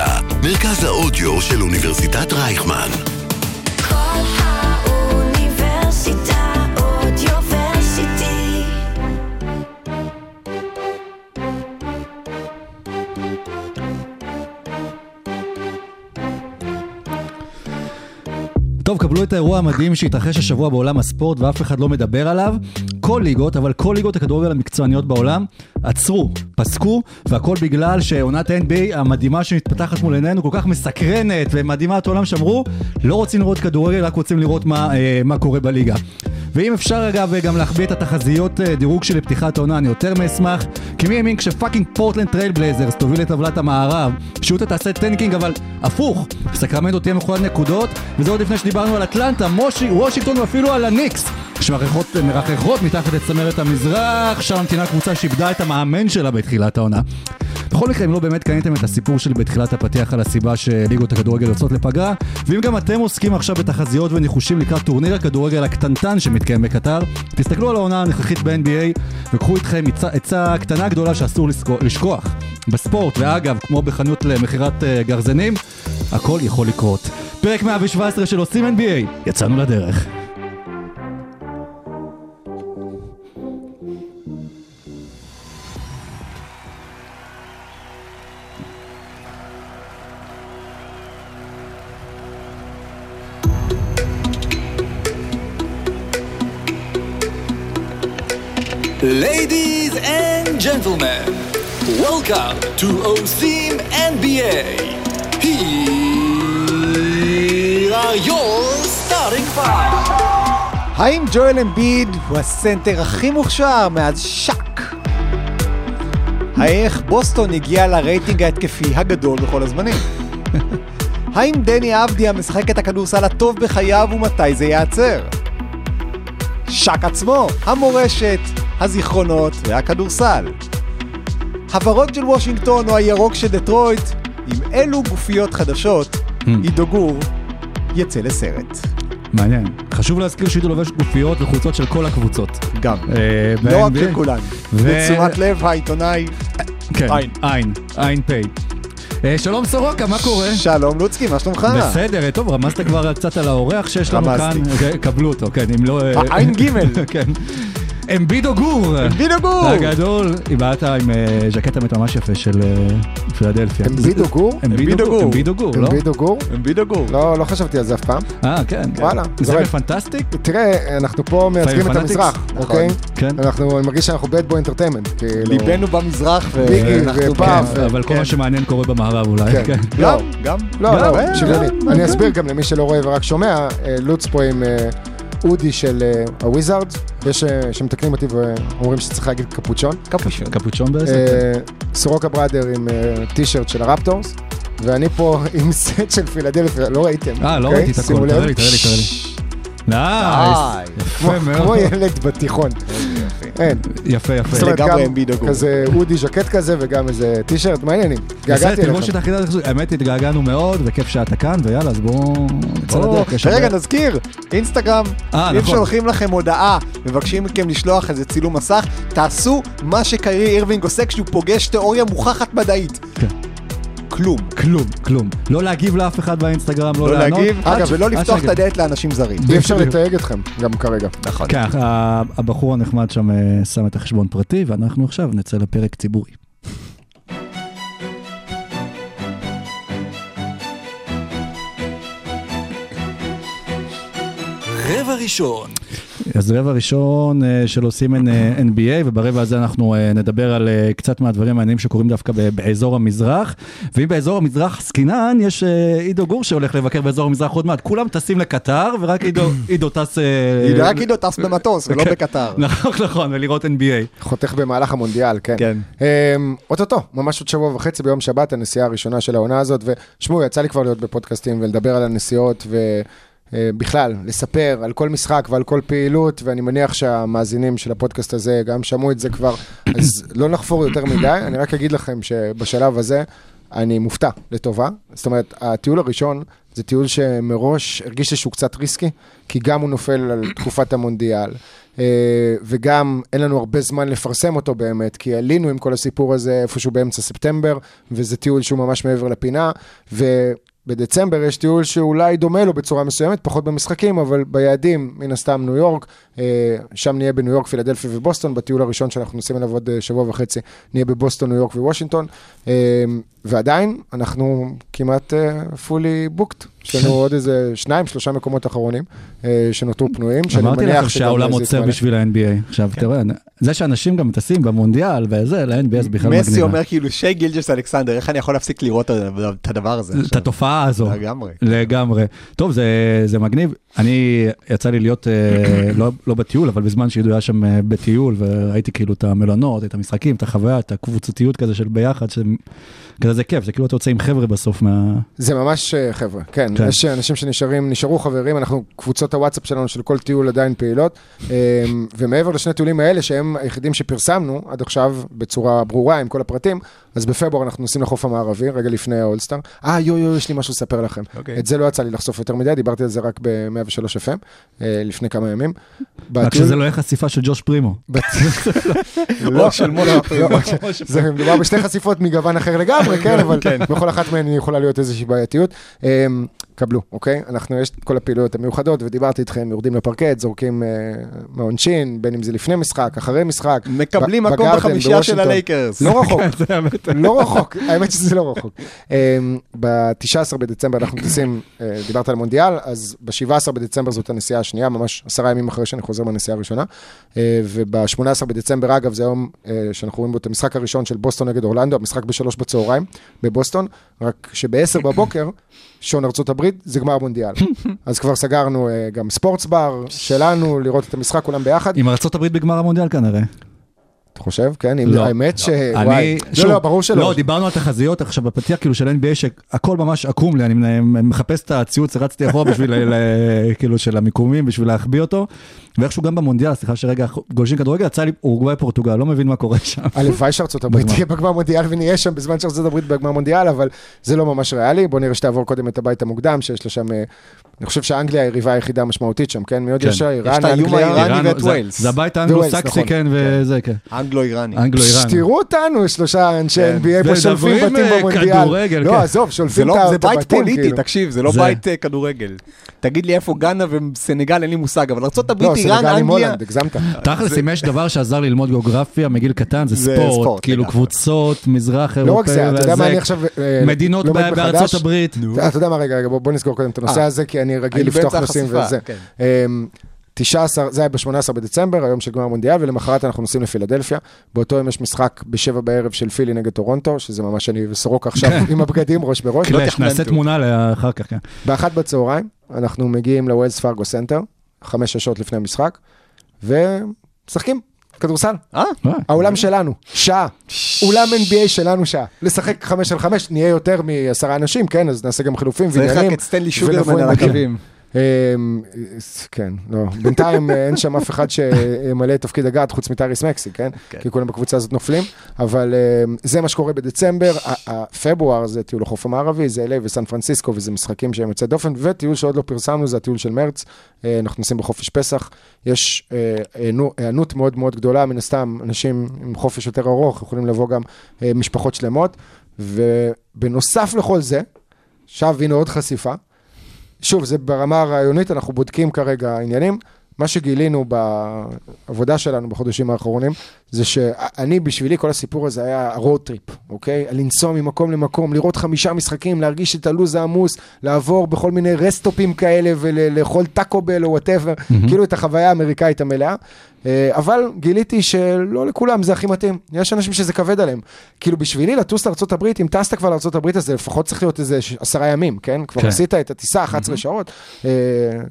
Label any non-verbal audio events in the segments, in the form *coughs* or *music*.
האוניברסיטה, מרכז האודיו של אוניברסיטת רייכמן. כל האוניברסיטה אודיוורסיטי. טוב, קבלו את האירוע המדהים שהתרחש השבוע בעולם הספורט ואף אחד לא מדבר עליו. כל ליגות, אבל כל ליגות הכדורגל המקצועניות בעולם, עצרו, פסקו, והכל בגלל שעונת ה-NBA המדהימה שמתפתחת מול עינינו, כל כך מסקרנת ומדהימה את העולם, שאמרו, לא רוצים לראות כדורגל, רק רוצים לראות מה, אה, מה קורה בליגה. ואם אפשר אגב גם להחביא את התחזיות אה, דירוג שלי לפתיחת העונה, אני יותר מאשמח. כי מי האמין כש fucking פורטלנד טרייל בלייזרס תוביל לטבלת המערב, שיוטה תעשה tanking אבל הפוך, סקרמנטו תהיה מכונת נקודות, וזה עוד לפני שדיברנו על אטלנטה, משהו, וושינגטון ואפילו על הניקס, שמרחחות מרחחות מתחת לצמרת המזרח, שם ממתינה קבוצה שאיבדה את המאמן שלה בתחילת העונה. בכל מקרה, אם לא באמת קניתם את הסיפור שלי בתחילת הפתיח על הסיבה שליגות הכדורגל יוצאות לפגרה, ואם גם אתם עוסקים עכשיו בתחזיות וניחושים לקראת טורניר הכדורגל הקטנטן שמתקיים בקטר, תסתכלו על העונה הנוכחית ב-NBA וקחו איתכם עצה- קטנה גדולה שאסור לשכוח. בספורט, ואגב, כמו בחנות למכירת אה, גרזנים, הכל יכול לקרות. פרק 117 של עושים NBA, יצאנו לדרך. Ladies and gentlemen, welcome to OSIM NBA. Here are your starting five. האם ג'ואל אמביד הוא הסנטר הכי מוכשר מאז שאק? איך בוסטון הגיע לרייטינג ההתקפי הגדול בכל הזמנים? *laughs* האם דני אבדיה משחק את הכדורסל הטוב בחייו ומתי זה ייעצר? שאק עצמו, המורשת, הזיכרונות והכדורסל. הוורוד של וושינגטון או הירוק של דטרויט, עם אילו גופיות חדשות, עידו גור יצא לסרט. מעניין. חשוב להזכיר שעידו לובש גופיות וחולצות של כל הקבוצות. גם. אה, לא רק. של כולן. לתשומת לב העיתונאי. כן, עין. עין, עין פ'. אה, שלום סורוקה, מה קורה? שלום לוצקי, מה שלומך? בסדר, אה, טוב, רמזת כבר קצת על האורח שיש לנו כאן. רמזתי. קבלו אותו, כן, אם לא... העין גימל. *laughs* כן. אמבידו גור. אמבידו גור. הגדול, באת עם אה, ז'קט ממש יפה של אה, פילדלפיה. אמבידו גור? אמבידו גור. אמבידו גור, לא? אמבידו גור? אמבידו גור. לא, לא חשבתי על זה אף פעם. אה, כן. כן. וואלה, זה. פנטסטיק? תראה, אנחנו פה מייצגים את? המזרח, אוקיי? כן. אנחנו, אני מרגיש שאנחנו boy entertainment, כאילו. ליבנו במזרח ואנחנו... ופאב. כן, אבל כל מה שמעניין קורה במערב אולי, כן. כן. גם, גם. לא, גם, לא, גם, שוויוני. גם, אני גם. אסביר גם למי שלא רואה ורק שומע, אה, לוץ פה עם אה, אודי של אה, הוויזארדס, יש אה, שמתקנים אותי ואומרים שצריך להגיד קפוצ'ון. קפושון. קפוצ'ון בעסק? אה, סורוקה בראדר עם אה, טישרט של הרפטורס, ואני פה *laughs* עם סט של פילדלפיה, לא ראיתם. אה, לא אוקיי? ראיתי את לב. תראה לי, תראה לי, תראה לי. נייס, כמו- יפה כמו מאוד. ילד בתיכון. אין. יפה, יפה. זאת אומרת, גם. כזה אודי ז'קט כזה וגם איזה טישרט, מה העניינים? בסדר, התגעגעתי את אליכם. היחידה, הזאת. האמת התגעגענו מאוד, וכיף שאתה כאן, ויאללה, אז בואו נצא לדרך. רגע, נזכיר, אינסטגרם, אה, אם נכון. שולחים לכם הודעה, מבקשים מכם לשלוח איזה צילום מסך, תעשו מה שקיירי אירווינג עושה כשהוא פוגש תיאוריה מוכחת מדעית. כלום. כלום, כלום. לא להגיב לאף אחד באינסטגרם, לא לא לענות. להגיב, עד ש- ולא לפתוח את שנגיב. הדלת לאנשים זרים. אי אפשר. לתייג אתכם, גם כרגע. נכון. כן, ה- הבחור הנחמד שם אה, שם את החשבון פרטי, ואנחנו עכשיו נצא לפרק ציבורי. רבע ראשון, אז רבע ראשון אה, של עושים N- אה, NBA, וברבע הזה אנחנו אה, נדבר על קצת מהדברים המעניינים שקורים דווקא באזור המזרח. ואם באזור המזרח עסקינן, יש עידו גור שהולך לבקר באזור המזרח עוד מעט. כולם טסים לקטר, ורק עידו, *coughs* טס... רק עידו טס במטוס ולא כן. בקטר. *laughs* נכון, נכון, ולראות NBA. חותך במהלך המונדיאל, כן. כן. אמ, אוטוטו, ממש עוד שבוע וחצי ביום שבת, הנסיעה הראשונה של העונה הזאת, ושמעו, יצא לי כבר להיות בפודקאסטים ולדבר על הנסיעות, ובכלל, לספר על כל משחק ועל כל פעילות, ואני מניח שהמאזינים של הפודקאסט הזה גם שמעו את זה כבר, *coughs* אז לא נחפור יותר מדי, אני רק אגיד לכם שבשלב הזה, אני מופתע לטובה. זאת אומרת, הטיול הראשון זה טיול שמראש הרגיש לי שהוא קצת ריסקי, כי גם הוא נופל על תקופת המונדיאל. אה, וגם אין לנו הרבה זמן לפרסם אותו באמת, כי עלינו עם כל הסיפור הזה איפשהו באמצע ספטמבר, וזה טיול שהוא ממש מעבר לפינה, ובדצמבר יש טיול שאולי דומה לו בצורה מסוימת, פחות במשחקים, אבל ביעדים, מן הסתם ניו יורק, שם נהיה בניו יורק, פילדלפיה ובוסטון, בטיול הראשון שאנחנו נוסעים אליו עוד אה, שבוע וחצי, נהיה בבוסטון, ניו יורק ווושינגטון, אה, ועדיין אנחנו כמעט fully booked, יש לנו *laughs* עוד איזה שניים, שלושה מקומות אחרונים אה, שנותרו פנויים, שאני אמרתי מניח לכם שגם שהעולם עוצר. בשביל ה-NBA. עכשיו, תראה, זה שאנשים גם טסים במונדיאל וזה, ל-NBA זה בכלל מסי מגניב. אומר כאילו שי גילג'ס אלכסנדר, איך אני יכול להפסיק לראות את הדבר הזה את? התופעה הזו. לגמרי. לגמרי. טוב, זה מגניב. אני, יצא לי להיות, אה, *clears throat* לא, לא בטיול, אבל בזמן שעידו היה שם אה, בטיול, וראיתי כאילו את המלונות, את המשחקים, את החוויה, את הקבוצתיות כזה של ביחד, שכזה זה כיף, זה כאילו אתה יוצא עם חבר'ה בסוף מה... זה ממש אה, חבר'ה, כן, כן. יש אנשים שנשארים, נשארו חברים, אנחנו, קבוצות הוואטסאפ שלנו של כל טיול עדיין פעילות, ומעבר לשני טיולים האלה, שהם היחידים שפרסמנו עד עכשיו בצורה ברורה עם כל הפרטים, אז בפברואר אנחנו נוסעים לחוף המערבי, רגע לפני האולסטאר. אה, יו, יו, יש לי משהו לספר לכם. אוקיי. את זה לא יצא לי לחשוף יותר מדי, דיברתי על זה רק ב-103 FM, אה, לפני כמה ימים. רק שזה לא יהיה חשיפה של ג'וש פרימו. *laughs* *laughs* לא, של משה פרימו. זה מדובר בשתי חשיפות מגוון אחר לגמרי, כן, אבל בכל אחת מהן יכולה להיות איזושהי בעייתיות. אמ, קבלו, אוקיי? אנחנו, יש את כל הפעילויות המיוחדות, ודיברתי איתכם, יורדים לפרקט, זורקים אה, מהעונשין, בין אם זה לפני משחק, אחרי משחק. מקבלים מקום בחמישייה של. הלייקרס. לא רחוק, *laughs* לא רחוק, האמת שזה לא רחוק. ב-19 בדצמבר אנחנו טסים, אה, דיברת על מונדיאל, אז ב-17 בדצמבר זאת הנסיעה השנייה, ממש עשרה ימים אחרי שאני חוזר מהנסיעה הראשונה. אה, וב-18 בדצמבר, אגב, זה היום אה, שאנחנו רואים בו את המשחק הראשון של בוסטון נגד אורלנדו, המשחק בשלוש בצהריים בבוסטון, רק שב-10 בבוקר, שעון ארצות הברית, זה גמר מונדיאל. *laughs* אז כבר סגרנו אה, גם ספורטס בר שלנו, לראות את המשחק כולם ביחד. עם ארה"ב בגמר המונדיאל כנראה. חושב? כן, אם- לא. האמת ש... אני, וואי. שוב, לא, לא, ברור שלא. לא, דיברנו על תחזיות עכשיו בפתיח כאילו של NBA שהכל ממש עקום לי, אני מחפש את הציוץ, רצתי אחורה בשביל, ל- ל- כאילו של המיקומים, בשביל להחביא אותו, ואיכשהו גם במונדיאל, סליחה שרגע גולשים כדורגל, יצא לי אורוגוואי פורטוגל, לא מבין מה קורה שם. הלוואי שארצות הברית. תהיה בגמר מונדיאל ונהיה שם בזמן שארצות הברית בגמר מונדיאל, אבל זה לא ממש ריאלי. בוא נראה שתעבור קודם את הבית המוקדם, שיש לה שם, אה, אני חושב שאנגליה היריבה היחידה המשמעותית שם, כן? מי עוד כן. יש איראן, אנגליה. האיראני איראן, ואת זה- ווילס. זה הבית האנגלו-סקסי, נכון. כן, וזה, כן. אנגלו-איראני. אנגלו-איראן. תראו אותנו, שלושה אנשי כן. NBA פה שולפים ודברים, בתים אה, במונדיאל. כדורגל, לא, כן. עזוב, זה שולפים לא, את זה את הבתים, בית פוליטי, כאילו. תקשיב, זה לא זה- בית אה, כדורגל. תגיד לי איפה גאנה וסנגל, אין לי מושג, אבל ארה"ב, לא, איראן, סנגל עם אנגליה, הולנד, הגזמת. תכלס, אם יש דבר שעזר לי ללמוד גיאוגרפיה מגיל קטן, זה זה ספורט, כאילו. קבוצות, מזרח לא אירופאי, רק זה, אתה יודע מה אני עכשיו אה, מדינות? בארצות הברית. אתה יודע מה, רגע, בוא נסגור קודם את הנושא אה. הזה, כי אני רגיל אני לפתוח נושאים וזה. כן. אמ, 19, זה היה ב-18 בדצמבר, היום של גמר מונדיאל, ולמחרת אנחנו נוסעים לפילדלפיה. באותו יום יש משחק בשבע בערב של פילי נגד טורונטו, שזה ממש אני וסורוקה עכשיו *laughs* עם הבגדים, ראש בראש. clash, תכננתי. נעשה תמונה לאחר כך, כן. באחת בצהריים, אנחנו מגיעים לווילס פארגו סנטר, חמש שעות לפני המשחק, ומשחקים כדורסל. אה? העולם שלנו, שעה. אולם NBA שלנו שעה. לשחק חמש על חמש, נהיה יותר מעשרה אנשים, כן, אז נעשה גם חילופים צריך רק ועניינים. את סטנלי שוגרמן על. הקווים. אמ, כן, לא. בינתיים אה, אין שם אף אחד שימלא את תפקיד הגארד חוץ מטייריס מקסי, כן? כן. כי כולם בקבוצה הזאת נופלים, אבל אמ, זה מה שקורה בדצמבר. פברואר זה טיול החוף המערבי, זה LA וסן פרנסיסקו, וזה משחקים שהם יוצאי דופן, וטיול שעוד לא פרסמנו זה הטיול של מרץ. אה, אנחנו נוסעים בחופש פסח. יש אה, היענו- היענות מאוד מאוד גדולה, מן הסתם, אנשים עם חופש יותר ארוך, יכולים לבוא גם אה, משפחות שלמות, ובנוסף לכל זה, עכשיו הנה עוד חשיפה. שוב, זה ברמה הרעיונית, אנחנו בודקים כרגע עניינים. מה שגילינו בעבודה שלנו בחודשים האחרונים, זה שאני, בשבילי, כל הסיפור הזה היה ה road trip, אוקיי? לנסוע ממקום למקום, לראות חמישה משחקים, להרגיש את הלו"ז העמוס, לעבור בכל מיני rest stopים כאלה ולאכול טאקו בל או whatever, כאילו את החוויה האמריקאית המלאה. אה, אבל גיליתי שלא לכולם זה הכי מתאים. יש אנשים שזה כבד עליהם. כאילו בשבילי לטוס לארה"ב, אם טסת כבר לארה"ב, אז זה לפחות צריך להיות איזה עשרה ימים, כן? כבר כן. עשית את הטיסה 11 שעות, אה,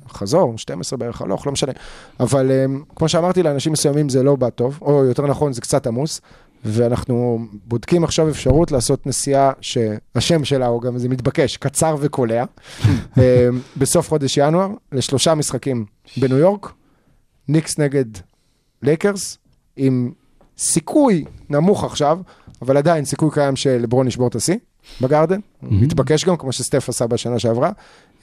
חזור, 12 בערך הלוך, לא משנה. אבל אה, כמו שאמרתי, לאנשים מסוימים זה לא בא טוב, או יותר נכון, זה קצת עמוס. ואנחנו בודקים עכשיו אפשרות לעשות נסיעה שהשם שלה הוא גם, זה מתבקש, קצר וקולע, *laughs* אה, בסוף חודש ינואר, לשלושה משחקים בניו יורק, ניקס נגד לייקרס, עם סיכוי נמוך עכשיו, אבל עדיין סיכוי קיים שלברון ישבור את השיא בגרדן, מתבקש גם, כמו שסטף עשה בשנה שעברה,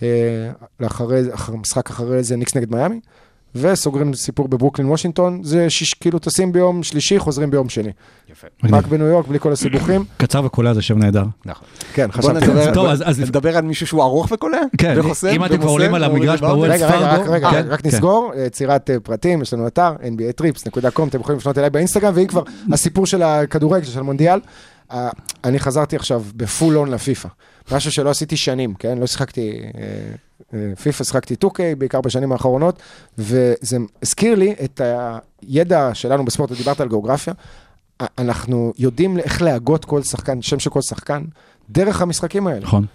אה, לאחרי, אחר, משחק אחרי זה ניקס נגד מיאמי, וסוגרים סיפור בברוקלין וושינגטון, זה שיש, כאילו טסים ביום שלישי, חוזרים ביום שני. יפה. רק בניו יורק, בלי כל הסיבוכים. *clears throat* קצר וקולע זה שם נהדר. נכון. כן, בוא חשבתי. נדבר, טוב, אז- אז- נדבר על מישהו שהוא ארוך וקולע? כן, וחוסם, אם אתם כבר עולים על המגרש? בוולס רגע, רגע, פארגו. רגע, כן, רק כן. נסגור, אה, יצירת אה, פרטים, יש לנו אתר, nbatrips.com, אתם יכולים לפנות אליי באינסטגרם, ואם כבר *clears throat* הסיפור של הכדורגל, של המונדיאל, אה, אני חזרתי עכשיו בפול און לפיפא, משהו שלא עשיתי שנים, כן? לא שיחקתי אה, אה, פיפא, שיחקתי 2K, בעיקר בשנים האחרונות, וזה הזכיר לי את הידע שלנו בספורט, דיברת על גיאוגרפיה, אנחנו יודעים איך להגות כל שחקן, שם של כל שחקן, דרך המשחקים האלה. נכון.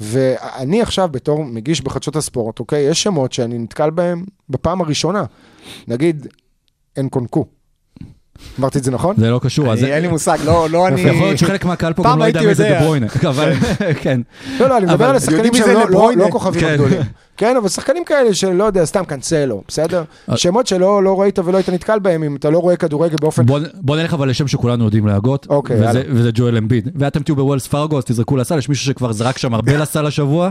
ואני עכשיו בתור מגיש בחדשות הספורט, אוקיי? יש שמות שאני נתקל בהם בפעם הראשונה. נגיד, אנקונקו. אמרתי את זה נכון? זה לא קשור. אז אני- אין לי מושג, לא לא אני... יכול להיות שחלק מהקהל פה גם לא יודע הייתי מי זה. דה ברוינה, *laughs* אבל כן. לא, לא, אני מדבר אבל על השחקנים שהם לא- לא? לא כוכבים. הגדולים. כן, אבל שחקנים כאלה שלא יודע, סתם קאנסלו, בסדר? אה. שמות שלא לא ראית ולא היית נתקל בהם אם אתה לא רואה כדורגל באופן... בוא, בוא נלך אבל לשם שכולנו יודעים להגות, אוקיי, וזה. וזה ג'ואל אמביד. ואתם תהיו בוולס פארגו, אז תזרקו לסל, יש מישהו שכבר זרק שם הרבה *laughs* לסל השבוע,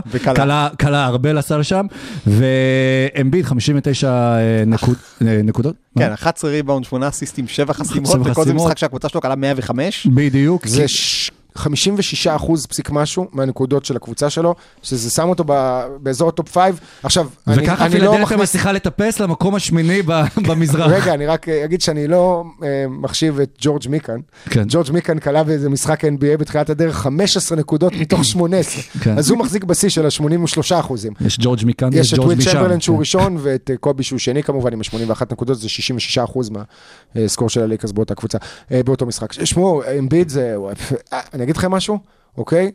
קלע הרבה לסל שם, ואמביד 59 אה, נקוד, *laughs* אה, נקודות. כן, 11 ריבאונד, 8 אסיסטים, 7 *laughs* חסימות, וכל זה. משחק שהקבוצה שלו קלה 105. בדיוק. זה ש... 56 אחוז פסיק משהו מהנקודות של הקבוצה שלו, שזה שם אותו ב... באזור הטופ 5. עכשיו, אני, וככה אני לא פילדלפיה מכניס... מצליחה לטפס למקום השמיני *laughs* במזרח. רגע, אני רק אה, אגיד שאני לא אה, מחשיב את ג'ורג' מיקן. כן. ג'ורג' מיקן כלה באיזה משחק NBA בתחילת הדרך 15 נקודות *coughs* מתוך 18. כן. אז הוא מחזיק בשיא של ה-83 אחוזים. יש ג'ורג' מכאן, יש את ג'ורג' וויל משם. צ'מברלן שהוא כן. ראשון, *laughs* ואת אה, קובי שהוא שני כמובן עם ה-81 נקודות, זה 66 אחוז מהסקור של הלייקרס באותה קבוצה, אה, באותו משחק. שמעו, אמביד זה, אה, אני אגיד לכם משהו, אוקיי?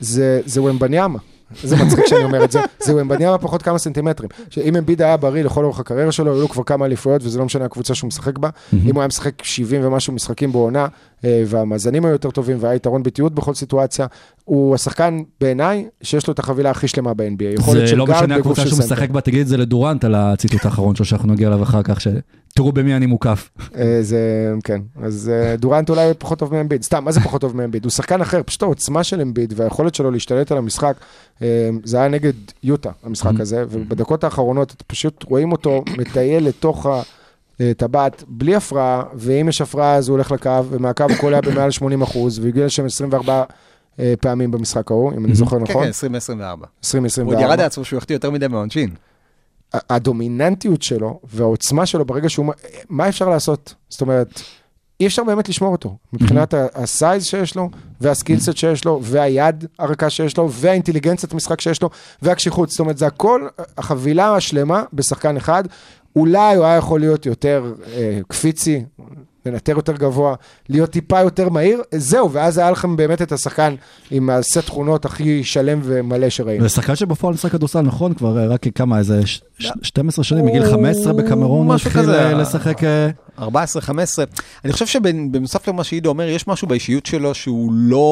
זה זה ומבניאמה. זה מצחיק שאני אומר את זה, זה ומבניאמה פחות כמה סנטימטרים. שאם אמביד היה בריא לכל אורך הקריירה שלו, היו לו כבר כמה אליפויות, וזה לא משנה הקבוצה שהוא משחק בה. אם הוא היה משחק 70 ומשהו משחקים בעונה, והמאזנים היו יותר טובים, והיה יתרון ביתיות בכל סיטואציה, הוא השחקן בעיניי שיש לו את החבילה הכי שלמה ב-NBA. זה לא משנה הקבוצה שהוא. משחק בה, תגיד את זה לדורנט על הציטוט האחרון שלו שאנחנו נגיע אליו אחר כך, שתראו במי אני מוקף. אה, זה, כן. אז אה, דורנט אולי פחות טוב מאמביד. סתם, מה זה פחות טוב מאמביד? הוא שחקן אחר, פשוט העוצמה של אמביד והיכולת שלו להשתלט על המשחק, אה, זה היה נגד יוטה, המשחק הזה, ובדקות האחרונות פשוט רואים אותו מטייל לתוך הטבעת בלי הפרעה, ואם יש הפרעה אז הוא הולך לקו, ומהקו הוא קולע במעל 80 אחוז, והגיע לשם 24 אה, פעמים במשחק ההוא, אם אני זוכר כן, נכון. כן, 2024. 2024. הוא עוד ירד לעצמו שהוא יחטיא יותר מדי מהעונשין. הדומיננטיות שלו והעוצמה שלו ברגע שהוא... מה אפשר לעשות? זאת אומרת, אי אפשר באמת לשמור אותו. מבחינת הסייז שיש לו, והסקילסט שיש לו, והיד הרכה שיש לו, והאינטליגנציית משחק שיש לו, והקשיחות. זאת אומרת, זה הכל, החבילה השלמה בשחקן אחד. אולי הוא היה יכול להיות יותר אה, קפיצי, לנטר יותר גבוה, להיות טיפה יותר מהיר, זהו, ואז היה לכם באמת את השחקן עם הסט תכונות הכי שלם ומלא שראינו. זה שחקן שבפועל משחק כדורסל, נכון? כבר אה, רק כמה, איזה ש- ש- 12 שנים, מגיל הוא- 15 בקמרון, הוא התחיל. אה, לשחק... אה, 14-15. אני חושב שבנוסף למה שעידו אומר, יש משהו באישיות שלו שהוא לא,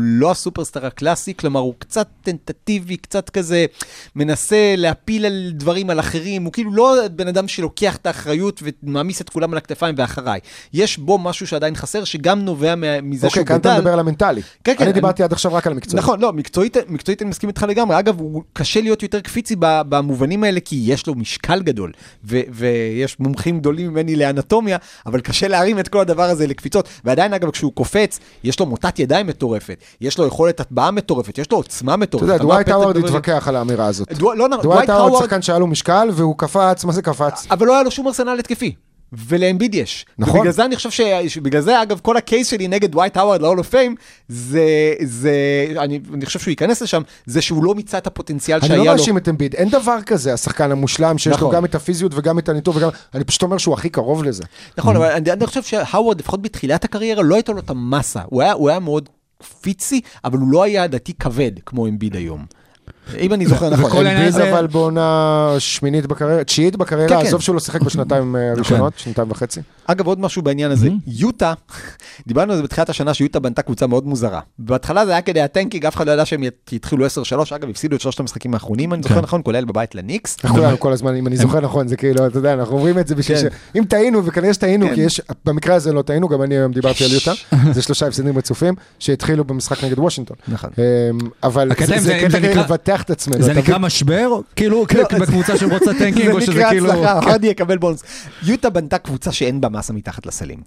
לא הסופרסטאר הקלאסי, כלומר הוא קצת טנטטיבי, קצת כזה מנסה להפיל על דברים על אחרים, הוא כאילו לא בן אדם שלוקח את האחריות ומעמיס את כולם על הכתפיים ואחריי. יש בו משהו שעדיין חסר, שגם נובע מזה אוקיי, שהוא כאן אתה גדל. מדבר על המנטלי. כן, כן, אני אני- דיברתי עד עכשיו רק על המקצוע. נכון, לא, מקצועית, מקצועית אני מסכים איתך לגמרי. אגב, הוא קשה להיות יותר קפיצי במובנים האלה, כי יש לו משקל גדול, ו- ויש מומחים גדולים ממני לאנטומיה, אבל קשה להרים את כל הדבר הזה לקפיצות. ועדיין, אגב, כשהוא קופץ, יש לו מוטת ידיים מטורפת, יש לו יכולת הטבעה מטורפת, יש לו עוצמה אתה מטורפת. יודע, אמר דווייט האוורד התווכח על האמירה הזאת. לא, נכון, דווייט האוורד- שחקן שהיה לו משקל והוא קפץ, מה זה קפץ? אבל לא היה לו שום ארסנל התקפי. ולאמביד יש. נכון. ובגלל זה אני חושב ש... בגלל זה, אגב, כל ה case שלי נגד דווייט האוורד ל-hall of fame, זה... זה... אני, אני חושב שהוא ייכנס לשם, זה שהוא לא מיצה את הפוטנציאל אני שהיה לא לו. מאשים את אמביד, אין דבר כזה, השחקן המושלם, שיש לו נכון. גם את הפיזיות וגם את הניתוב וגם... אני פשוט אומר שהוא הכי קרוב לזה. נכון, אבל אני, אני חושב שהאוורד, לפחות בתחילת הקריירה, לא הייתה לו את המסה. הוא היה, הוא היה מאוד פיזי, אבל הוא לא היה לדעתי כבד כמו אמביד היום. אם אני זוכר נכון. הזה- אבל בעונה שמינית בקריירה, תשיעית כן, בקריירה, כן. עזוב שהוא לא שיחק בשנתיים אה, הראשונות, שנתיים וחצי. אגב, עוד משהו בעניין הזה, יוטה, *laughs* דיברנו על זה בתחילת השנה, שיוטה בנתה קבוצה מאוד מוזרה. בהתחלה זה היה כדי הטנקינג, אף אחד לא ידע שהם יתחילו 10-3, אגב, הפסידו את שלושת המשחקים האחרונים, אני זוכר נכון, כולל בבית לניקס. אנחנו כולנו כל הזמן, אם אני זוכר נכון, זה כאילו, אתה יודע, אנחנו אומרים את זה בשביל ש... כן. אם טעינו, וכנראה שטעינו, כן. כי יש, במקרה הזה לא טעינו, גם אני היום דיברתי על יוטה, *laughs* זה שלושה הפסדים רצופים, שהתחילו במשחק נגד וושינגטון. נכון. אמ, אבל זה קטע זה כדי נקרא- לבטח ננצח את עצמנו. זה אתה נקרא מבין? משבר? כאילו, בקבוצה שרוצה *laughs* tanking, או זה שזה נקרא. הצלחה, הרדי יקבל בונוס. יוטה בנתה קבוצה שאין בה מסה מתחת לסלים.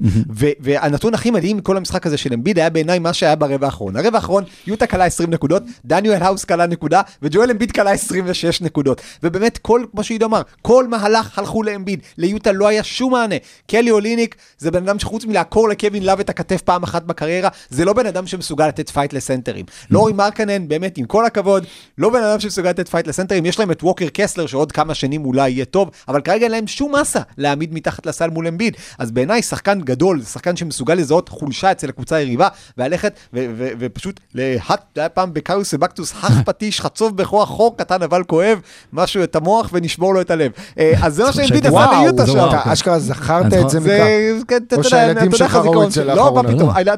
והנתון הכי מדהים מכל המשחק הזה של אמביד היה בעיניי מה שהיה ברבע האחרון. הרבע האחרון, יוטה קלעה 20 נקודות, דניאל האוס קלע נקודה, וג'ואל אמביד קלע 26 נקודות. ובאמת, כל, כמו שעידו אמר, כל מהלך הלכו לאמביד. ליוטה לא היה שום מענה. קלי אוליניק זה בן אדם שחוץ מלעקור לקווין לאב את הכתף פעם אחת בקריירה, זה לא בן אדם שמסוגל לתת fight לסנטרים. לורי מרקנן, באמת, עם כל הכבוד, לא בן אדם שמסוגל לתת פייט לסנטרים, יש להם את ווקר קסלר שעוד כמה שנים אולי יהיה טוב, אבל כרגע אין להם שום מסה להעמיד מתחת לסל מול אמביד. אז בעיניי שחקן גדול, שחקן שמסוגל לזהות חולשה אצל הקבוצה היריבה, וללכת ו- ו- ופשוט להט, זה היה פעם בקאוס סבקטוס, *laughs* חך פטיש, חצוב בכוח חור קטן אבל כואב, משהו את המוח ונשבור לו את הלב. אה, אז זה מה שאמביד עשה ליוטה שם. אשכרה זכרת את זה מכך. כן, אתה או שהילדים שלך ראו את זה. לא, לאחרונה.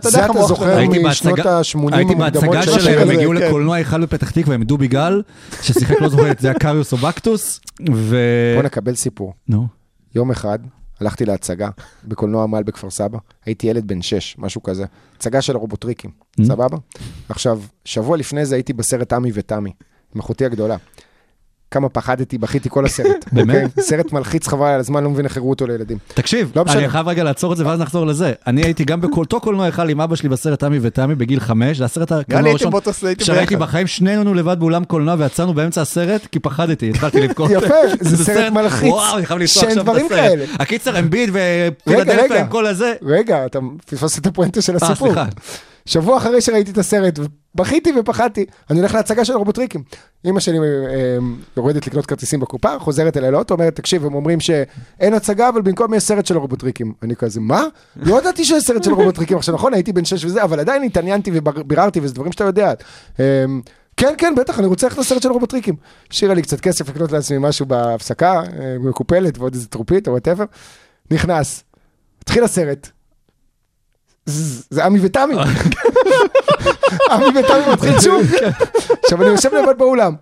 זה איך אתה המוח זוכר משנות בהצגה- ה-80 הייתי בהצגה של שלהם, הם הגיעו הזה. כן. לקולנוע היכל בפתח תקווה עם דובי גל, ששיחק, לא זוכר, את זה היה קריוס או בקטוס, ו... בוא נקבל סיפור. נו. יום אחד הלכתי להצגה בקולנוע עמל בכפר סבא, הייתי ילד בן 6, משהו כזה. הצגה של הרובוטריקים, Mm. סבבה? עכשיו, שבוע לפני זה הייתי בסרט עמי ותמי, עם אחותי הגדולה. כמה פחדתי, בכיתי כל הסרט. *laughs* באמת? אוקיי? סרט מלחיץ חבל על הזמן, לא מבין איך הראו אותו לילדים. תקשיב, לא. אני חייב רגע לעצור את זה ואז נחזור לזה. אני הייתי גם באותו קולנוע אחד עם אבא שלי בסרט תמי ותמי בגיל חמש, זה הסרט הקולנוע הראשון שראיתי. בחיים, שנינו לבד באולם קולנוע ויצאנו באמצע הסרט כי פחדתי, התחלתי לבכות. *laughs* יפה, זה סרט מלחיץ, וואו, אני חייב לנסוע עכשיו בסרט. כאלה. הקיצר אמביד רגע. ופילדלפיה עם כל הזה. רגע, אתה פספסת את הפואנטה של אה, הסיפור. שבוע אחרי שראיתי את הסרט, בכיתי ופחדתי, אני הולך להצגה של רובוטריקים. אמא שלי אה, יורדת לקנות כרטיסים בקופה, חוזרת אליי לאוטו, אומרת, תקשיב, הם אומרים שאין הצגה, אבל במקום יש סרט של רובוטריקים. אני כזה, מה? לא ידעתי שיש סרט של רובוטריקים. עכשיו, נכון, הייתי בן שש וזה, אבל עדיין התעניינתי וביררתי, וזה דברים שאתה יודע. אה, כן, כן, בטח, אני רוצה ללכת לסרט של רובוטריקים. השאירה לי קצת כסף לקנות לעצמי משהו בהפסקה, אה, מקופלת ועוד איזה טרופית או whatever. נכנס, התחיל הסרט. זה עמי ותמי. עמי ותמי מתחיל שוב. עכשיו אני יושב לבד באולם,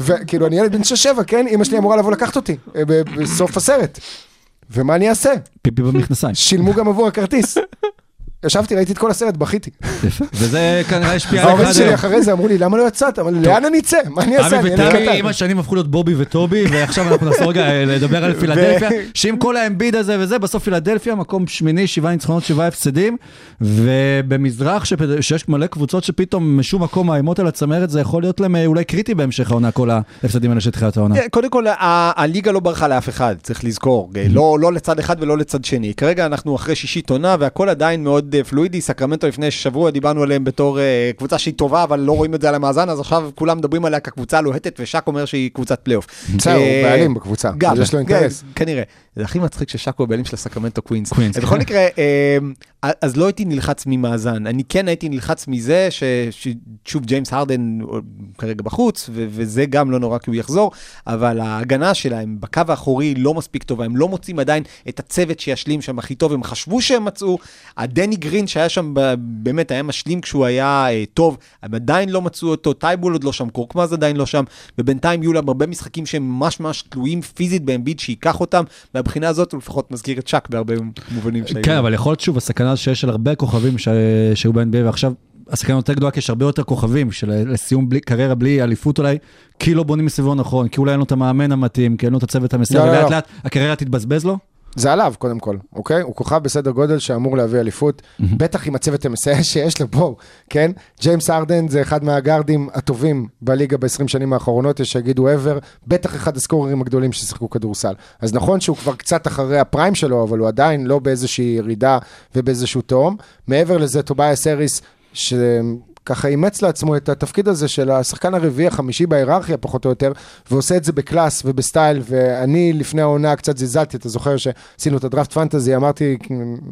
וכאילו אני ילד בן שש שבע, כן? אמא שלי אמורה לבוא לקחת אותי אה, בסוף הסרט. ומה אני אעשה? פיפי במכנסיים. שילמו גם עבור הכרטיס. ישבתי, ראיתי את כל הסרט, בכיתי. וזה כנראה השפיע על ההורים אחד שלי היום. אחרי זה אמרו לי, למה לא יצאת? אמרתי, לאן אני אצא? מה אני אעשה? אני קטן." עם השנים הפכו להיות בובי וטובי, ועכשיו אנחנו נחזור רגע אה, לדבר על פילדלפיה, שעם כל האמביד הזה וזה, בסוף פילדלפיה, מקום שמיני, שבעה ניצחונות, שבעה הפסדים, ובמזרח שיש מלא קבוצות שפתאום משום מקום מאיימות על הצמרת, זה יכול להיות להם אה, אולי קריטי בהמשך העונה, כל ההפסדים האלה של תחילת העונה. כן, קודם כל, הליגה לא ברחה לאף אחד, צריך לזכור. לא, לא לצד אחד ולא לצד שני. כרגע אנחנו אחרי שישית עונה, והכל עדיין מאוד אה, fluidy. סקרמנטו לפני שבוע דיברנו עליהם בתור אה, קבוצה שהיא טובה, אבל לא רואים את זה על המאזן, אז עכשיו כולם מדברים עליה כקבוצה הלוהטת, ושק אומר שהיא קבוצת פלייאוף. בסדר, הוא אה, בעלים בקבוצה, גם, אז יש לו אינטרס. כנראה. זה הכי מצחיק הוא הבעלים של הסקרמנטו קווינס. קווינס, בכל כן. מקרה, אה, אז לא הייתי נלחץ ממאזן. אני כן הייתי נלחץ מזה ששוב ג'יימס הרדן כרגע בחוץ, ו- וזה גם לא נורא כי הוא יחזור, אבל ההגנה שלהם בקו האחורי לא מספיק טובה, הם לא מוצאים עדיין את הצוות שישלים שם הכי טוב, הם חשבו שהם מצאו, הדני גרין שהיה שם באמת היה משלים כשהוא היה אה, טוב, הם עדיין לא מצאו אותו, טייבול עוד לא שם, קורקמאז עדיין לא שם, ובינתיים יהיו להם הרבה משחקים שהם ממש ממש תלויים פיזית באמביד שייקח אותם, מהבחינה הזאת הוא לפחות מזכיר את צ'אק בהרבה מובנים של כן, אבל יכול להיות שוב, הסכנה שיש של הרבה כוכבים ש- שהיו ב-NBA, ועכשיו הסכנה יותר גדולה, כי יש הרבה יותר כוכבים, שלסיום בלי- קריירה בלי אליפות אולי, כי לא בונים מסביבו נכון, כי אולי אין לו את המאמן המתאים, כי אין לו את הצוות המסייע, לא, לא, ולאט לא. לאט הקריירה תתבזבז לו. זה עליו, קודם כל, אוקיי? הוא כוכב בסדר גודל שאמור להביא אליפות, בטח עם הצוות המסייע *laughs* שיש לו, בואו, כן? ג'יימס ארדן זה אחד מהגארדים הטובים בליגה ב-20 שנים האחרונות, יש שיגידו ever, בטח אחד הסקוררים הגדולים ששיחקו כדורסל. אז נכון שהוא כבר קצת אחרי הפריים שלו, אבל הוא עדיין לא באיזושהי ירידה ובאיזשהו תחום. מעבר לזה, טובייס האריס, שככה אימץ לעצמו את התפקיד הזה של השחקן הרביעי, החמישי בהיררכיה, פחות או יותר, ועושה את זה ב class וב style, ואני לפני העונה קצת זלזלתי, אתה זוכר שעשינו את הדראפט fantasy, אמרתי,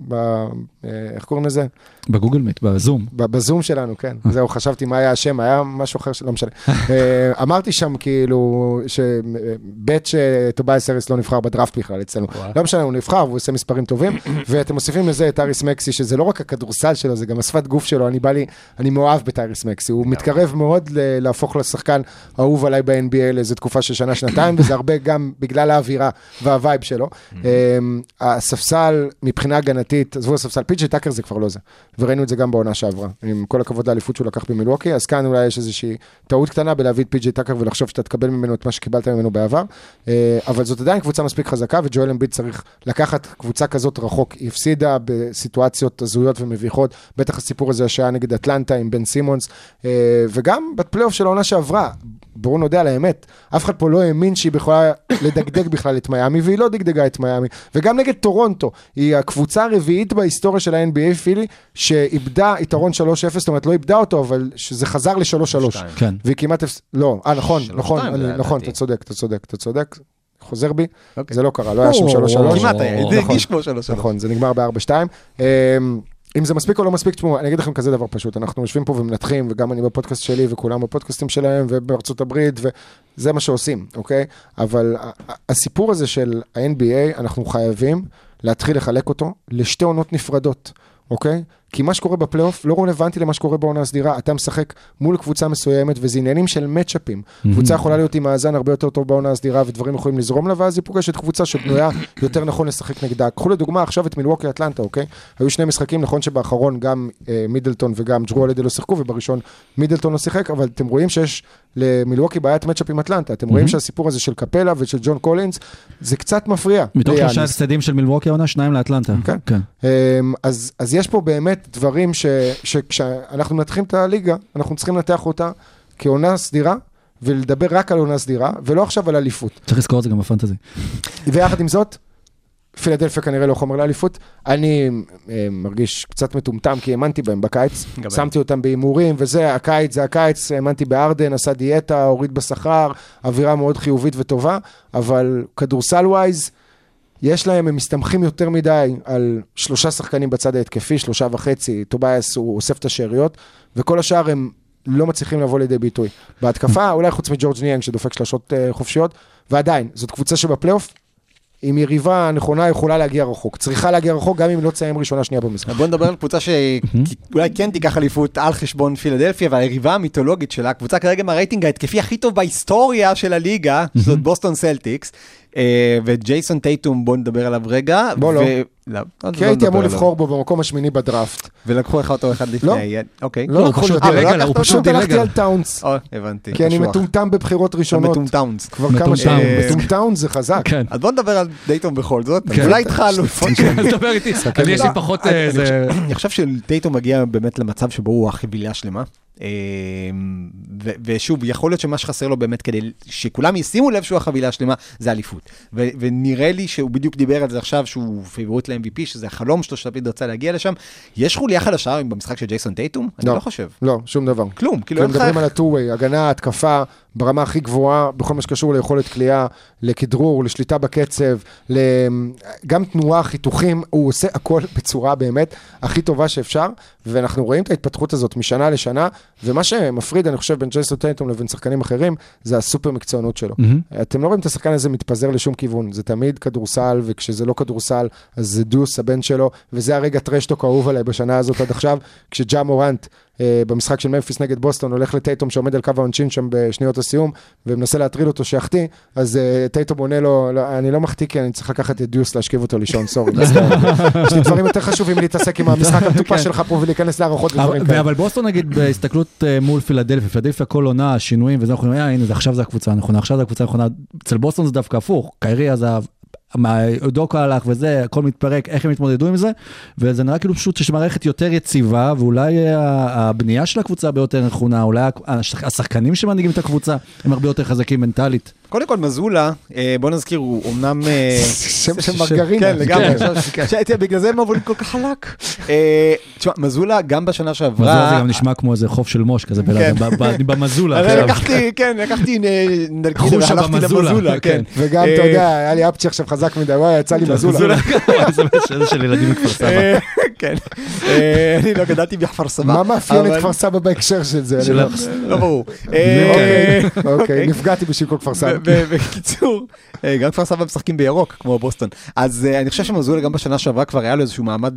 ב... אה, איך קוראים לזה? בגוגל מיט, בזום. בזום שלנו, כן. *laughs* זהו, חשבתי מה היה השם, היה משהו אחר שלא משנה. *laughs* אה, אמרתי שם כאילו, שבית שטובייס האריס לא נבחר בדראפט בכלל אצלנו. לא משנה, הוא נבחר והוא עושה מספרים טובים, *coughs* ואתם מוסיפים לזה את טייריס מקסי, שזה לא רק הכדורסל שלו, זה גם השפת גוף שלו, אני בא לי, אני מאוהב בטייריס מקסי, הוא מתקרב מאוד להפוך לשחקן אהוב עליי ב-NBA לאיזו תקופה של שנה-שנתיים, *coughs* וזה הרבה גם בגלל האווירה וה vibe שלו. אמ, הספסל, מבחינה הגנתית, עזבו הספסל, פיג'י טאקר זה כבר לא זה, וראינו את זה גם בעונה שעברה, עם כל הכבוד לאליפות שהוא לקח במילווקי, אז כאן אולי יש איזושהי טעות קטנה בלהביא את פיג'י טאקר ולחשוב שאתה תקבל ממנו את מה שקיבלת ממנו בעבר, אה, אבל זאת עדיין קבוצה מספיק חזקה, וג'ואל אמביד צריך לקחת קבוצה כזאת רחוק. היא הפסידה בסיטואציות הזויות ומביכות, בטח הסיפור הזה שהיה נגד אטלנטה עם בן סימונס, אה, וגם בפלייאוף של העונה שעברה, בואו נודה על האמת, אף אחד פה לא האמין שהיא יכולה *coughs* לדגדג בכלל את מיאמי, והיא לא דגדגה את מיאמי. וגם נגד טורונטו, היא הקבוצה הרביעית בהיסטוריה של ה-NBA, פילי, שאיבדה יתרון 3-0, זאת אומרת, לא איבדה אותו, אבל שזה חזר ל-3-3. כן. והיא כמעט, לא, אה, נכון, נכון, נכון. אתה צודק, אתה צודק, אתה צודק. חוזר בי, אוקיי. זה לא קרה, לא היה שם או, 3-3. כמעט היה, זה נכון. הרגיש כמו שלוש שלוש. נכון, זה נגמר ב-4-2. אם זה מספיק או לא מספיק, תשמעו, אני אגיד לכם כזה דבר פשוט, אנחנו יושבים פה ומנתחים, וגם אני בפודקאסט שלי, וכולם בפודקאסטים שלהם, ובארצות הברית, וזה מה שעושים, אוקיי? אבל הסיפור הזה של ה-NBA, אנחנו חייבים להתחיל לחלק אותו לשתי עונות נפרדות, אוקיי? כי מה שקורה בפלייאוף לא רלוונטי למה שקורה בעונה הסדירה. אתה משחק מול קבוצה מסוימת, וזה עניינים של מצ'אפים. קבוצה יכולה להיות עם מאזן הרבה יותר טוב בעונה הסדירה, ודברים יכולים לזרום לה, ואז היא פוגשת קבוצה שבנויה יותר נכון לשחק נגדה. קחו לדוגמה עכשיו את מילווקי אטלנטה, אוקיי? היו שני משחקים, נכון שבאחרון גם אה, מידלטון וגם ג'רו הלידי לא שיחקו, ובראשון מידלטון לא שיחק, אבל אתם רואים שיש למילווקי בעיית מצ'אפ עם אטלנטה. אתם רואים שהסיפור הזה של קפלה ושל ג'ון קולינס, זה קצת מפריע. מתוך. שלושה הפסדים של מילווקי העונה, שניים לאטלנטה. כן. כן. אמ, אז, אז יש פה באמת דברים ש, שכשאנחנו מנתחים את הליגה, אנחנו צריכים לנתח אותה כעונה סדירה, ולדבר רק על עונה סדירה, ולא עכשיו על אליפות. צריך לזכור את זה גם בפנטזי. ויחד עם זאת, פילדלפיה כנראה לא חומר לאליפות. אני אה, מרגיש קצת מטומטם, כי האמנתי בהם בקיץ. שמתי אותם בהימורים, וזה, הקיץ זה הקיץ, האמנתי בהארדן, עשה דיאטה, הוריד בשכר, אווירה מאוד חיובית וטובה, אבל כדורסל wise, יש להם, הם מסתמכים יותר מדי על שלושה שחקנים בצד ההתקפי, שלושה וחצי, טובייס הוא אוסף את השאריות, וכל השאר הם לא מצליחים לבוא לידי ביטוי. בהתקפה, אולי חוץ מג'ורג' ניאנג שדופק שלשות אה, חופשיות, ועדיין, זאת קבוצה שבפלייאוף, עם יריבה נכונה יכולה להגיע רחוק. צריכה להגיע רחוק גם אם לא תסיים ראשונה שנייה במזרח. בוא נדבר על קבוצה שאולי כן תיקח אליפות על חשבון פילדלפיה, והיריבה המיתולוגית שלה, קבוצה כרגע עם הרייטינג ההתקפי הכי טוב בהיסטוריה של הליגה, זאת בוסטון סלטיקס, וג'ייסון טייטום, בוא נדבר עליו רגע. בוא לא. לא, לא כי הייתי אמור. לבחור בו במקום השמיני בדראפט. ולקחו לך אותו אחד לפני. אוקיי. לא הוא לקחו פשוט אותי. דילג אה, עליו, הוא פשוט דילג הלכתי. על טאונס. או, הבנתי. כי אני. מטומטם בבחירות ראשונות. מטומטאונס. כבר. כמה שנים. אה, מטומטם זה חזק. כן. אז בוא נדבר על דייטום בכל זאת. כן. אולי איתך אלופות. *laughs* דבר איתי, אני יש לי פחות. אני חושב שדייטום מגיע באמת למצב שבו הוא החבילה שלמה. אה, ו- ושוב, יכול להיות שמה שחסר לו באמת כדי שכולם ישימו לב שהוא החבילה השלמה, זה אליפות. ו- ונראה לי שהוא בדיוק דיבר על זה עכשיו, שהוא פיבוריט ל-MVP, שזה החלום שלו שתמיד רצה להגיע לשם. יש חוליה חדשה במשחק של ג'ייסון טייטום? אני לא חושב. לא, שום דבר. כלום, כאילו אין לך... מדברים על ה-2-way, הגנה, התקפה, ברמה הכי גבוהה, בכל מה שקשור ליכולת כליאה, לכדרור, לשליטה בקצב. גם תנועה, חיתוכים, הוא עושה הכל *laughs* בצורה באמת הכי טובה שאפשר, ואנחנו רואים את ההתפתחות הזאת משנה לשנה, ומה שמפריד, אני חושב, בין ג'ייסון טייטום לבין שחקנים אחרים, זה הסופר מקצוענות שלו. מהמם. אתם לא רואים את השחקן הזה מתפזר לשום כיוון, זה תמיד כדורסל, וכשזה לא כדורסל, אז זה דוס, הבן שלו, וזה הרגע trash talk האהוב עליי בשנה הזאת עד עכשיו, כשג'ה מורנט במשחק של ממפיס נגד בוסטון הולך לטייטום שעומד על קו העונשין שם בשניות הסיום, ומנסה להטריד אותו שיחטיא, אז אה, טייטום עונה לו, לא, אני לא מחטיא כי אני צריך לקחת את דוס להשכיב אותו לישון, sorry. *laughs* יש לי דברים יותר חשובים להתעסק עם המשחק *laughs* המטופש שלך פה ולהיכנס להערכות ודברים אבל- כאלה. אבל בוסטון נגיד בהסתכלות אה, מול פילדלפיה, פילדלפיה כל עונה, השינויים וזה, אנחנו אומרים, "אה, הנה, זה- עכשיו זה הקבוצה הנכונה, עכשיו זה הקבוצה הנכונה. אצל בוסטון זה דווקא הפוך, קיירי עזב, מה- דוקה הלך וזה, הכל מתפרק, איך הם התמודדו עם זה, וזה נראה כאילו פשוט שיש מערכת יותר יציבה, ואולי אה, הבנייה של הקבוצה הרבה יותר נכונה, אולי השח- השחקנים שמנהיגים את הקבוצה הם הרבה יותר חזקים מנטלית. קודם כל, מזולה, אה, בוא נזכיר, הוא אמנם... אה, *laughs* שם של מרגרינה. כן, לגמרי. כן. בגלל זה הם עברו לי כל כך חלק. תשמע, מזולה, גם בשנה שעברה... מזולה זה גם נשמע כמו איזה חוף של מוש כזה, כן. במזולה. לקחתי, כן, לקחתי נלקידה חושה והלכתי במזולה, למזולה, כן. וגם, אתה יודע, היה לי אפצ'י עכשיו חזר חזק מדי, וואי, יצא לי מזולה. זה זה של ילדים מכפר סבא. אה, כן. אה, אני לא גדלתי בכפר סבא. מה מאפיין את כפר סבא בהקשר של זה? לא- לא ברור. אה, אוקיי, אוקיי, נפגעתי בשביל כל כפר סבא. בקיצור, גם כפר סבא משחקים בירוק, כמו בוסטון. אז אני חושב שמזולה גם בשנה שעברה כבר היה לו איזשהו מעמד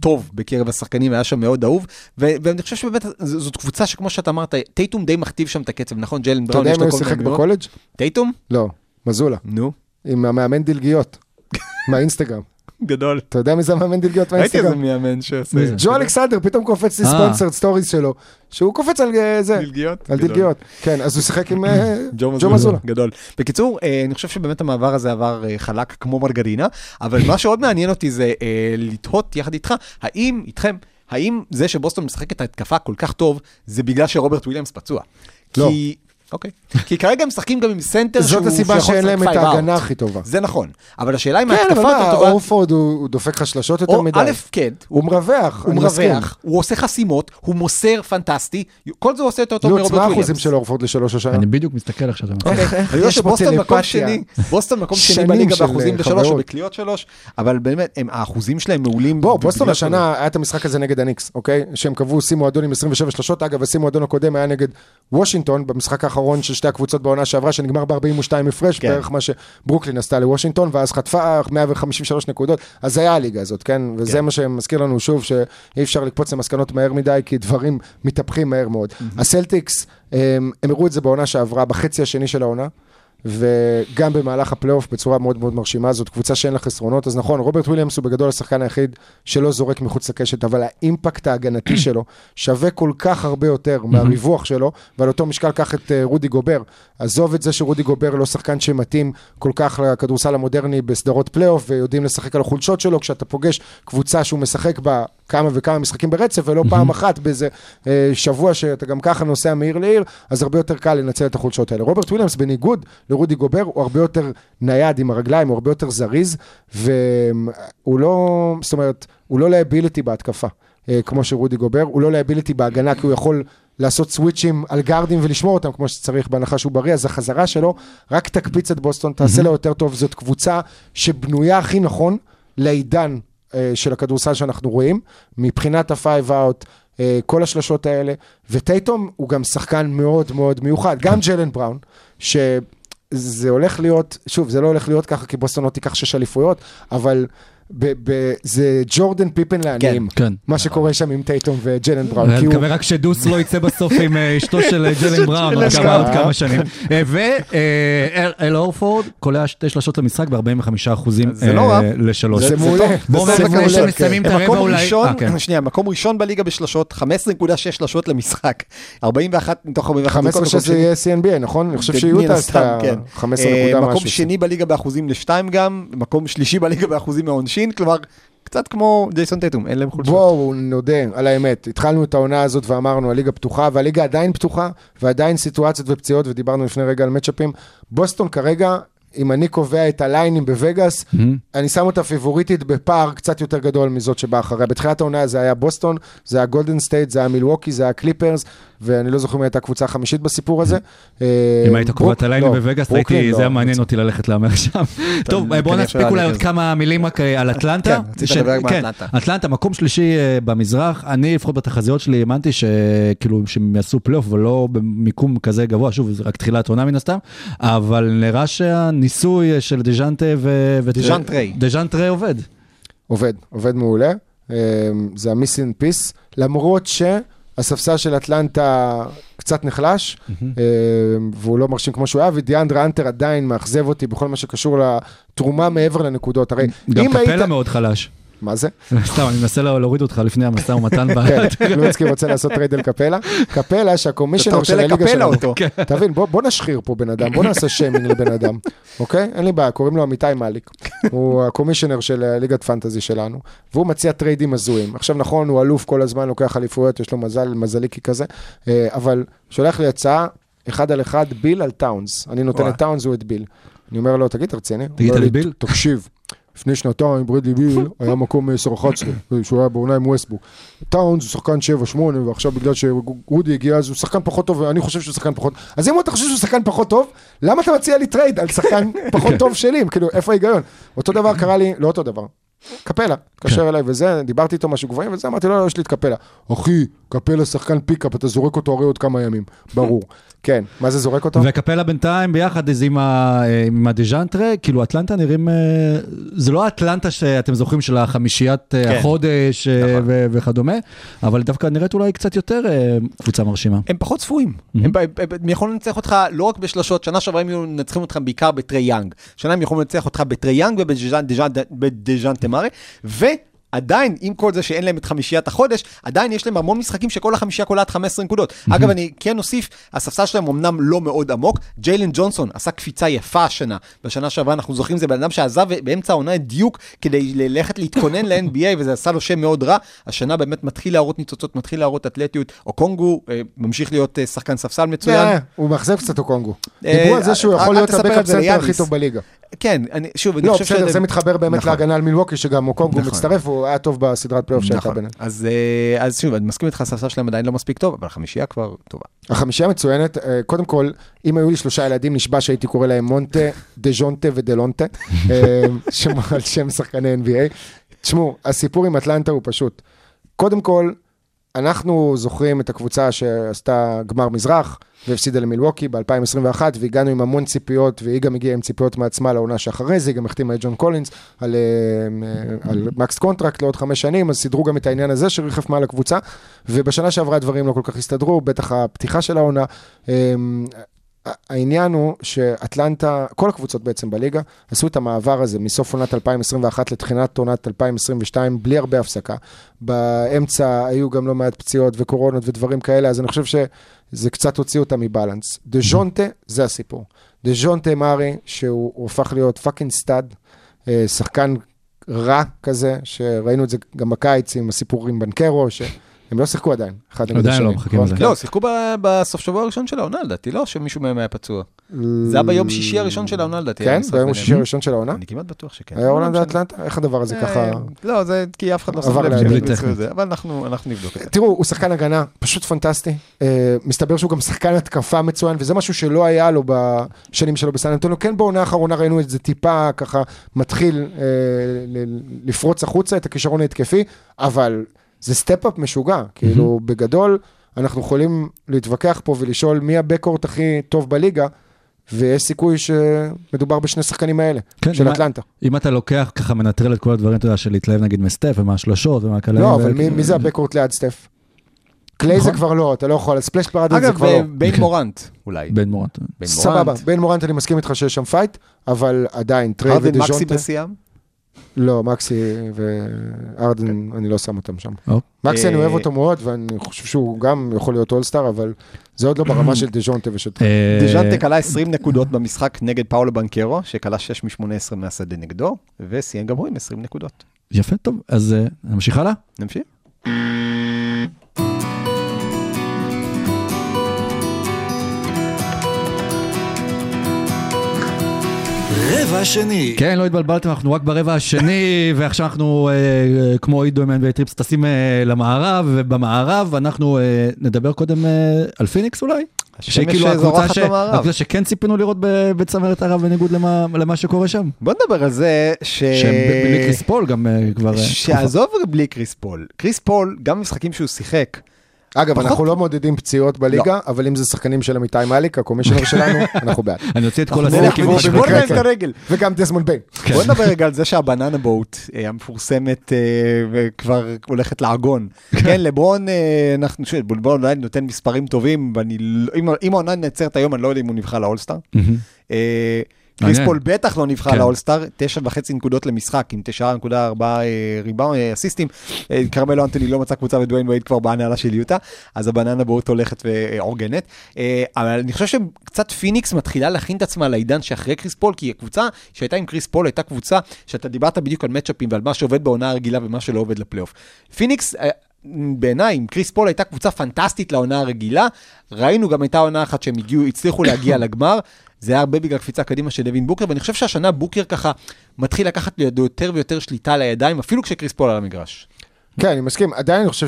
טוב בקרב השחקנים, היה שם מאוד אהוב, ואני חושב שבאמת זאת קבוצה שכמו שאתה אמרת, טייטום די מכתיב שם את הקצב, נכון? ג'לן אתה בראון, יודע יש אם לו הוא כל שיחק מיני הגדרות. בקולג'? טייטום? לא, מזולה. נו, עם המאמן דלגיות. *laughs* מהאינסטגרם. גדול. אתה יודע מי זה המאמן דלגיות ראיתי איזה מהאינסטגרם? מאמן שעושה... ג'ו אלכסנדר, פתאום קופץ לי אה. ספונסרד סטוריז שלו, שהוא קופץ על אה, זה, דלגיות? על. דלגיות. כן, אז הוא שיחק עם אה, *laughs* ג'ו מזולה. גדול. בקיצור, אני חושב שבאמת המעבר הזה עבר חלק כמו מרגרינה, אבל מה שעוד מעניין אותי זה לתהות יחד איתך, האם, איתכם, האם זה שבוסטון משחק את ההתקפה כל כך טוב, זה בגלל שרוברט וויליאמס פצוע? לא. כי... אוקיי. כי כרגע הם משחקים גם עם סנטר שהוא... זאת הסיבה שאין להם את. ההגנה הכי טובה. זה נכון, אבל השאלה אם כן, אבל ההתקפה מה, יותר טובה... אורפורד הוא דופק לך שלשות יותר מדי. א', כן, הוא מרווח, הוא. מרווח, הוא עושה חסימות, הוא מוסר פנטסטי, כל זה הוא עושה יותר טוב נו, מרוברט מה וויליאמס. האחוזים של אורפורד לשלוש השנה? אני בדיוק מסתכל עכשיו. מצחיק. איך אני יודע שבוסטון מקום? שני, בוסטון מקום שני בליגה של, באחוזים אה, בשלוש או. בקליעות שלוש, אבל באמת, האחוזים שלהם מעולים. בוא, בוסטון. השנה היה את המשחק הזה נגד הניקס, אוקיי? שהם קבעו שיא מועדון עם 27 שלשות, אגב, השיא מועדון הקודם היה נגד וושינגטון, במשחק האחרון של שתי הקבוצות בעונה שעברה, שנגמר ב-42 הפרש, כן. בערך מה שברוקלין עשתה לוושינגטון, ואז חטפה 153 נקודות, אז זה היה הליגה הזאת, כן? וזה כן. מה שמזכיר לנו שוב, שאי אפשר לקפוץ למסקנות מהר מדי, כי דברים מתהפכים מהר מאוד. הסלטיקס, הם הם הראו את זה בעונה שעברה, בחצי השני של העונה. וגם במהלך הפלייאוף בצורה מאוד מאוד מרשימה, זאת קבוצה שאין לה חסרונות, אז נכון, רוברט וויליאמס הוא בגדול השחקן היחיד שלא זורק מחוץ לקשת, אבל ה impact ההגנתי שלו שווה כל כך הרבה יותר מהריווח שלו, ועל אותו משקל קח את אה, רודי גובר. עזוב את זה שרודי גובר לא שחקן שמתאים כל כך לכדורסל המודרני בסדרות פלייאוף, ויודעים לשחק על החולשות שלו, כשאתה פוגש קבוצה שהוא משחק בה כמה וכמה משחקים ברצף, ולא פעם אחת באיזה אה, שבוע שאתה גם ככה נוסע מעיר לעיר, אז הרבה יותר קל לנצל את החולשות האלה. רוברט וויליאמס, בניגוד לרודי גובר, הוא הרבה יותר נייד עם הרגליים, הוא הרבה יותר זריז, והוא לא, זאת אומרת, הוא לא liability בהתקפה, אה, כמו שרודי גובר, הוא לא liability בהגנה, כי הוא יכול לעשות switch ים על גארדים ולשמור אותם כמו שצריך, בהנחה שהוא בריא, אז החזרה שלו רק תקפיץ את בוסטון, תעשה לו יותר טוב, זאת קבוצה שבנויה הכי נכון לעידן אה, של הכדורסל שאנחנו רואים, מבחינת ה-five out, אה, כל השלשות האלה, וטייטום הוא גם שחקן מאוד מאוד מיוחד, גם ג'לן בראון, שזה הולך להיות, שוב, זה לא הולך להיות ככה, כי בוסטון לא תיקח שש אליפויות, אבל ב- ב- זה ג'ורדן פיפן לעניים, כן. מה שקורה שם עם טייטום וג'לן בראון, אני. מקווה רק שדוס לא יצא בסוף עם אה, אשתו של אה, ג'לן בראון עוד כמה- עוד בראון. כמה שנים. ואל אורפורד קולע שתי שלשות למשחק ב-45 אחוזים זה לא רע. לשלוש. זה מעולה. בואו לפני שהם כן. את הרבע מקום אולי... ראשון, אה, כן. שנייה, מקום ראשון בליגה בשלשות, 15.6 שלשות למשחק, 41 מתוך 41 15 דקות, מקום שזה. יהיה CNBA, נכון? אני חושב מן שיוטה הסתם, עשתה כן. 15 אה, נקודה מקום משהו. שני בליגה באחוזים לשתיים גם, מקום שלישי בליגה באחוזים מהעונשין, כלומר, קצת כמו ג'ייסון טטום, אין להם חולשות. בואו נודה על האמת, התחלנו את העונה הזאת ואמרנו הליגה פתוחה, והליגה עדיין פתוחה, ועדיין סיטואציות ופציעות, ודיברנו לפני רגע על מצ'אפים. בוסטון כרגע, אם אני קובע את ה line ים בווגאס, אני שם אותה פיבוריטית בפער קצת יותר גדול מזאת שבאה אחריה. בתחילת העונה זה היה בוסטון, זה היה גולדן סטייט, זה היה מילווקי, זה היה קליפרס, ואני לא זוכר מי הייתה הקבוצה החמישית בסיפור הזה. אם אה, היית קובע את ה line ים לא, בווגאס, לא. זה היה מעניין אותי ללכת להמר *laughs* שם. טוב, בואו נספיק אולי לי עוד. כמה מילים רק אה, על אטלנטה. כן, ש- כן. אטלנטה, מקום שלישי אה, במזרח. אני לפחות בתחזיות שלי האמנתי שכאילו שהם יעשו פלייאוף ולא במיקום כזה גבוה, שוב, זה רק תחילת עונה מן הסתם, אבל נראה שהניסוי של דז'ונטה ו... דז'אנטרי. דז'אנטרי עובד. עובד, עובד מעולה. זה ה missing piece, למרות שהספסל של אטלנטה קצת נחלש, אה, והוא לא מרשים כמו שהוא היה, ודיאנדרה האנטר עדיין מאכזב אותי בכל מה שקשור לתרומה מעבר לנקודות. הרי גם אם היית... קפלה מאוד חלש. מה זה? *laughs* סתם, אני מנסה לה- להוריד אותך לפני המשא ומתן. ב- *laughs* כן, *laughs* לואיצקי רוצה לעשות trade אל קפלה. קפלה אתה שהקומישיונר רוצה של הליגה לקפלה שלנו. אותו. תבין, בוא, נשחיר פה בן אדם, בוא נעשה שיימינג לבן אדם, אוקיי? אין לי בעיה, קוראים לו אמיתי מאליק. הוא הקומישיונר של אה, ליגת פנטזי שלנו, והוא מציע טריידים הזויים. עכשיו נכון, הוא אלוף כל הזמן, לוקח אליפויות, יש לו מזל, מזליקי כזה, אה, אבל שולח לי הצעה, אחד על אחד, ביל על טאונס. אני נותן וואי. את טאונס, הוא את ביל. אני אומר לו, תגיד, אתה רציני? הוא תגיד על ביל? תקשיב, לפני שנתיים ברדלי ביל *laughs* היה מקום 10-11, שהוא היה בעונה עם ווסטברוק. טאונס הוא שחקן 7-8, ועכשיו בגלל שרודי הגיע אז הוא שחקן פחות טוב, ואני חושב שהוא שחקן פחות... אז אם אתה חושב שהוא שחקן פחות טוב, למה אתה מציע לי trade על שחקן *laughs* פחות טוב שלי? כאילו, איפה ההיגיון? אותו דבר קרה לי, לא אותו דבר. קפלה, התקשר אליי וזה, דיברתי איתו משהו גבוהים וזה, אמרתי לו, לא, יש לי את קפלה. אחי, קפלה שחקן pickup, אתה זורק אותו הרי עוד כמה ימים. ברור. כן, מה זה זורק אותו? וקפלה בינתיים ביחד איזה עם ה- אה, עם הדז'אנטרה, כאילו אטלנטה נראים, אה, זה לא האטלנטה שאתם זוכרים של החמישיית אה, כן. החודש נכון. ו- וכדומה, אבל דווקא נראית אולי קצת יותר קבוצה מרשימה. הם פחות צפויים. הם, הם, הם, הם יכולים לנצח אותך לא רק בשלשות, שנה שעברה הם היו מנצחים אותך בעיקר בטרי יאנג. שנה הם יכולים לנצח אותך בטרי יאנג ובדז'אן תמרי, ועדיין, עם כל זה שאין להם את חמישיית החודש, עדיין יש להם המון משחקים שכל החמישייה קולעת 15 נקודות. אגב, אני כן אוסיף, הספסל שלהם אמנם לא מאוד עמוק, ג'יילן ג'ונסון עשה קפיצה יפה השנה. בשנה שעברה אנחנו זוכרים, זה בן אדם שעזב באמצע העונה את דיוק כדי ללכת להתכונן ל-NBA, וזה עשה לו שם מאוד רע. השנה באמת מתחיל להראות ניצוצות, מתחיל להראות אתלטיות. או קונגו אה, ממשיך להיות אה, שחקן ספסל מצוין. אה, הוא מאכזב קצת אוקונגו. דיברו על זה שהוא יכול להיות הבקאפ סנטר הכי. טוב בליגה. כן, אני, שוב, אני לא, חושב בסדר, זה מתחבר באמת נכון. להגנה על מילווקי, שגם אוקונגו נכון. מצטרף, והוא היה טוב בסדרת פלייאוף שהייתה נכון. ביניהם. אז, אה, אז שוב, אני מסכים איתך, הספסל שלהם עדיין לא מספיק טוב, אבל החמישייה כבר טובה. החמישייה מצוינת, אה, קודם כל, אם היו לי שלושה ילדים, נשבע שהייתי קורא להם מונטה, דז'ונטה ודלונטה, אה, *laughs* שם על שם שחקני NBA. תשמעו, הסיפור עם אטלנטה הוא פשוט. קודם כל, אנחנו זוכרים את הקבוצה שעשתה גמר מזרח והפסידה למילווקי ב-2021, והגענו עם המון ציפיות, והיא גם הגיעה עם ציפיות מעצמה לעונה שאחרי זה, היא גם החתימה את ג'ון קולינס על, אה, אה, על max contract לעוד חמש שנים, אז סידרו גם את העניין הזה שריחף מעל הקבוצה, ובשנה שעברה הדברים לא כל כך הסתדרו, בטח הפתיחה של העונה. העניין הוא שאטלנטה, כל הקבוצות בעצם בליגה, עשו את המעבר הזה מסוף עונת 2021 לתחילת עונת 2022 בלי הרבה הפסקה. באמצע היו גם לא מעט פציעות וקורונות ודברים כאלה, אז אני חושב שזה קצת הוציא אותם מ balance. דז'ונטה, זה הסיפור. דז'ונטה מארי, שהוא הוא הפך להיות fucking stud, אה, שחקן רע כזה, שראינו את זה גם בקיץ עם הסיפור עם בנקרו, שהם לא שיחקו עדיין, אחד נגד עדיין. לא מחכים נכון? לזה. לא, שיחקו ב- בסוף שבוע הראשון של העונה, לדעתי, לא שמישהו מהם היה פצוע. זה היה ביום שישי הראשון של העונה, לדעתי. כן? ביום ביניהם. השישי הראשון של העונה? אני כמעט בטוח שכן. היה לא הולנד משנה. ואטלנטה? איך הדבר הזה אה, ככה... לא, זה כי אף אחד לא שם לב שהם. ניצחו את זה, אבל אנחנו אנחנו נבדוק את זה. תראו, הוא שחקן הגנה פשוט פנטסטי. אה, מסתבר שהוא גם שחקן התקפה מצוין, וזה משהו שלא היה לו בשנים שלו בסן אנטוניו. כן, בעונה האחרונה ראינו את זה טיפה ככה מתחיל אה, לפרוץ החוצה את הכישרון ההתקפי, אבל זה step-up משוגע. כאילו, בגדול, אנחנו יכולים להתווכח פה ולשאול מי ה backcourt הכי טוב בליגה, ויש סיכוי שמדובר בשני שחקנים האלה, כן, של מה- אטלנטה. אם אתה לוקח ככה מנטרל את כל הדברים, אתה יודע, של להתלהב נגיד מסטף ומהשלשות ומהקלעים. לא, ו- אבל מי- מי זה ה backcourt ליד סטף? קליי זה נכון. כבר לא, אתה לא יכול, Splash Brothers זה אגב, כבר לא. ביין מורנט, אולי. ביין מורנט. סבבה, מורנט. ביין מורנט אני מסכים איתך שיש שם fight, אבל עדיין, טריי הרדן מקסי ודז'ונטה, בשיאם? לא, מקסי וארדן, אני לא שם אותם שם. אוקיי. מקסי אני אה, אוהב אותו מאוד, ואני חושב שהוא גם יכול להיות all-star, אבל זה עוד לא ברמה של דז'ונטה ושל. אה, דז'נטה קלע 20 נקודות במשחק נגד פאולו בנקרו, שקלע 6 מ-18 מהשדה נגדו, וסיים גם הוא עם 20 נקודות. יפה, טוב, אז אה, נמשיך הלאה? נמשיך? רבע שני. כן, לא התבלבלתם, אנחנו רק ברבע השני, *laughs* ועכשיו אנחנו, אה, אה, כמו עידו עם טריפס, טסים אה, למערב, ובמערב אנחנו אה, נדבר קודם אה, על פיניקס אולי? השמש שכאילו הקבוצה ש-. הקבוצה שכן ציפינו לראות ב- בצמרת המערב בניגוד למה למה שקורה שם. בוא נדבר על זה ש... שהם בלי קריס פול גם אה, כבר... אה. שעזוב בלי קריס פול. קריס פול, גם במשחקים שהוא שיחק, אגב, פחות- אנחנו לא מעודדים פציעות בליגה, אבל אם זה שחקנים של עמיתי מאליק, ה commissioner שלנו, *laughs* אנחנו בעד. אני אוציא את כל הסלקים. נלך ונשבור במקרה להם את כן. הרגל. וגם דזמונד ביין. כן. בוא נדבר רגע על זה שה banana boat אה, המפורסמת אה, וכבר הולכת לעגון. כן, לברון, אה, אנחנו, שוב, לברון עדיין נותן מספרים טובים, ואני, לא- אם- אם העונה נעצרת היום, אני לא יודע אם הוא נבחר ל all-star. אה, קריס. פול בטח לא נבחר כן. ל all-star, תשע וחצי נקודות למשחק עם תשעה נקודה ארבעה ריבאונד, אה, אסיסטים. אה, כרמלו אנטוני לא מצא קבוצה ודוויין וייד כבר בהנהלה של יוטה, אז ה banana boat הולכת ועוגנת. אה, אבל אני חושב שקצת פיניקס מתחילה להכין את עצמה לעידן שאחרי קריס פול, כי הקבוצה שהייתה עם קריס פול הייתה קבוצה שאתה דיברת בדיוק על מצ'אפים ועל מה שעובד בעונה הרגילה ומה שלא עובד לפלייאוף. פיניקס... אה, בעיניי, אם קריס פול הייתה קבוצה פנטסטית לעונה הרגילה, ראינו גם הייתה עונה אחת שהם הגיעו, הצליחו להגיע לגמר, זה היה הרבה בגלל קפיצה קדימה של דווין בוקר, ואני חושב שהשנה בוקר ככה מתחיל לקחת לידו יותר ויותר שליטה לידיים, אפילו כשקריס פול על המגרש. כן, אני מסכים. עדיין אני חושב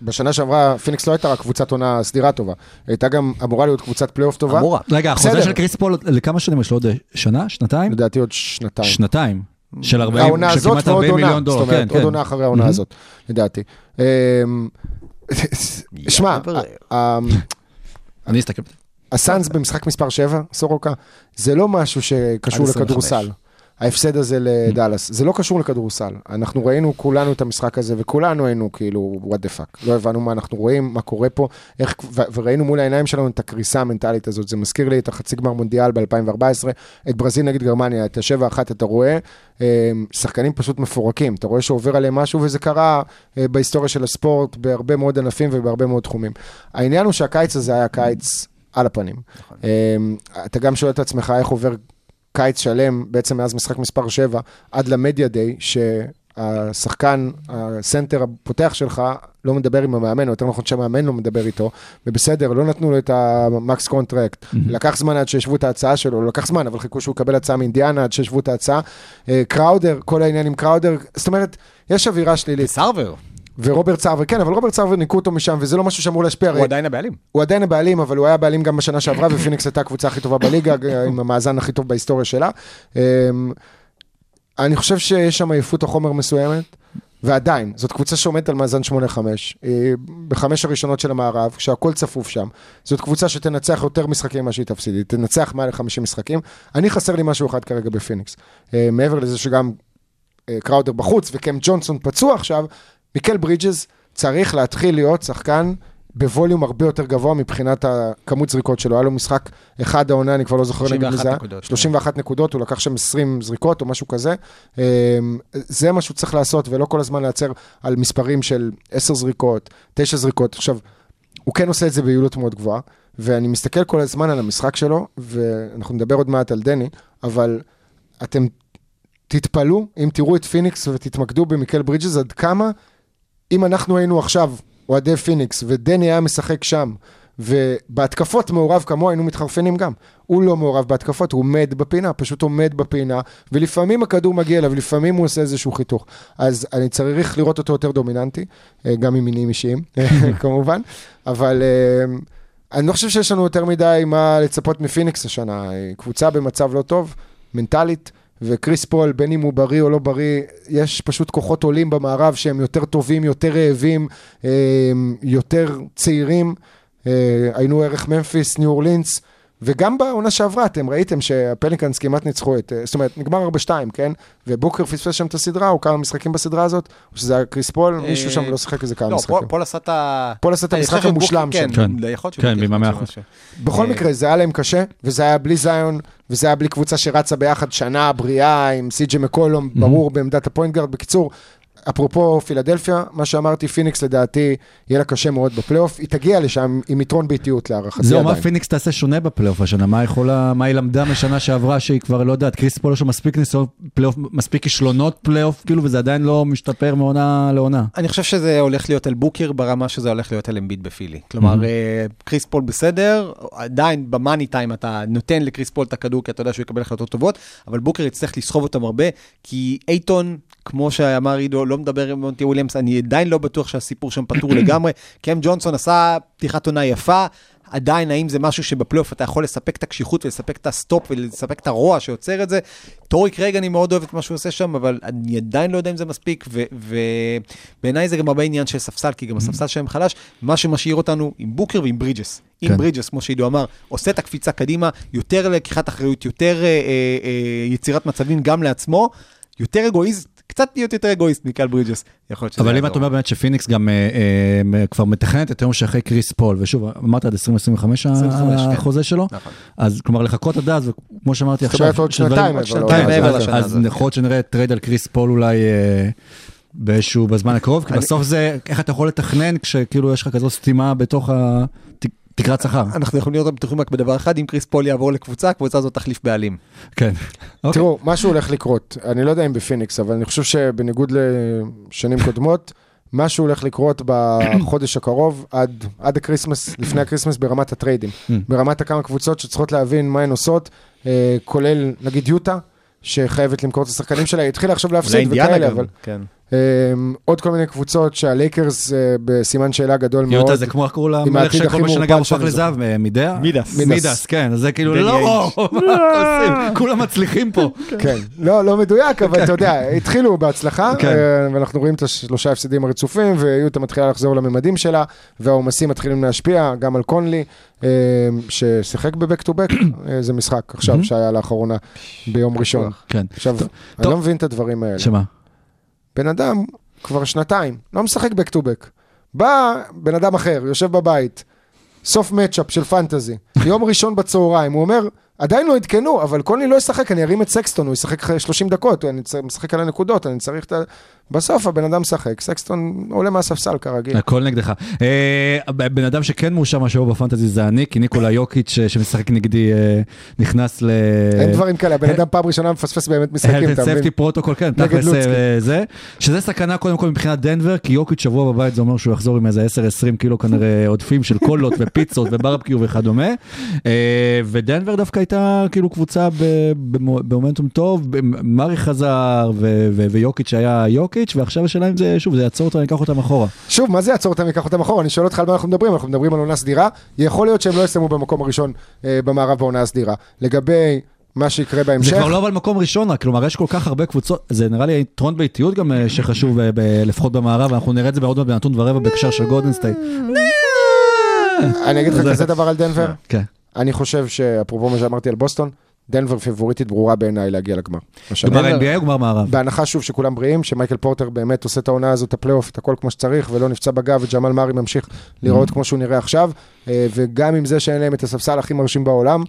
שבשנה שעברה פיניקס לא הייתה רק קבוצת עונה סדירה טובה, הייתה גם אמורה להיות קבוצת פלייאוף טובה. אמורה. רגע, החוזה. של קריס פול, לכמה שנים יש לו עוד שנה? שנתיים? לדעתי עוד שנתיים. שנתיים. של 40, העונה של כמעט ועוד 40 עונה, מיליון זאת דולר. אומרת, כן, עוד כן. עונה אחרי העונה הזאת, לדעתי. אמ, *laughs* שמע, אני אסתכל. הסאנס במשחק מספר 7, סורוקה, זה לא משהו שקשור עד 25. לכדורסל. ההפסד הזה לדאלאס, זה לא קשור לכדורסל. אנחנו ראינו כולנו את המשחק הזה, וכולנו היינו כאילו, what the fuck. לא הבנו מה אנחנו רואים, מה קורה פה, איך, ו- וראינו מול העיניים שלנו את הקריסה המנטלית הזאת. זה מזכיר לי את החצי גמר מונדיאל ב-2014, את ברזיל נגד גרמניה, את השבע אחת, אתה רואה, אה, שחקנים פשוט מפורקים. אתה רואה שעובר עליהם משהו, וזה קרה אה, בהיסטוריה של הספורט, בהרבה מאוד ענפים ובהרבה מאוד תחומים. העניין הוא שהקיץ הזה היה קיץ על הפנים. אמ, אתה גם שואל את עצמך איך עובר קיץ שלם, בעצם מאז משחק מספר 7, עד למדיה דיי, שהשחקן, הסנטר הפותח שלך, לא מדבר עם המאמן, או יותר נכון שהמאמן לא מדבר איתו, ובסדר, לא נתנו לו את ה max contract. לקח זמן עד שישוו את ההצעה שלו, לא לקח זמן, אבל חיכו שהוא יקבל הצעה מאינדיאנה עד שישוו את ההצעה. אה, קראודר, כל העניין עם קראודר, זאת אומרת, יש אווירה שלילית. סרבר, ורוברט סרבר, כן, אבל רוברט סרבר ניקו אותו משם, וזה לא משהו שאמור להשפיע. הוא עדיין הבעלים. הוא עדיין הבעלים, אבל הוא היה הבעלים גם בשנה שעברה, ופיניקס הייתה הקבוצה הכי טובה בליגה, *laughs* עם המאזן הכי טוב בהיסטוריה שלה. אמ, אני חושב שיש שם עייפות החומר מסוימת, ועדיין, זאת קבוצה שעומדת על מאזן 8-5, היא בחמש הראשונות של המערב, כשהכול צפוף שם. זאת קבוצה שתנצח יותר משחקים ממה שהיא תפסיד, היא תנצח מעל 50 משחקים. אני חסר לי משהו אחד כרגע בפיניקס. אה, מעבר לזה שגם אה, קראודר בחוץ וקם ג'ונסון פצוע עכשיו, מיקל ברידג'ס צריך להתחיל להיות שחקן ב volume הרבה יותר גבוה מבחינת הכמות זריקות שלו. היה לו משחק אחד העונה, אני כבר לא זוכר נגד מי 31 זה היה. נקודות, 31 נקודות, הוא לקח שם 20 זריקות או משהו כזה. אמ, זה מה שהוא צריך לעשות, ולא כל הזמן לייצר על מספרים של 10 זריקות, 9 זריקות. עכשיו, הוא כן עושה את זה ביעילות מאוד גבוהה, ואני מסתכל כל הזמן על המשחק שלו, ואנחנו נדבר עוד מעט על דני, אבל אתם תתפלאו אם תראו את פיניקס ותתמקדו במיקל ברידג'ס, עד כמה, אם אנחנו היינו עכשיו אוהדי פיניקס, ודני היה משחק שם, ובהתקפות מעורב כמוהו, היינו מתחרפנים גם. הוא לא מעורב בהתקפות, הוא עומד בפינה, פשוט עומד בפינה, ולפעמים הכדור מגיע אליו, לפעמים הוא עושה איזשהו חיתוך. אז אני צריך לראות אותו יותר דומיננטי, אה, גם עם מינים אישיים, *laughs* כמובן, אבל אה, אני לא חושב שיש לנו יותר מדי מה לצפות מפיניקס השנה. היא קבוצה במצב לא טוב, מנטלית. וקריס פול, בין אם הוא בריא או לא בריא, יש פשוט כוחות עולים במערב שהם יותר טובים, יותר רעבים, אה, יותר צעירים. אה, היינו ערך ממפיס, ניו אורלינס, וגם בעונה שעברה, אתם ראיתם שהפליקאנס כמעט ניצחו את, אה, זאת אומרת, נגמר 4-2, כן? ובוקר פספס שם את הסדרה, או כמה משחקים בסדרה הזאת, או שזה היה קריס פול, מישהו שם לא שיחק איזה כמה לא, משחקים. פול- פול עשה את ה... פול עשה את אני המשחק המושלם כן, שם. כן. כן, במאה. אחוז. בכל אה, מקרה, זה היה להם קשה, וזה היה בלי זאיון, וזה היה בלי קבוצה שרצה ביחד שנה בריאה עם סי.ג'י מקולום, ברור בעמדת ה point guard. בקיצור, אפרופו פילדלפיה, מה שאמרתי, פיניקס לדעתי, יהיה לה קשה מאוד בפלייאוף, היא תגיע לשם עם יתרון ביתיות להערכתי זהו, מה. פיניקס תעשה שונה בפלייאוף השנה? מה יכולה, מה היא למדה משנה שעברה שהיא כבר לא יודעת, קריס פול יש לו מספיק ניסיון פלייאוף, מספיק כישלונות פלייאוף, כאילו, וזה עדיין לא משתפר מעונה לעונה. אני חושב שזה הולך להיות על בוקר ברמה שזה הולך להיות על אמביט בפילי. כלומר, אה, קריס פול בסדר, עדיין ב money time אתה נותן לקריס פול את הכדור כי אתה יודע שהוא יקבל החלטות טובות, אבל בוקר יצטרך לסחוב אותם הרבה, כי אייטון, כמו שאמר עידו, לא מדבר עם מונטי וויליאמס, אני עדיין לא בטוח שהסיפור שם פתור *clears throat* לגמרי. קם ג'ונסון עשה פתיחת עונה יפה. עדיין, האם זה משהו שבפלייאוף אתה יכול לספק את הקשיחות ולספק את ה stop ולספק את הרוע שיוצר את זה? טורי קרייג, אני מאוד אוהב את מה שהוא עושה שם, אבל אני עדיין לא יודע אם זה מספיק, ובעיניי זה גם הרבה עניין של ספסל, כי גם *clears throat* הספסל שלהם חלש, מה שמשאיר אותנו עם בוקר ועם ברידג'ס. עם כן. ברידג'ס, כמו שעידו אמר, עושה את הקפיצה קדימה, יותר לקיחת אחריות, יותר אה, אה, אה, יצירת מצבים גם לעצמו, יותר אגואיסט, קצת להיות יותר אגואיסט מיקל ברידג'ס. יכול להיות שזה אבל אם. אתה אומר באמת שפיניקס גם אה, אה, כבר מתכננת את היום שאחרי קריס פול, ושוב, אמרת עד 2025 25, כן. החוזה שלו, נכון. אז כלומר לחכות עד אז, וכמו שאמרתי זאת עכשיו, אומרת, עוד שנתיים, לא- שנתיים אז- להיות שנראה trade על קריס פול אולי אה, באיזשהו, בזמן הקרוב, כי בסוף זה, איך אתה יכול לתכנן כשכאילו יש לך כזו סתימה בתוך התקרת שכר. אנחנו יכולים להיות בטוחים רק בדבר אחד, אם קריס פול יעבור לקבוצה, הקבוצה הזאת תחליף בעלים. כן. אוקיי. תראו, משהו הולך לקרות. אני לא יודע אם בפיניקס, אבל אני חושב שבניגוד לשנים קודמות, משהו הולך לקרות בחודש הקרוב, עד, עד הקריסמס, לפני הקריסמס, ברמת הטריידים. ברמת הכמה קבוצות שצריכות להבין מה הן עושות, אה, כולל, נגיד, יוטה, שחייבת למכור את השחקנים שלה, היא התחילה עכשיו להפסיד וכאלה, אבל... כן. אה, עוד כל מיני קבוצות שהלייקרס אה, בסימן שאלה גדול מאוד. יוטה זה כמו, איך קראו למלך שכל מה שנגע הפך לזהב, אה, מידע? מידס. מידס. כן, אז זה כאילו, לא, עושים? כולם מצליחים פה. *laughs* כן, לא, לא מדויק, אבל אתה יודע, התחילו בהצלחה, *laughs* כן. אה, ואנחנו רואים את השלושה הפסדים הרצופים, ויוטה מתחילה לחזור לממדים שלה, והעומסים מתחילים להשפיע, גם על קונלי, אה, ששיחק בבק טו בק, זה משחק עכשיו שהיה לאחרונה ביום ראשון. כן. עכשיו, אני לא מבין את הדברים האלה. שמה? בן אדם כבר שנתיים, לא משחק בק טו בק. בא בן אדם אחר, יושב בבית, סוף מצ'אפ של פנטזי, יום ראשון בצהריים, הוא אומר, עדיין לא עדכנו, אבל קוני לא ישחק, אני ארים את סקסטון, הוא ישחק אחרי 30 דקות, אני משחק על הנקודות, אני צריך את ה... בסוף הבן אדם משחק, סקסטון עולה מהספסל כרגיל. הכל נגדך. אה, בן אדם שכן מאושר מהשבוע בפנטזי זה אני, כי ניקולה יוקיץ' אה, שמשחק נגדי אה, נכנס ל... אין דברים כאלה, הבן אדם פעם ראשונה מפספס באמת משחקים, אתה מבין? ספטי פרוטוקול, כן, תכלס זה, שזה סכנה קודם כל מבחינת דנבר, כי יוקיץ' שבוע בבית זה אומר שהוא יחזור עם איזה 10-20 קילו כנראה עודפים של קולות *laughs* ופיצות וברבקיו וכדומה, ודנבר דווקא הייתה כאילו קבוצה במומנטום טוב, מרי חזר ויוקיץ' היה יוקיץ', ועכשיו השאלה אם זה, שוב, זה יעצור אותם, ייקח אותם אחורה. שוב, מה זה יעצור אותם, ייקח אותם אחורה? אני שואל אותך על מה אנחנו מדברים, אנחנו מדברים על עונה סדירה. יכול להיות שהם לא יסיימו במקום הראשון אה, במערב בעונה הסדירה. לגבי מה שיקרה זה בהמשך, כבר לא אבל מקום ראשון רק, כלומר יש כל כך הרבה קבוצות, זה נראה לי יתרון ביתיות גם אה, שחשוב אה, לפחות במערב, אנחנו נראה את זה בעוד מעט בנתון ורבע בהקשר של גולדן סטייט. אני אגיד לך זה- כזה דבר על דנבר. כן. אני חושב שאפרופו מה שאמרתי על בוסטון, דנבר פייבוריטית ברורה בעיניי להגיע לגמר. גמר NBA או גמר מערב? בהנחה שוב שכולם בריאים, שמייקל פורטר באמת עושה את העונה הזאת, את הפלייאוף, את הכל כמו שצריך, ולא נפצע בגב, וג'מאל מארי ממשיך להיראות כמו שהוא נראה עכשיו, אה, וגם עם זה שאין להם את הספסל הכי מרשים בעולם,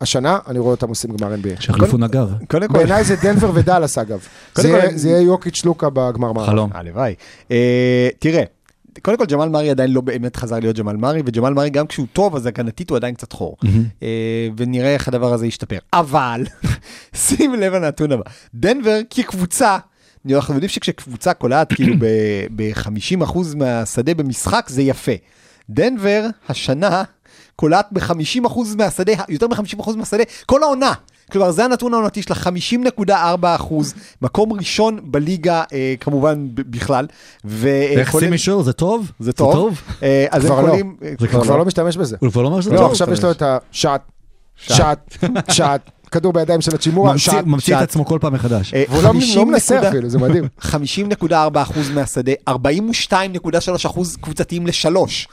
השנה אני רואה אותם עושים גמר NBA. שיחליפו נגר. קודם כל, בעיניי זה דנבר ודאלאס אגב. יהיה- זה יהיה יוקיץ' לוקה בגמר מערב. חלום. הלוואי. אה, תראה, קודם כל ג'מאל מארי עדיין לא באמת חזר להיות ג'מאל מארי, וג'מאל מארי גם כשהוא טוב, אז הגנתית הוא עדיין קצת חור. אה, ונראה איך הדבר הזה ישתפר. אבל, *laughs* שים לב לנתון הבא, דנבר כקבוצה, אנחנו יודעים שכשקבוצה קולעת כאילו ב-50% *coughs* מהשדה במשחק זה יפה. דנבר השנה קולעת ב-50% מהשדה, יותר מ-50% מהשדה, כל העונה. כלומר, זה הנתון העונתי שלה, 50.4 אחוז, מקום ראשון בליגה, אה, כמובן, ב- בכלל. ו- אה, כולל- סימי שור, זה טוב? זה טוב. אה, אז כבר הם לא. קולים... אה, הוא כבר לא משתמש בזה. הוא כבר לא אומר שזה לא, טוב. עכשיו יש לו את השאט, שאט, שאט, *laughs* כדור בידיים של הצ'ימורה, ממציא- שאט, ממציא את. עצמו כל פעם מחדש. אה, והוא לא- 50 לא מנסה אפילו, זה מדהים. 50.4% מהשדה, 42.3% קבוצתיים לשלוש.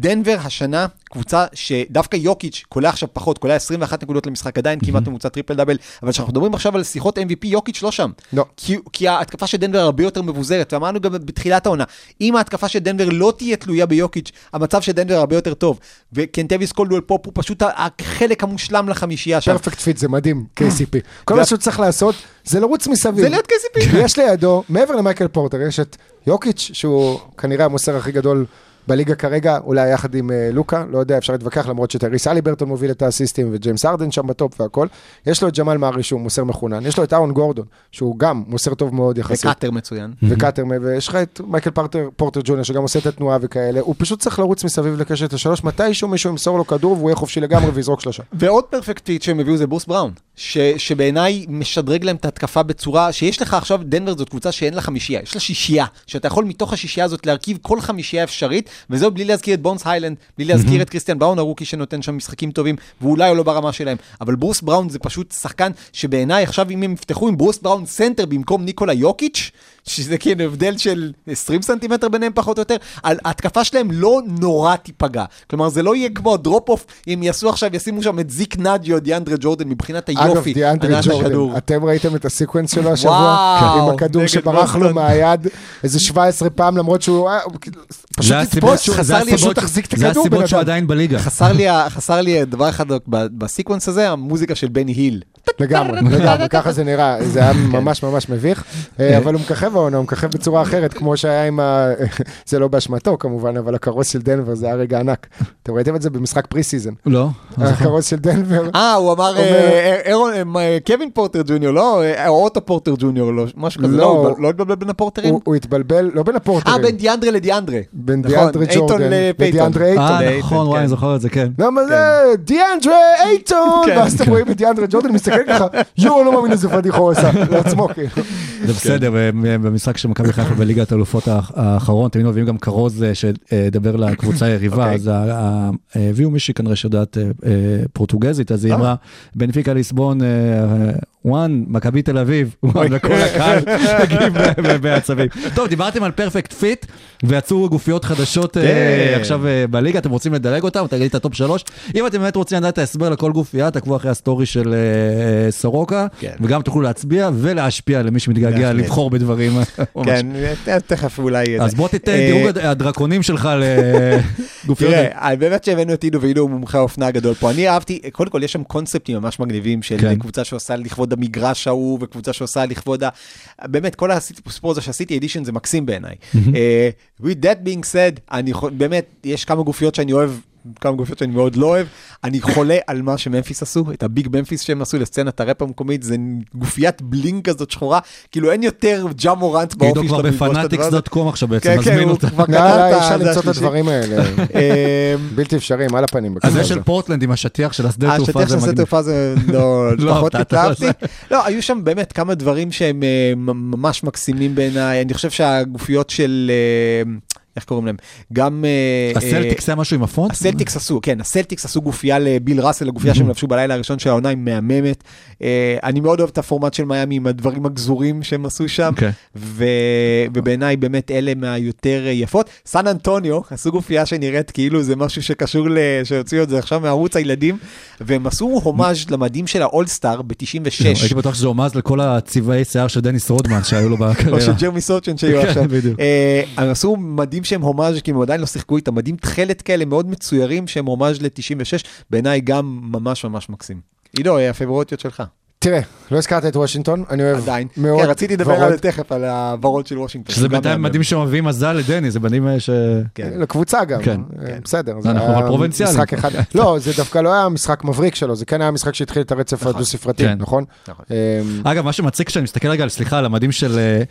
דנבר השנה, קבוצה שדווקא יוקיץ' קולע עכשיו פחות, קולע 21 נקודות למשחק, עדיין כמעט ממוצע טריפל דאבל, אבל כשאנחנו מדברים עכשיו על שיחות MVP, יוקיץ' לא שם. לא. כי, כי ההתקפה של דנבר הרבה יותר מבוזרת, ואמרנו גם בתחילת העונה, אם ההתקפה של דנבר לא תהיה תלויה ביוקיץ', המצב של דנבר הרבה יותר טוב. וקנטביוס קולדוול פופ הוא פשוט החלק המושלם לחמישייה שם. perfect fit, זה מדהים, *clears throat* KCP. כל מה שהוא צריך לעשות זה לרוץ מסביב. זה להיות KCP. ויש *laughs* לידו, מעבר למייקל פורטר, יש את יוקיץ', שהוא כנראה המוסר הכי גדול בליגה כרגע, אולי יחד עם אה, לוקה, לא יודע, אפשר להתווכח, למרות שטייריס הליברטון מוביל את האסיסטים, וג'יימס הארדן שם בטופ והכל. יש לו את ג'מאל מארי שהוא מוסר מחונן, יש לו את אהרון גורדון, שהוא גם מוסר טוב מאוד יחסית. וקאטר מצוין. וקאטר, ויש לך את מייקל פורטר, פורטר ג'וניור שגם עושה את התנועה וכאלה, הוא פשוט צריך לרוץ מסביב לקשת השלוש, מתישהו מישהו ימסור לו כדור והוא יהיה חופשי לגמרי ויזרוק שלושה. ועוד perfect fit שהם הביאו זה ברוס בראון, ש, שבעיניי משדרג להם את ההתקפה בצורה שיש לך עכשיו, דנבר זאת קבוצה שאין לה חמישייה, יש לה שישייה, שאתה יכול מתוך השישייה הזאת להרכיב כל חמישייה אפשרית, וזהו בלי להזכיר את בונס היילנד, בלי להזכיר את קריסטיאן בראון ה rookie שנותן שם משחקים טובים, ואולי הוא לא ברמה שלהם, אבל ברוס בראון זה פשוט שחקן שבעיניי עכשיו אם הם יפתחו עם ברוס בראון סנטר במקום ניקולה יוקיץ', שזה כאילו הבדל של 20 סנטימטר ביניהם פחות או יותר, על- ההתקפה שלהם לא נורא תיפגע. כלומר, זה לא יהיה כמו הדרופ אוף, אם יעשו עכשיו, ישימו שם את זיק נדיו, דיאנדרה ג'ורדן, מבחינת אגב, היופי, הנעת הכדור. ג'ורדן, אתם ראיתם את הסקוונס שלו השבוע? וואו, עם הכדור שברח לו. מהיד איזה 17 פעם, למרות שהוא אה, הוא פשוט זה שהוא- חסר זה לי פשוט תחזיק את זה הכדור, בן הסיבות שהוא. עדיין בליגה. חסר לי, דבר אחד בסקוונס הזה, המוזיקה של בני היל. לגמרי, לגמרי, ככה זה נראה, זה היה ממש ממש מביך, אה, אבל הוא מככב העונה, הוא מככב בצורה אחרת, כמו שהיה עם ה... זה לא באשמתו כמובן, אבל הכרוז של דנבר זה היה רגע ענק. אתם ראיתם את זה במשחק pre season. לא? הכרוז של דנבר. אה, הוא אמר אה, אה, קווין פורטר ג'וניור, לא? אה, אוטו פורטר ג'וניור, לא, משהו כזה, לא. לא, התבלבל בין הפורטרים? הוא התבלבל, לא בין אה, הפורטרים, בין דיאנדרה לדיאנדרה. בין דיאנדרה ג'ורדן לאייטון. ודיאנדרה אייטון. אה, נכון, וואי. אני זוכר את זה, כן. למה זה? דיאנדרה אייטון! ואז אתם רואים את דיאנדרה ג'ורדן מסתכל ככה, יואו, לא מאמין איזה פדיחה הוא עשה לעצמו, כאילו. זה בסדר, במשחק של מכבי חיפה בליגת האלופות האח- האחרון, תמיד מביאים גם כרוז אה, שידבר לקבוצה היריבה, אוקיי. אז הביאו מישהי כנראה שיודעת אה, אה, פורטוגזית, אז היא אמרה, בנפיקה ליסבון, אה, וואן, מכבי תל אביב, וואן, וכל הקהל הגיב ב- ב- בעצבים. טוב, דיברתם על perfect fit, ויצאו גופיות חדשות אה, כן. עכשיו אה, בליגה, אתם רוצים לדרג אותם? תגיד את הטופ שלוש. אם אתם באמת רוצים לדעת את ההסבר לכל גופייה, תעקבו אחרי ה story של אה, סורוקה, כן. וגם תוכלו להצביע ולהשפיע למי שמתגעגע. לבחור בדברים. *laughs* כן, אה, תכף אולי... אז בוא תיתן אה, דירוג הד- הדרקונים שלך לגופיות. *laughs* תראה, אה, באמת שהבאנו את עידו ועידו הוא מומחה האופנה הגדול פה. אני אהבתי, קודם כל יש שם קונספטים ממש מגניבים של כן. קבוצה שעושה לכבוד המגרש ההוא וקבוצה שעושה לכבוד ה... באמת, כל הסיפור הזה שעשיתי אדישן זה מקסים בעיניי. אה, with that being said, אני באמת, יש כמה גופיות שאני אוהב. כמה גופיות שאני מאוד לא אוהב, אני חולה על מה שממפיס עשו, את הביג ממפיס שהם עשו לסצנת הראפ המקומית, זה גופיית בלינק כזאת שחורה, כאילו אין יותר ג'ה מורנט עידו באופי כבר שלו ללבוש את הדבר הזה. בפנאטיקס.קום עכשיו בעצם, כן, כן, מזמין הוא אותה. כבר לא, לא, את אי אפשר למצוא את. הדברים האלה. *laughs* אה, בלתי אפשריים, על הפנים. אז זה. של פורטלנד עם השטיח של השדה אה, תעופה, שטיח זה של שדה מגניב. תעופה זה לא, *laughs* לא פחות אהבת, התלהבתי. לא, היו שם באמת כמה דברים שהם אה, ממש מקסימים בעיניי. אני חושב שהגופיות של, אה, איך קוראים להם? גם... אה, אה, הסלטיקס היה משהו עם הפונט? הסלטיקס עשו, כן, הסלטיקס עשו גופייה לביל ראסל, הגופייה שהם לבשו בלילה הראשון של העונה, היא מהממת. אה, אני מאוד אוהב את הפורמט של מיאמי עם הדברים הגזורים שהם עשו שם, אוקיי. ו- ובעיניי באמת אלה מהיותר אה, יפות. סן אנטוניו עשו גופייה שנראית כאילו זה משהו שקשור, ל- שהוציאו את זה עכשיו מערוץ הילדים, והם עשו הומאז' למדים של האולסטאר ב-96. הייתי בטוח שזה הומאז' לכל הצבעי שיער של דניס רודמן שהיו לו *laughs* או בקריירה. של ג'רמי סוצ'ן שהיו כן, עכשיו. אה, הם עשו מדים שהם הומאז' כי הם עדיין לא שיחקו איתם, מדים תכלת כאלה מאוד מצוירים שהם הומאז' ל-96, בעיניי גם ממש ממש מקסים. עידו, אה, הפבורטיות שלך. תראה, לא הזכרת את וושינגטון, אני אוהב עדיין. מאוד. כן, רציתי לדבר. על זה תכף, על הוורוד של וושינגטון. שזה בינתיים. מדהים שמביאים מזל לדני, זה מדהים אה, ש... כן. לקבוצה גם, כן. אה, בסדר. זה אנחנו היה אבל פרובינציאלים. משחק אחד. *laughs* לא, זה דווקא לא היה משחק מבריק שלו, זה כן היה משחק שהתחיל את הרצף נכון. הדו-ספרתי, כן. נכון? נכון. אמ, אגב, מה שמצחיק כשאני מסתכל רגע, על- סליחה, על המדים של, אה,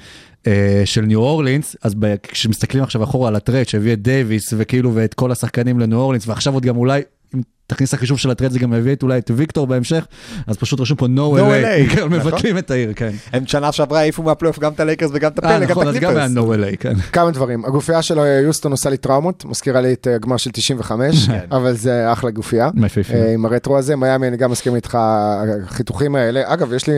אה, של ניו אורלינס, אז כשמסתכלים עכשיו אחורה על הטרייד שהביא את דייוויס וכאילו ואת כל השחקנים לניו אורלינס, ועכשיו עוד גם אולי, אם תכניס לחישוב של הטרייד זה גם יביא את אולי את ויקטור בהמשך, אז פשוט רשום פה no, No LA, LA, כן, מבטלים את העיר, כן. הם שנה שעברה העיפו מהפלייאוף גם את הלייקרס וגם את אה, הפל, גם נכון, את אז גם היה הקליפרס. no LA, כן. כמה דברים, הגופייה של אה, יוסטון עושה לי טראומות, מזכירה לי את אה, הגמר של 95, *laughs* כן. אבל זה אחלה גופייה. אה, עם הרטרו הזה, מיאמי, אני גם מסכים איתך, החיתוכים האלה. אגב, יש לי,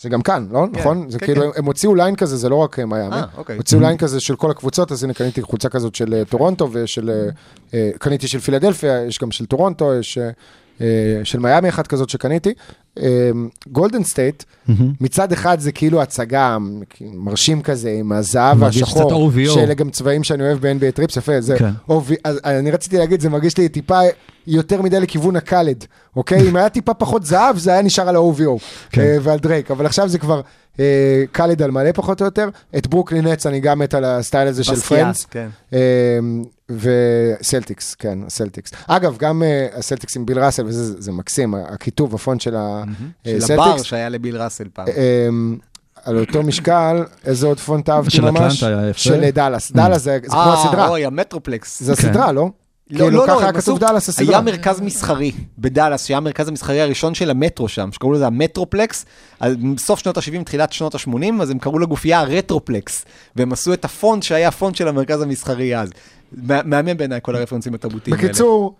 זה גם כאן, לא? נכון? זה כן, כאילו, כן. הם הוציאו ליין כזה, זה לא רק אה, מיאמי. אה, אוקיי. הוציאו ליין כזה של כל הקבוצות, אז הנה קניתי חולצה כזאת של אה, טורונטו ושל, אה, אה, קניתי של פילדלפיה, יש גם של טורונטו, יש של מיאמי אחת כזאת שקניתי. גולדן סטייט, מצד אחד זה כאילו הצגה מרשים כזה, עם הזהב OVO. שאלה גם צבעים שאני אוהב ב-NBA טריפס, יפה, זה כן. OV, אז אני רציתי להגיד, זה מרגיש לי טיפה יותר מדי לכיוון ה gold, אוקיי? אם היה טיפה פחות זהב, זה היה נשאר על ה-OVO כן. אה, ועל דרייק, אבל עכשיו זה כבר אה, gold על מלא פחות או יותר. את ברוקלין נץ אני גם מת על הסטייל הזה של Friends. כן. אה, וסלטיקס, כן, הסלטיקס. אגב, גם אה, הסלטיקס עם ביל ראסל, וזה זה מקסים, הכיתוב, הפונט של של הבר הסלטיקס. שהיה לביל ראסל פעם. אמ, על אותו משקל, איזה עוד פונט אהבתי של ממש? אטלנטה היה יפה. של אה, דאלאס. דאלאס זה כמו אה, הסדרה. אוי, המטרופלקס. זה כן. הסדרה, לא? לא, כאילו, לא, לא, ככה היה הם כתוב דאלאס הסדרה. היה מרכז מסחרי בדאלאס, שהיה המרכז המסחרי הראשון של המטרו שם, שקראו לזה המטרופלקס, סוף שנות ה-70, תחילת שנות ה-80, אז הם קראו לגופייה הרטרופלקס, והם עשו את הפונט שהיה הפונט של המרכז המסחרי אז. מה- מהמם בעיניי כל הרפרנסים התרבותיים האלה. בקיצור,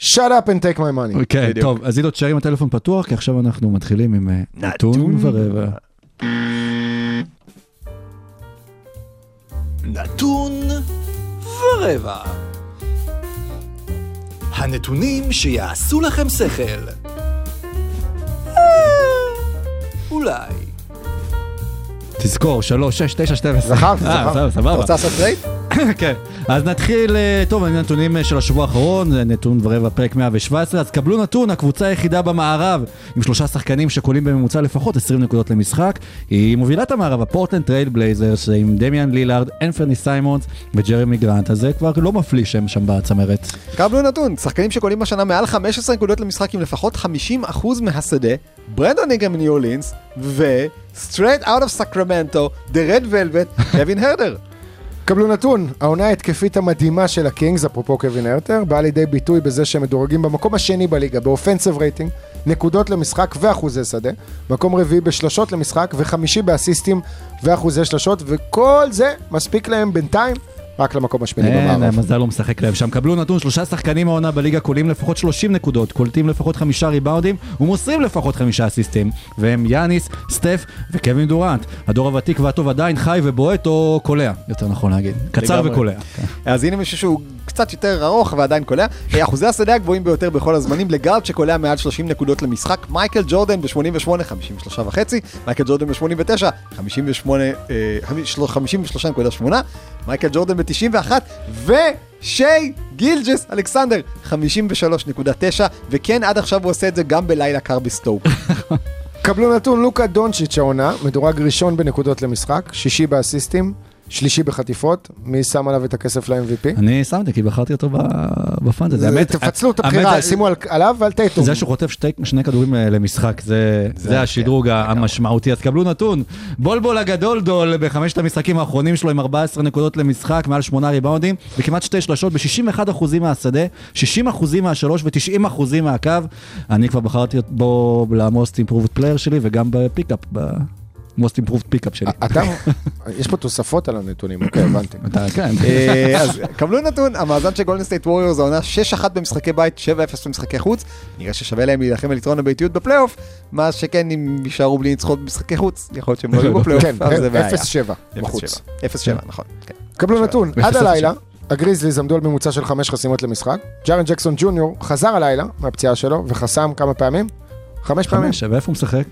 shut up and take my money. כן. טוב, אז עידו, תשאר עם הטלפון פתוח, כי עכשיו אנחנו מתחילים עם אה, נתון ורבע. נתון ורבע. הנתונים שיעשו לכם שכל. אה, אולי. תזכור, 3, 6, 9, 12. זכרתי, אה, זכרתי. סבבה, אתה. רוצה לעשות trade? *laughs* כן, אז נתחיל, אה, טוב, הנתונים אה, של השבוע האחרון, זה נתון ורבע פרק 117, אז קבלו נתון, הקבוצה היחידה במערב, עם שלושה שחקנים שקולים בממוצע לפחות 20 נקודות למשחק, היא מובילה את המערב, הפורטלנד טרייל בלייזרס, עם דמיאן לילארד, אנפרני סיימונס וג'רמי גרנט, אז זה כבר לא מפליא שהם שם בצמרת. קבלו נתון, שחקנים שקולים השנה מעל 15 נקודות למשחק עם לפחות 50% מהשדה, ברנדון איגרם מניו אורלינס, ו- straight out of Sacramento, the red velvet, *laughs* קווין הרדר. קבלו נתון, העונה ההתקפית המדהימה של הקינגס, אפרופו קווין הרטר, באה לידי ביטוי בזה שהם מדורגים במקום השני בליגה, ב offensive rating, נקודות למשחק ואחוזי שדה, מקום רביעי בשלשות למשחק וחמישי באסיסטים ואחוזי שלשות, וכל זה מספיק להם בינתיים רק למקום השמיני אין, במערב. המזל לא משחק להם שם. קבלו נתון, שלושה שחקנים העונה בליגה קולים לפחות 30 נקודות, קולטים לפחות חמישה ריבאונדים ומוסרים לפחות חמישה אסיסטים. והם יאניס, סטף וקווין דורנט. הדור הוותיק והטוב עדיין חי ובועט או קולע, יותר נכון להגיד. קצר. וקולע. אז הנה מישהו שהוא קצת יותר ארוך ועדיין קולע. אה, אחוזי השדה הגבוהים ביותר בכל הזמנים ל guard שקולע מעל 30 נקודות למשחק. מייקל ג'ורדן ב-88, 53 וחצי. מייקל ג'ורדן ב-89, 58, אה, 53.8. מייקל ג'ורדן ב-91, ושי גילג'ס אלכסנדר, 53.9, וכן, עד עכשיו הוא עושה את זה גם בלילה קר בסטוק. *laughs* קבלו נתון, לוקה דונצ'יץ' העונה, מדורג ראשון בנקודות למשחק, שישי באסיסטים, שלישי בחטיפות, מי שם עליו את הכסף ל-MVP? אני שמתי כי בחרתי אותו ב- בפנטזי. האמת- תפצלו את הבחירה, שימו על- עליו ועל טייטום. זה שהוא חוטף שני כדורים אה, למשחק, זה, זה השדרוג המשמעותי. אז קבלו נתון, בול בול הגדול דול בחמשת המשחקים האחרונים שלו עם 14 נקודות למשחק, מעל 8 ריבאונדים, וכמעט שתי שלשות ב-61% מהשדה, 60% מהשלוש ו-90% מהקו. אני כבר בחרתי בו ל-most improved player שלי וגם ב pickup, ב- most improved pickup שלי. אתה, יש פה תוספות על הנתונים, אוקיי, הבנתי. *laughs* אתה, כן. אה, אז קבלו נתון, המאזן של גולדן סטייט ווריורס העונה 6-1 במשחקי בית, 7-0 במשחקי חוץ. נראה ששווה להם להילחם על יתרון הביתיות בפלייאוף, מה שכן אם יישארו בלי ניצחונות במשחקי חוץ, יכול להיות שהם לא יהיו *laughs* בפלייאוף, כן, אבל זה בעיה. 0-7 בחוץ. 0-7, נכון. כן. קבלו נתון, עד הלילה, הגריזליז עמדו על ממוצע של חמש חסימות למשחק. ג'ארן ג'קסון ג'וניור חזר הלילה מהפציעה שלו וחסם כמה פעמים? חמש פעמים חמש, ואיפה הוא משחק?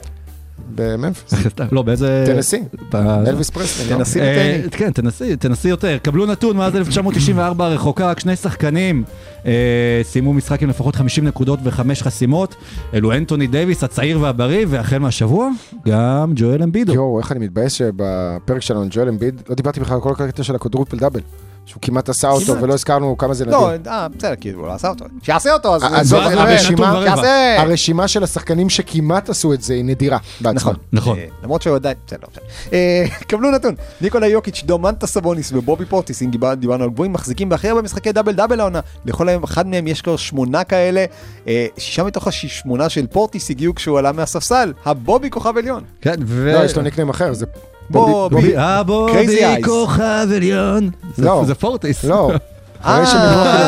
בממפיס. *laughs* לא, באיזה... טנסי. אלוויס פרסלי. לא? תנסי אה, לטייני. כן, תנסי, תנסי יותר. קבלו נתון, מאז *laughs* 1994 הרחוקה, רק שני שחקנים אה, סיימו משחק עם לפחות 50 נקודות וחמש חסימות. אלו אנטוני דייוויס, הצעיר והבריא, והחל מהשבוע, גם ג'ואל אמבידו. יואו, איך אני מתבאס שבפרק שלנו, ג'ואל אמביד, לא דיברתי בכלל על כל הקטע של ה quadruple double. שהוא כמעט עשה אותו. ולא הזכרנו כמה זה נדיר. לא, בסדר, כאילו, הוא לא עשה אותו. שיעשה אותו, אז... עזוב, זה- הרשימה- של השחקנים שכמעט עשו את זה היא נדירה בעצמה. נכון, נכון. אה, למרות שהוא עדיין, בסדר, לא משנה. קבלו נתון, ניקולה יוקיץ', דומנטה סבוניס ובובי פורטיס, אם דיבר- דיברנו על גבוהים, מחזיקים בהכי הרבה משחקי דאבל דאבל העונה. לכל אחד מהם יש כבר שמונה כאלה. אה, שישה מתוך השמונה של פורטיס הגיעו כשהוא עלה מהספסל. הבובי כוכב עליון. כן, ו... לא, יש לו ניקניים אחר, זה... בובי. בובי, אה, Crazy בובי, Eyes. כוכב עליון. זה- לא. זה פורטיס. לא. אה, נגמרו כאילו-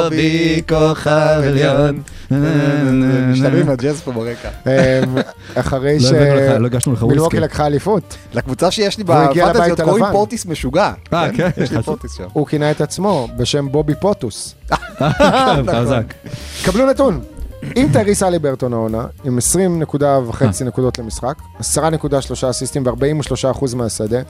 הבובי כוכב עליון. משתלבים עם הג'אז פה ברקע. *laughs* אמ, אחרי לא ש... לא הגשנו לך מילווקי וויסקי. לקחה אליפות, לקבוצה שיש לי הגיע בפנטזיות קוראים. פורטיס משוגע. אה, כן? יש לי. פורטיס שם. הוא כינה את עצמו בשם בובי פוטוס. כן, *laughs* חזק. קבלו נתון. אם טייריס אליברטון העונה, עם 20 נקודה וחצי נקודות למשחק, 10.3 אסיסטים ו-43% מהשדה.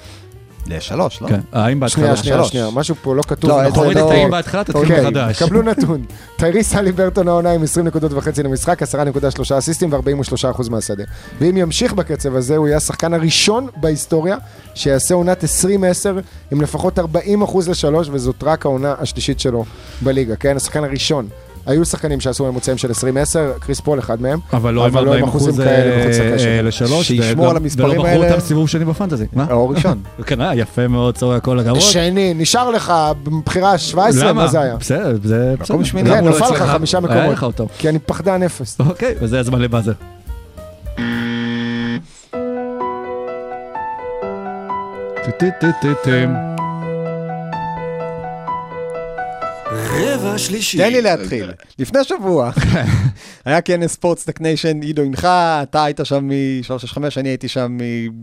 לשלוש, לא? כן, האם בהתחלה? שנייה, שנייה. שנייה, משהו פה לא כתוב לא, נכון. תוריד לא- את האם בהתחלה, תתחיל אוקיי, מחדש. קבלו נתון. טייריס אליברטון העונה עם 20 נקודות וחצי למשחק, 10.3 אסיסטים ו-43% מהשדה. ואם ימשיך בקצב הזה, הוא יהיה השחקן הראשון בהיסטוריה שיעשה עונת 20-10 עם לפחות 40% לשלוש, וזאת רק העונה השלישית שלו בליגה, כן? השחקן הראשון. היו שחקנים שעשו ממוצעים של 20-10, קריס פול אחד מהם. אבל לא עם אבל 40 אחוזים אחוז כאלה מחוץ לקשת. לשלוש. שישמור על המספרים ולא בחרו האלה. אותם סיבוב שני בפנטזי. מה? או ראשון. *laughs* כן, אה, יפה מאוד, צורך כל הכבוד. שני, נשאר לך בבחירה 17, למה? מה זה היה? בסדר, זה בסדר. שמיני. כן, לא נפל לך? חמישה היה מקומות. כי אני פחדן אפס. אוקיי, וזה הזמן ל buzzer. טו-טו-טו-טו-טו. רבע שלישי. תן לי להתחיל. לפני שבוע *laughs* היה כנס Sports Tech Nation, עידו הנחה, אתה היית שם מ-365, אני הייתי שם,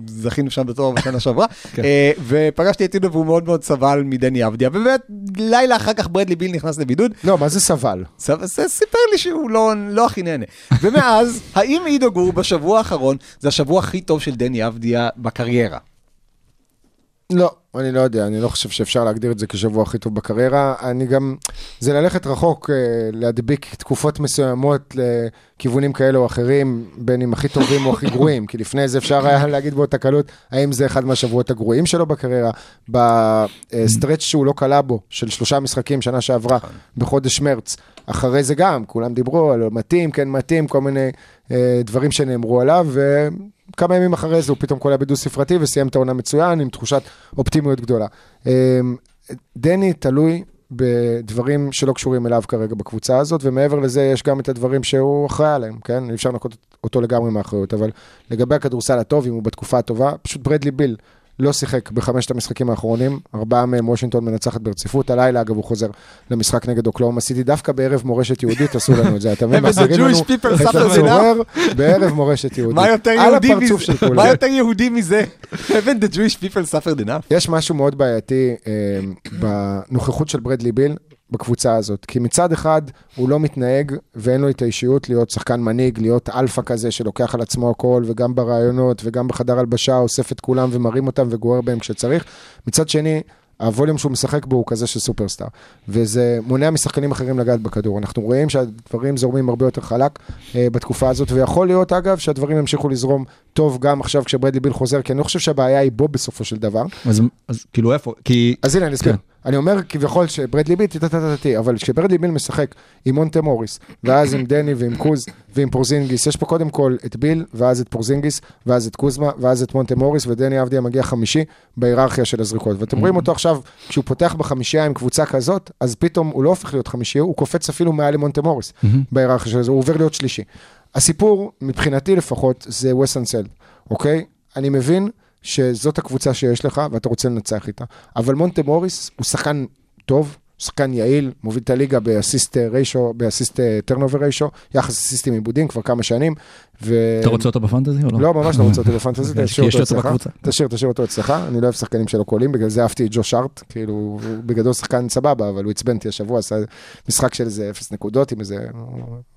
זכינו שם בתור בשנה שעברה, *laughs* כן. אה, ופגשתי את עידו והוא מאוד מאוד סבל מדני אבדיה, ובאמת, לילה אחר כך ברדלי ביל נכנס לבידוד, לא, מה זה סבל? סב- זה סיפר לי שהוא לא, לא הכי נהנה. ומאז, *laughs* האם עידו גור בשבוע האחרון, זה השבוע הכי טוב של דני אבדיה בקריירה? לא. אני לא יודע, אני לא חושב שאפשר להגדיר את זה כשבוע הכי טוב בקריירה. אני גם, זה ללכת רחוק, אה, להדביק תקופות מסוימות לכיוונים כאלה או אחרים, בין אם הכי טובים או הכי גרועים, כי לפני זה אפשר היה להגיד באותה קלות, האם זה אחד מהשבועות הגרועים שלו בקריירה. בסטרץ' שהוא לא כלה בו, של שלושה משחקים שנה שעברה, בחודש מרץ. אחרי זה גם, כולם דיברו על מתאים, כן מתאים, כל מיני אה, דברים שנאמרו עליו, וכמה ימים אחרי זה הוא פתאום קולע בדו ספרתי וסיים את העונה מצוין עם תחושת אופטימיות גדולה. אה, דני תלוי בדברים שלא קשורים אליו כרגע בקבוצה הזאת, ומעבר לזה יש גם את הדברים שהוא אחראי עליהם, כן? אי אפשר לנקות אותו לגמרי מהאחריות, אבל לגבי הכדורסל הטוב, אם הוא בתקופה הטובה, פשוט ברדלי ביל לא שיחק בחמשת המשחקים האחרונים, ארבעה מהם וושינגטון מנצחת ברציפות, הלילה אגב הוא חוזר למשחק נגד אוקלהומה סיטי, דווקא בערב מורשת יהודית עשו לנו את זה, אתה מבין? *laughs* מחזירים לנו Jewish people את הצורר בערב מורשת יהודית. מה יותר יהודי מזה? מה יותר יהודי מזה? Haven't the Jewish people suffered enough? יש משהו מאוד בעייתי אה, בנוכחות של ברדלי ביל בקבוצה הזאת. כי מצד אחד, הוא לא מתנהג ואין לו את האישיות להיות שחקן מנהיג, להיות אלפא כזה שלוקח על עצמו הכל, וגם ברעיונות וגם בחדר הלבשה, אוסף את כולם ומרים אותם וגורר בהם כשצריך. מצד שני, ה volume שהוא משחק בו הוא כזה של סופרסטאר, וזה מונע משחקנים אחרים לגעת בכדור. אנחנו רואים שהדברים זורמים הרבה יותר חלק אה, בתקופה הזאת, ויכול להיות, אגב, שהדברים ימשיכו לזרום טוב גם עכשיו כשברדלי ביל חוזר, כי אני לא חושב שהבעיה היא בו בסופו של דבר. אז, אז כאילו איפה? כי... אז הנה, אני אסביר. כן. אני אומר כביכול שברדלי ביל, טטטטטטי, אבל כשברדלי ביל משחק עם מונטה מוריס, ואז עם דני ועם קוז ועם פורזינגיס, יש פה קודם כל את ביל, ואז את פורזינגיס, ואז את קוזמה, ואז את מונטה מוריס, ודני אבדיה מגיע חמישי בהיררכיה של הזריקות. ואתם רואים אותו עכשיו, כשהוא פותח בחמישייה עם קבוצה כזאת, אז פתאום הוא לא הופך להיות חמישי, הוא קופץ אפילו מעל למונטה מוריס בהיררכיה של זה, הוא עובר להיות שלישי. הסיפור, מבחינתי לפחות, זה וסנסל, אוקיי? אני מבין שזאת הקבוצה שיש לך ואתה רוצה לנצח איתה. אבל מונטה מוריס הוא שחקן טוב, שחקן יעיל, מוביל את הליגה באסיסט ריישו, באסיסט טרנובר ריישו, יחס אסיסטים עיבודים כבר כמה שנים. ו... אתה רוצה אותו בפנטזי או לא? לא, ממש לא רוצה אותו בפנטזי, *laughs* תשאיר אותו אצלך. תשאיר, תשאיר אותו אצלך. אני לא אוהב שחקנים שלא קולים, בגלל זה אהבתי את ג'ו שארט, כאילו, הוא בגדול שחקן סבבה, אבל הוא עצבן אותי השבוע, עשה משחק של איזה אפס נקודות עם איזה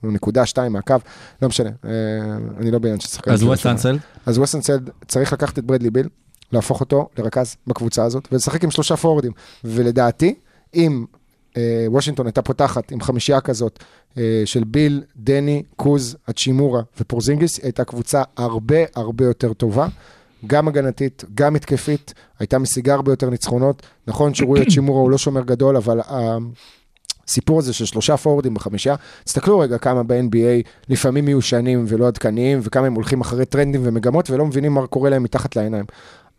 נקודה שתיים מהקו, לא משנה, אה, אני לא בעניין של שחקנים. אז שלא ווסט שומע. אנסל? אז ווסטנסד צריך לקחת את ברדלי ביל, להפוך אותו לרכז בקבוצה הזאת, ולשחק עם שלושה פורורדים. ולדעתי, אם אה, וושינגטון הייתה פותחת עם חמישייה כזאת אה, של ביל, דני, קוז, אצ'ימורה ופורזינגיס, היא הייתה קבוצה הרבה הרבה יותר טובה. גם הגנתית, גם התקפית, הייתה משיגה הרבה יותר ניצחונות. נכון שרוי אצ'ימורה *clears throat* הוא לא שומר גדול, אבל ה- הסיפור הזה של שלושה פורורדים בחמישייה, תסתכלו רגע כמה ב-NBA לפעמים מיושנים ולא עדכניים, וכמה הם הולכים אחרי טרנדים ומגמות ולא מבינים מה קורה להם מתחת לעיניים.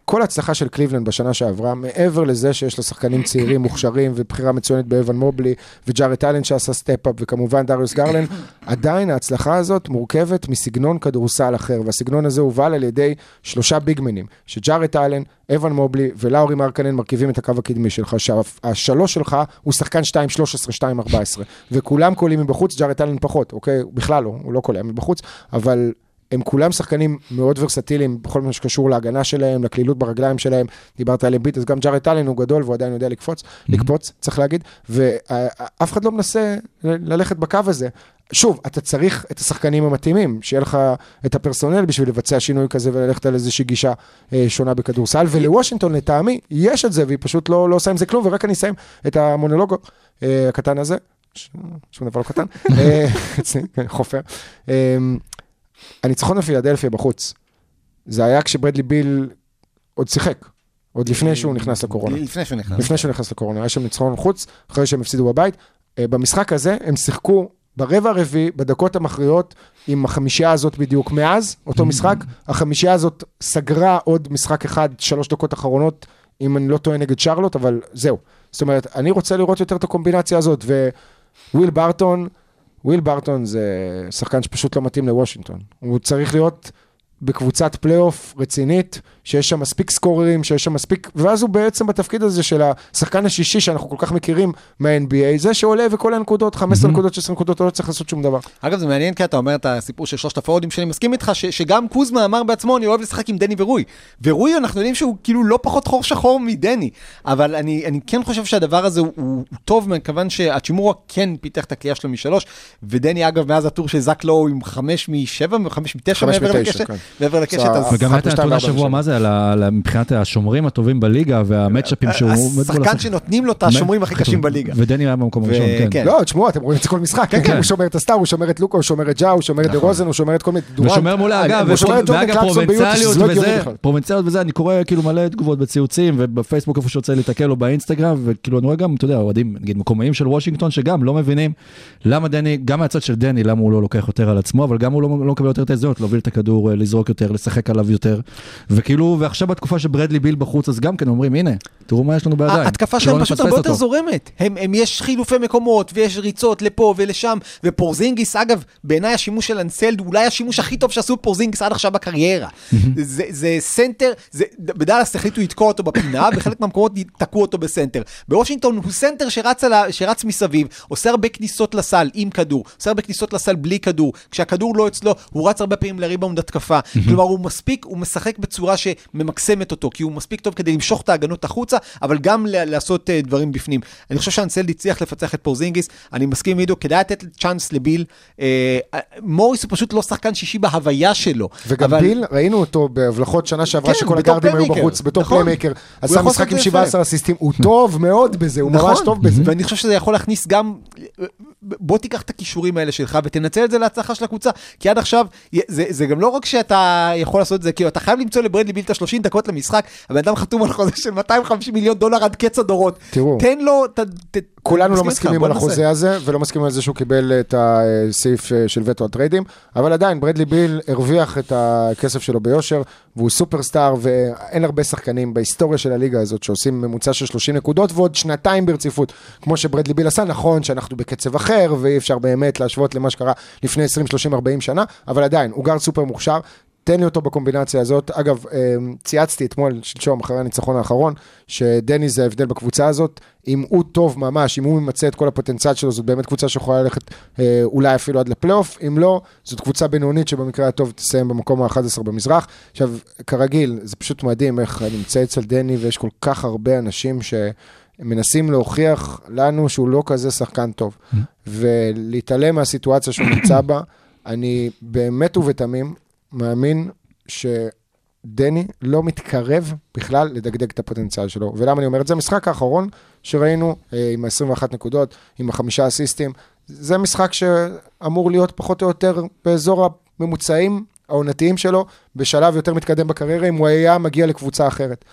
כל ההצלחה של קליבלנד בשנה שעברה, מעבר לזה שיש לה שחקנים צעירים, מוכשרים, ובחירה מצוינת באבן מובלי, וג'ארט אלן שעשה step-up, וכמובן דריוס גרלן, עדיין ההצלחה הזאת מורכבת מסגנון כדורסל אחר, והסגנון הזה הובל על ידי שלושה ביגמנים, שג'ארט אלן, אבן מובלי ולאורי מרקנן מרכיבים את הקו הקדמי שלך, שהשלוש שלך הוא שחקן 2-13, 2-14, וכולם קולעים מבחוץ, ג'ארט אלן פחות, אוקיי? בכלל לא, הוא לא קולע מבחוץ, אבל הם כולם שחקנים מאוד ורסטיליים בכל מה שקשור להגנה שלהם, לקלילות ברגליים שלהם. דיברת על אמביט, אז גם ג'ארט אלן הוא גדול והוא עדיין יודע לקפוץ, לקפוץ, צריך להגיד, ואף אחד לא מנסה ללכת בקו הזה. שוב, אתה צריך את השחקנים המתאימים, שיהיה לך את הפרסונל בשביל לבצע שינוי כזה וללכת על איזושהי גישה אה, שונה בכדורסל, ולוושינגטון לטעמי יש את זה, והיא פשוט לא, לא עושה עם זה כלום, ורק אני אסיים את המונולוג אה, הקטן הזה, שום דבר לא קטן, *laughs* אה, *laughs* אצלי, חופר. אה, הניצחון בפילדלפיה בחוץ, זה היה כשברדלי ביל עוד שיחק, עוד לפני שהוא נכנס לקורונה. לפני שהוא נכנס. לפני שהוא נכנס לקורונה, היה שם ניצחון חוץ, אחרי שהם הפסידו בבית. אה, במשחק הזה הם שיחקו ברבע הרביעי, בדקות המכריעות, עם החמישייה הזאת בדיוק. מאז, אותו משחק, החמישייה הזאת סגרה עוד משחק אחד, שלוש דקות אחרונות, אם אני לא טועה נגד שרלוט, אבל זהו. זאת אומרת, אני רוצה לראות יותר את הקומבינציה הזאת, וויל ברטון, וויל ברטון זה שחקן שפשוט לא מתאים לוושינגטון. הוא צריך להיות בקבוצת פלייאוף רצינית, שיש שם מספיק סקוררים, שיש שם מספיק, ואז הוא בעצם בתפקיד הזה של השחקן השישי שאנחנו כל כך מכירים מה-NBA, זה שעולה וכל הנקודות, 15 נקודות, 16 נקודות, לא צריך לעשות שום דבר. אגב, זה מעניין כי אתה אומר את הסיפור של שלושת הפורוורדים, שאני מסכים איתך ש- שגם קוזמה אמר בעצמו, אני אוהב לשחק עם דני ורוי. ורוי, אנחנו יודעים שהוא כאילו לא פחות חור שחור מדני. אבל אני, אני כן חושב שהדבר הזה הוא, הוא טוב, מכיוון שהאצ'ימורה כן פיתח את הקליעה שלו משלוש, ודני, אגב, מאז הטור של זק לואו עם חמש משבע, חמש מתשע מעבר לקשת, כן. מעבר לקשת, אז... וגם הייתה נתון השבוע, ושבע. מה זה, מבחינת השומרים הטובים בליגה והמצ'אפים שהוא... השחקן שנותנים לו את השומרים הכי קשים בליגה. ודני היה במקום הראשון, כן. כן. לא, תשמעו, אתם רואים את זה כל משחק, כן, כן, הוא שומר את הסטאר, הוא שומר את לוקה, הוא שומר את ג'או, הוא שומר את דה רוזן, הוא שומר את כל מיני... אגב, הוא שומר את ג'ורדן ואגב, פרובינציאליות לא הגיוני וזה, בכלל. פרובינציאליות וזה, אני קורא כאילו מלא תגובות בציוצים ובפייסבוק איפה שיוצא להתקל או באינסטגרם, וכאילו אני רואה גם, אתה יודע, אוהדים, נגיד מקומאים של וושינגטון, שגם לא מבינים למה דני, גם מהצד של דני, למה הוא לא לוקח יותר על עצמו, אבל גם הוא לא, לא מקבל יותר את ההזדמנות, להוביל את הכדור, אה, לזרוק יותר, לשחק עליו יותר, וכאילו, ועכשיו בתקופה שברדלי ביל בחוץ, אז גם כן אומרים, הנה, תראו מה יש לנו בידיים. ההתקפה שלא שלהם פשוט נפספס הרבה יותר אותו." זורמת. הם, הם יש חילופי מקומות, ויש ריצות לפה ולשם, ופורזינגיס, אגב, בעיניי השימוש של אנסלד אולי השימוש הכי טוב שעשו פורזינגיס עד עכשיו בקריירה. זה, זה סנטר, זה, בדאלאס החליטו לתקוע אותו בפינה, *laughs* בחלק מהמקומות תקעו אותו בסנטר. בוושינגטון הוא סנטר שרץ, ה, שרץ מסביב, עושה הרבה כניסות לסל עם כדור, עושה הרבה כניסות לסל בלי כדור. כשהכדור לא אצלו, הוא רץ הרבה פעמים לריבאונד התקפה. כלומר, הוא מספיק, הוא משחק בצורה שממקסמת אותו, כי הוא מספיק טוב כדי למשוך את ההגנות החוצה, אבל גם ל- לעשות אה, דברים בפנים. אני חושב שאנסלד הצליח לפצח את פורזינגיס, אני מסכים עם עידו, כדאי לתת צ'אנס לביל. אה, מוריס הוא פשוט לא שחקן שישי בהוויה שלו. וגם אבל- ביל, ראינו אותו בהבלחות שנה שעברה, כן, שכל הגארדים היו. בחוץ, בתור נכון. פליימייקר. הוא עשה משחק עם את זה 17 אסיסטים, הוא טוב מאוד בזה, הוא ממש טוב בזה. ואני חושב שזה יכול להכניס גם, בוא תיקח את הכישורים האלה שלך ותנצל את זה להצלחה של הקבוצה, כי עד עכשיו, זה, זה גם לא רק שאתה יכול לעשות את זה, כאילו אתה חייב למצוא לברדלי ביל את ה-30 דקות למשחק, הבן אדם חתום על חוזה של 250 מיליון דולר עד קץ הדורות. תראו. תן לו, ת, ת, כולנו לא מסכימים על. החוזה הזה, ולא מסכימים על זה שהוא קיבל את הסעיף אה, של וטו הטריידים, אבל עדיין, ברדלי ביל הרוויח את הכסף שלו ביושר, והוא סופרסטאר, ואין הרבה שחקנים בהיסטוריה של הליגה הזאת שעושים ממוצע של 30 נקודות, ועוד שנתיים ברציפות, כמו שברדלי ביל עשה, נכון שאנחנו בקצב אחר, ואי אפשר באמת להשוות למה שקרה לפני 20, 30, 40 שנה, אבל עדיין, הוא גר סופר מוכשר. תן לי אותו בקומבינציה הזאת. אגב, אה, צייצתי אתמול, שלשום, אחרי הניצחון האחרון, שדני זה ההבדל בקבוצה הזאת. אם הוא טוב ממש, אם הוא ממצה את כל הפוטנציאל שלו, זאת באמת קבוצה שיכולה ללכת אה, אולי אפילו עד לפלייאוף. אם לא, זאת קבוצה בינונית שבמקרה הטוב תסיים במקום ה-11 במזרח. עכשיו, כרגיל, זה פשוט מדהים איך אני מצייץ על דני, ויש כל כך הרבה אנשים ש... מנסים להוכיח לנו שהוא לא כזה שחקן טוב. ולהתעלם מהסיטואציה שהוא נמצא בה, אני באמת ובתמים מאמין שדני לא מתקרב בכלל לדגדג את הפוטנציאל שלו. ולמה אני אומר את זה? המשחק האחרון שראינו אה, עם ה-21 נקודות, עם החמישה אסיסטים, זה משחק שאמור להיות פחות או יותר באזור הממוצעים העונתיים שלו, בשלב יותר מתקדם בקריירה, אם הוא היה מגיע לקבוצה אחרת.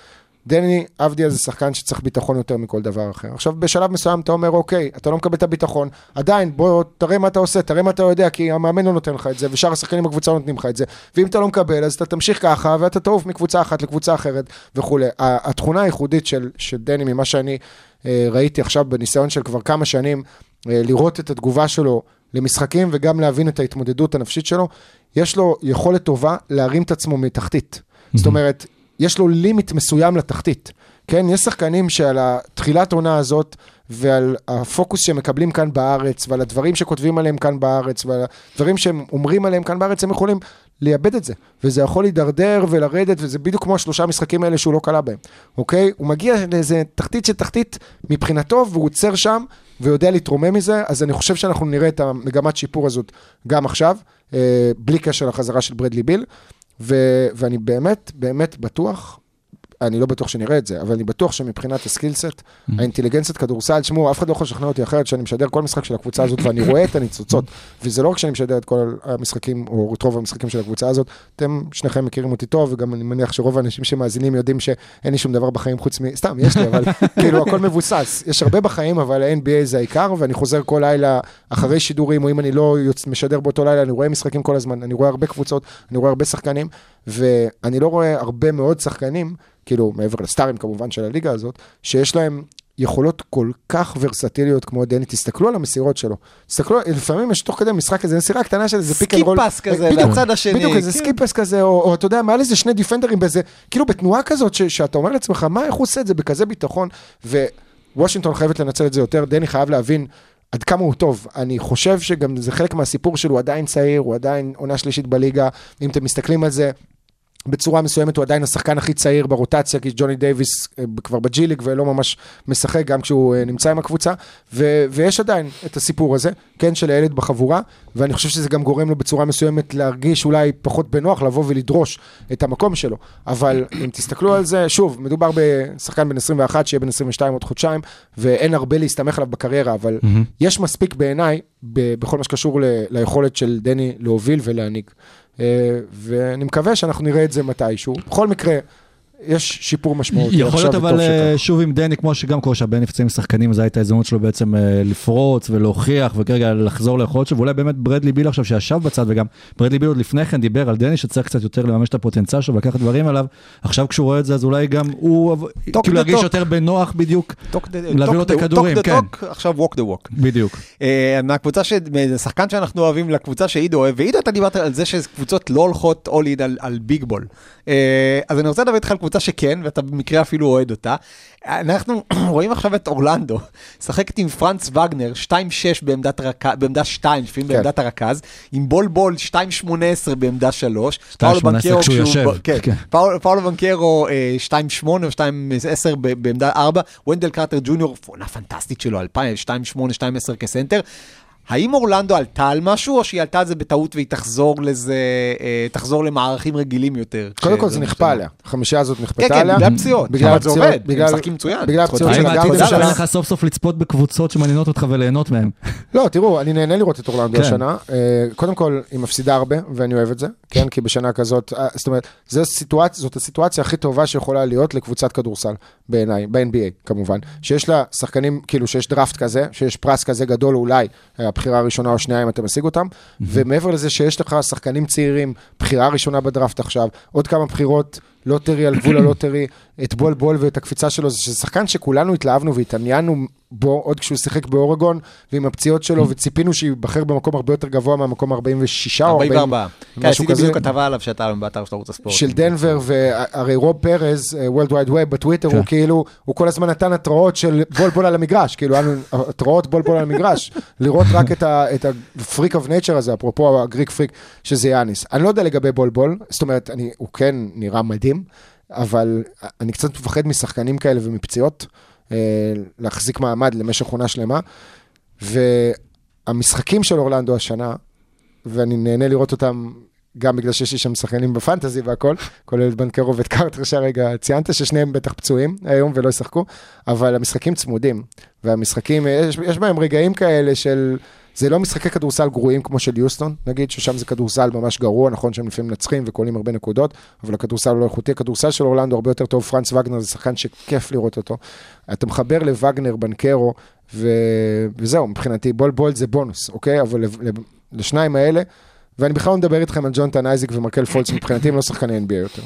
דני אבדיה זה שחקן שצריך ביטחון יותר מכל דבר אחר. עכשיו, בשלב מסוים אתה אומר, אוקיי, אתה לא מקבל את הביטחון, עדיין, בוא, תראה מה אתה עושה, תראה מה אתה יודע, כי המאמן לא נותן לך את זה, ושאר השחקנים בקבוצה לא נותנים לך את זה. ואם אתה לא מקבל, אז אתה תמשיך ככה, ואתה תעוף מקבוצה אחת לקבוצה אחרת וכולי. התכונה הייחודית של, של דני, ממה שאני אה, ראיתי עכשיו בניסיון של כבר כמה שנים, אה, לראות את התגובה שלו למשחקים, וגם להבין את ההתמודדות הנפשית שלו, יש לו יכולת טובה להרים את עצמו מתחתית. זאת אומרת, יש לו לימיט מסוים לתחתית. כן, יש שחקנים שעל התחילת עונה הזאת ועל הפוקוס שהם מקבלים כאן בארץ ועל הדברים שכותבים עליהם כאן בארץ ועל הדברים שהם אומרים עליהם כאן בארץ, הם יכולים לאבד את זה. וזה יכול להידרדר ולרדת, וזה בדיוק כמו השלושה משחקים האלה שהוא לא קלע בהם, אוקיי? הוא מגיע לאיזה תחתית של תחתית מבחינתו, והוא עוצר שם ויודע להתרומם מזה, אז אני חושב שאנחנו נראה את המגמת שיפור הזאת גם עכשיו, אה, בלי קשר לחזרה של ברדלי ביל. ו- ואני באמת, באמת בטוח, אני לא בטוח שנראה את זה, אבל אני בטוח שמבחינת הסקילסט, האינטליגנציית כדורסל, תשמעו, אף אחד לא יכול לשכנע אותי אחרת שאני משדר כל משחק של הקבוצה הזאת ואני רואה את הניצוצות. וזה לא רק שאני משדר את כל המשחקים, או את רוב המשחקים של הקבוצה הזאת, אתם שניכם מכירים אותי טוב, וגם אני מניח שרוב האנשים שמאזינים יודעים שאין לי שום דבר בחיים חוץ מ... סתם, יש לי, אבל *laughs* כאילו הכל מבוסס. יש הרבה בחיים, אבל ה-NBA זה העיקר, ואני חוזר כל לילה אחרי שידורים, או אם אני לא. משדר באותו לילה, אני רואה משחקים כל הזמן, אני רואה הרבה קבוצות, אני רואה הרבה שחקנים, ואני לא רואה הרבה מאוד שחקנים, כאילו, מעבר לסטארים כמובן של הליגה הזאת, שיש להם יכולות כל כך ורסטיליות כמו דני, תסתכלו על המסירות שלו. תסתכלו, לפעמים יש תוך כדי משחק איזה מסירה קטנה של איזה pick and roll. skip pass כזה, בדיוק, לצד השני, בדיוק, איזה כן. skip pass כזה, או, או אתה יודע, מעל איזה שני דיפנדרים באיזה, כאילו בתנועה כזאת, ש, שאתה אומר לעצמך, מה, איך הוא עושה את זה בכזה ביטחון, ווושינגטון חייבת לנצל את זה יותר, דני חייב להבין עד כמה הוא טוב. אני חושב שגם זה חלק מהסיפור שלו, הוא עדיין צעיר, הוא עדיין עונה שלישית בליגה, אם אתם מסתכלים על זה, בצורה מסוימת הוא עדיין השחקן הכי צעיר ברוטציה, כי ג'וני דייוויס אה, כבר בג'י ליג ולא ממש משחק גם כשהוא אה, נמצא עם הקבוצה, ו- ויש עדיין את הסיפור הזה, כן, של הילד בחבורה, ואני חושב שזה גם גורם לו בצורה מסוימת להרגיש אולי פחות בנוח לבוא ולדרוש את המקום שלו. אבל אם תסתכלו על זה, שוב, מדובר בשחקן בן 21 שיהיה בן 22 עוד חודשיים, ואין הרבה להסתמך עליו בקריירה, אבל יש מספיק בעיניי, ב- בכל מה שקשור ל- ליכולת של דני להוביל ולהנהיג. אה, ואני מקווה שאנחנו נראה את זה מתישהו. בכל מקרה, יש שיפור משמעותי יכול להיות אבל אה. שוב עם דני, כמו שגם קורה שהרבה נפצעים שחקנים, אז הייתה ההזדמנות שלו בעצם אה, לפרוץ ולהוכיח וכרגע לחזור ליכולת שלו, ואולי באמת ברדלי ביל עכשיו שישב בצד, וגם ברדלי ביל עוד לפני כן דיבר על דני שצריך קצת יותר לממש את הפוטנציאל שלו ולקחת דברים עליו, עכשיו כשהוא רואה את זה אז אולי גם הוא כאילו ירגיש. יותר בנוח בדיוק, להביא לו את הכדורים, כן. עכשיו walk the walk. בדיוק. אה, מהקבוצה, ש... מהשחקן שאנחנו אוהבים לקבוצה שעידו אוהב, ועידו אתה דיברת על זה שקבוצות לא הולכות all in על, על ביג בול. אז אני רוצה לדבר איתך על קבוצה שכן, ואתה במקרה אפילו אוהד אותה. אנחנו *clears throat* רואים עכשיו את אורלנדו, משחקת עם פרנץ וגנר, 2-6 בעמדת, רק... בעמדה 2, לפעמים כן. בעמדת הרכז, עם בול בול 2-18 בעמדה 3. 2.18 כשהוא יושב, כן, כן. פאולו, פאולו בנקרו אה, 2-8 או 2-10 ב- בעמדה 4, ונדל קרטר ג'וניור, עונה פנטסטית שלו, 2000, 2-8, 2-10 כסנטר. האם אורלנדו עלתה על משהו, או שהיא עלתה על זה בטעות והיא תחזור לזה, אה, תחזור למערכים רגילים יותר? קודם כל זה? נכפה עליה, החמישייה הזאת כן, נכפתה כן, עליה. בגלל פציעות. בגלל אבל זה עובד, בגלל- הם משחקים מצוין. בגלל הפציעות של האם. הגארד העתיד שלה- אפשר לך סוף סוף לצפות בקבוצות שמעניינות אותך וליהנות מהן? *laughs* לא, תראו, אני נהנה לראות את אורלנדו כן. השנה. אה, קודם כל, היא מפסידה הרבה, ואני אוהב את זה, כן? כי בשנה כזאת, אה, זאת אומרת, זאת הסיטואציה הכי טובה שיכולה להיות לקבוצת כדורסל, בעיניי, ב-NBA כמובן. שיש לה שחקנים, כאילו שיש דראפט כזה, שיש פרס כזה גדול אולי, הבחירה הראשונה או השנייה אם אתה משיג אותם, ומעבר לזה שיש לך שחקנים צעירים, בחירה ראשונה בדראפט עכשיו, עוד כמה בחירות, לוטרי על גבול הלוטרי, את בול בול ואת הקפיצה שלו, זה שחקן שכולנו התלהבנו והתעניינו בו עוד כשהוא שיחק באורגון, ועם הפציעות שלו, וציפינו שייבחר במקום הרבה יותר גבוה מהמקום 46 או 40, 44. כן, עשיתי. בדיוק כתבה עליו שאתה היום באתר של ערוץ הספורט. של דנבר, והרי רוב פרז, אה, World Wide Web בטוויטר, כן. הוא כאילו, הוא כל הזמן נתן התראות של בול בול על המגרש, כאילו, התראות בול בול על המגרש, לראות רק את ה- את ה-freak of nature הזה, אפרופו הגריק פריק, שזה יאניס. אני לא יודע לגבי בול בול, זאת אומרת, אני, הוא כן נראה מדהים, אבל אני קצת מפחד משחקנים כאלה ומפציעות, אה, להחזיק מעמד למשך עונה שלמה, והמשחקים של אורלנדו השנה, ואני נהנה לראות אותם גם בגלל שיש לי שם שחקנים בפנטזי והכל, כולל את בנקרו ואת קרטר שהרגע ציינת, ששניהם בטח פצועים היום ולא ישחקו, אבל המשחקים צמודים, והמשחקים, יש, יש בהם רגעים כאלה של, זה לא משחקי כדורסל גרועים כמו של יוסטון, נגיד, ששם זה כדורסל ממש גרוע, נכון שהם לפעמים מנצחים וקולים הרבה נקודות, אבל הכדורסל לא איכותי, הכדורסל של אורלנדו הרבה יותר טוב, פרנץ וגנר זה שחקן שכיף לראות אותו. אתה מחבר לווגנר, בנקרו, ו... וזהו, מבחינתי, בול בול זה בונוס, אוקיי? אבל לשניים האלה, ואני בכלל לא מדבר איתכם על ג'ונתן אייזיק ומרקל פולץ, מבחינתי הם לא שחקני NBA יותר.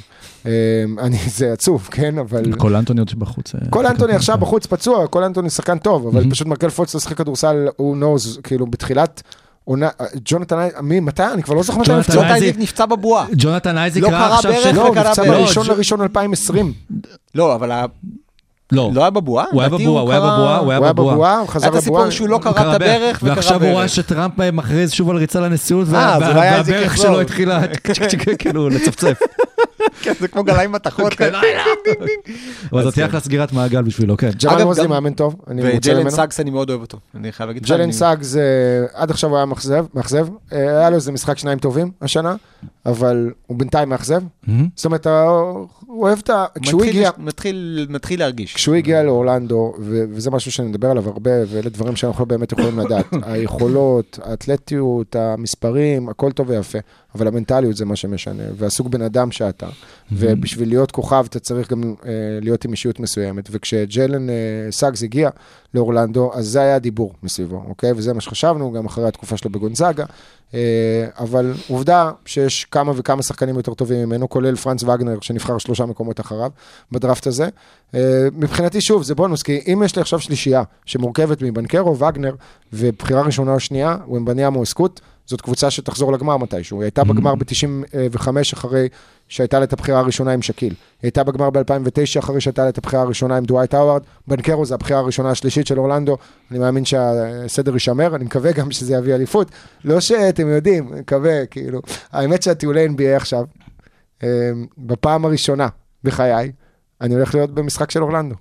אמ, אני, זה עצוב, כן, אבל... כל אנטוניות שבחוץ. אה, כל אנטוני עכשיו בחוץ פצוע, כל אנטוני שחקן טוב, אבל. פשוט מרקל פולץ לא שיחק כדורסל, הוא נוז, כאילו בתחילת עונה, ג'ונתן אייזיק, מי, מתי? אני כבר לא זוכר מתי ג'ונתן נפצע. ג'וט אייזיק- נפצע בבועה. ג'ונתן אייזיק לא קרה עכשיו ברך של... לא, הוא נפצע. בראשון לא, לראשון 2020. לא, אבל לא, לא היה בבועה? הוא היה בבועה, הוא היה בבועה, הוא היה הוא היה בבועה. הוא חזר היה את לבועה. הסיפור שהוא לא קרע את הברך וקרע ועכשיו הוא ברך. שטראמפ מכריז שוב על ריצה לנשיאות, אה, והברך. שלו התחילה כאילו לצפצף. *laughs* כן, זה כמו גליים מתכות. אבל זאת תהיה אחלה סגירת מעגל בשבילו, כן. רוזי גם- מאמן טוב, אני וג'לן ממנו. סאגס אני מאוד אוהב אותו. אני חייב להגיד לך. ג'לן סאגס, אה, עד עכשיו הוא היה מאכזב. אה, היה לו איזה משחק שניים טובים השנה, אבל הוא בינתיים מאכזב. מהמם. זאת אומרת, הוא אוהב את ה... כשהוא מתחיל- הגיע... מתחיל- להרגיש. כשהוא הגיע לאורלנדו, וזה משהו שאני מדבר עליו הרבה, ואלה דברים שאנחנו לא באמת יכולים לדעת. *laughs* היכולות, האתלטיות, המספרים, הכל טוב ויפה, אבל המנטליות זה מה שמשנה, והסוג בן אדם שאתה. ובשביל להיות כוכב אתה צריך גם אה, להיות עם אישיות מסוימת. וכשג'לן אה, סאגס הגיע לאורלנדו, אז זה היה הדיבור מסביבו, אוקיי? וזה מה שחשבנו, גם אחרי התקופה שלו בגונזאגה. אה, אבל עובדה שיש כמה וכמה שחקנים יותר טובים ממנו, כולל פרנץ וגנר, שנבחר שלושה מקומות אחריו בדראפט הזה. אה, מבחינתי, שוב, זה בונוס, כי אם יש לי עכשיו שלישייה שמורכבת מבנקרו, וגנר, ובחירה ראשונה או שנייה, ומבניאמו אסקוט, זאת קבוצה שתחזור לגמר מתישהו. היא הייתה בגמר ב-95 אחרי שהייתה לה את הבחירה הראשונה עם שקיל. היא הייתה בגמר ב-2009 אחרי שהייתה לה את הבחירה הראשונה עם דווייט האווארד. בנקרו זה הבחירה הראשונה השלישית של אורלנדו. אני מאמין שהסדר יישמר, אני מקווה גם שזה יביא אליפות. לא שאתם יודעים, אני מקווה, כאילו. האמת שהטיולי NBA עכשיו, אה, בפעם הראשונה בחיי, אני הולך להיות במשחק של אורלנדו.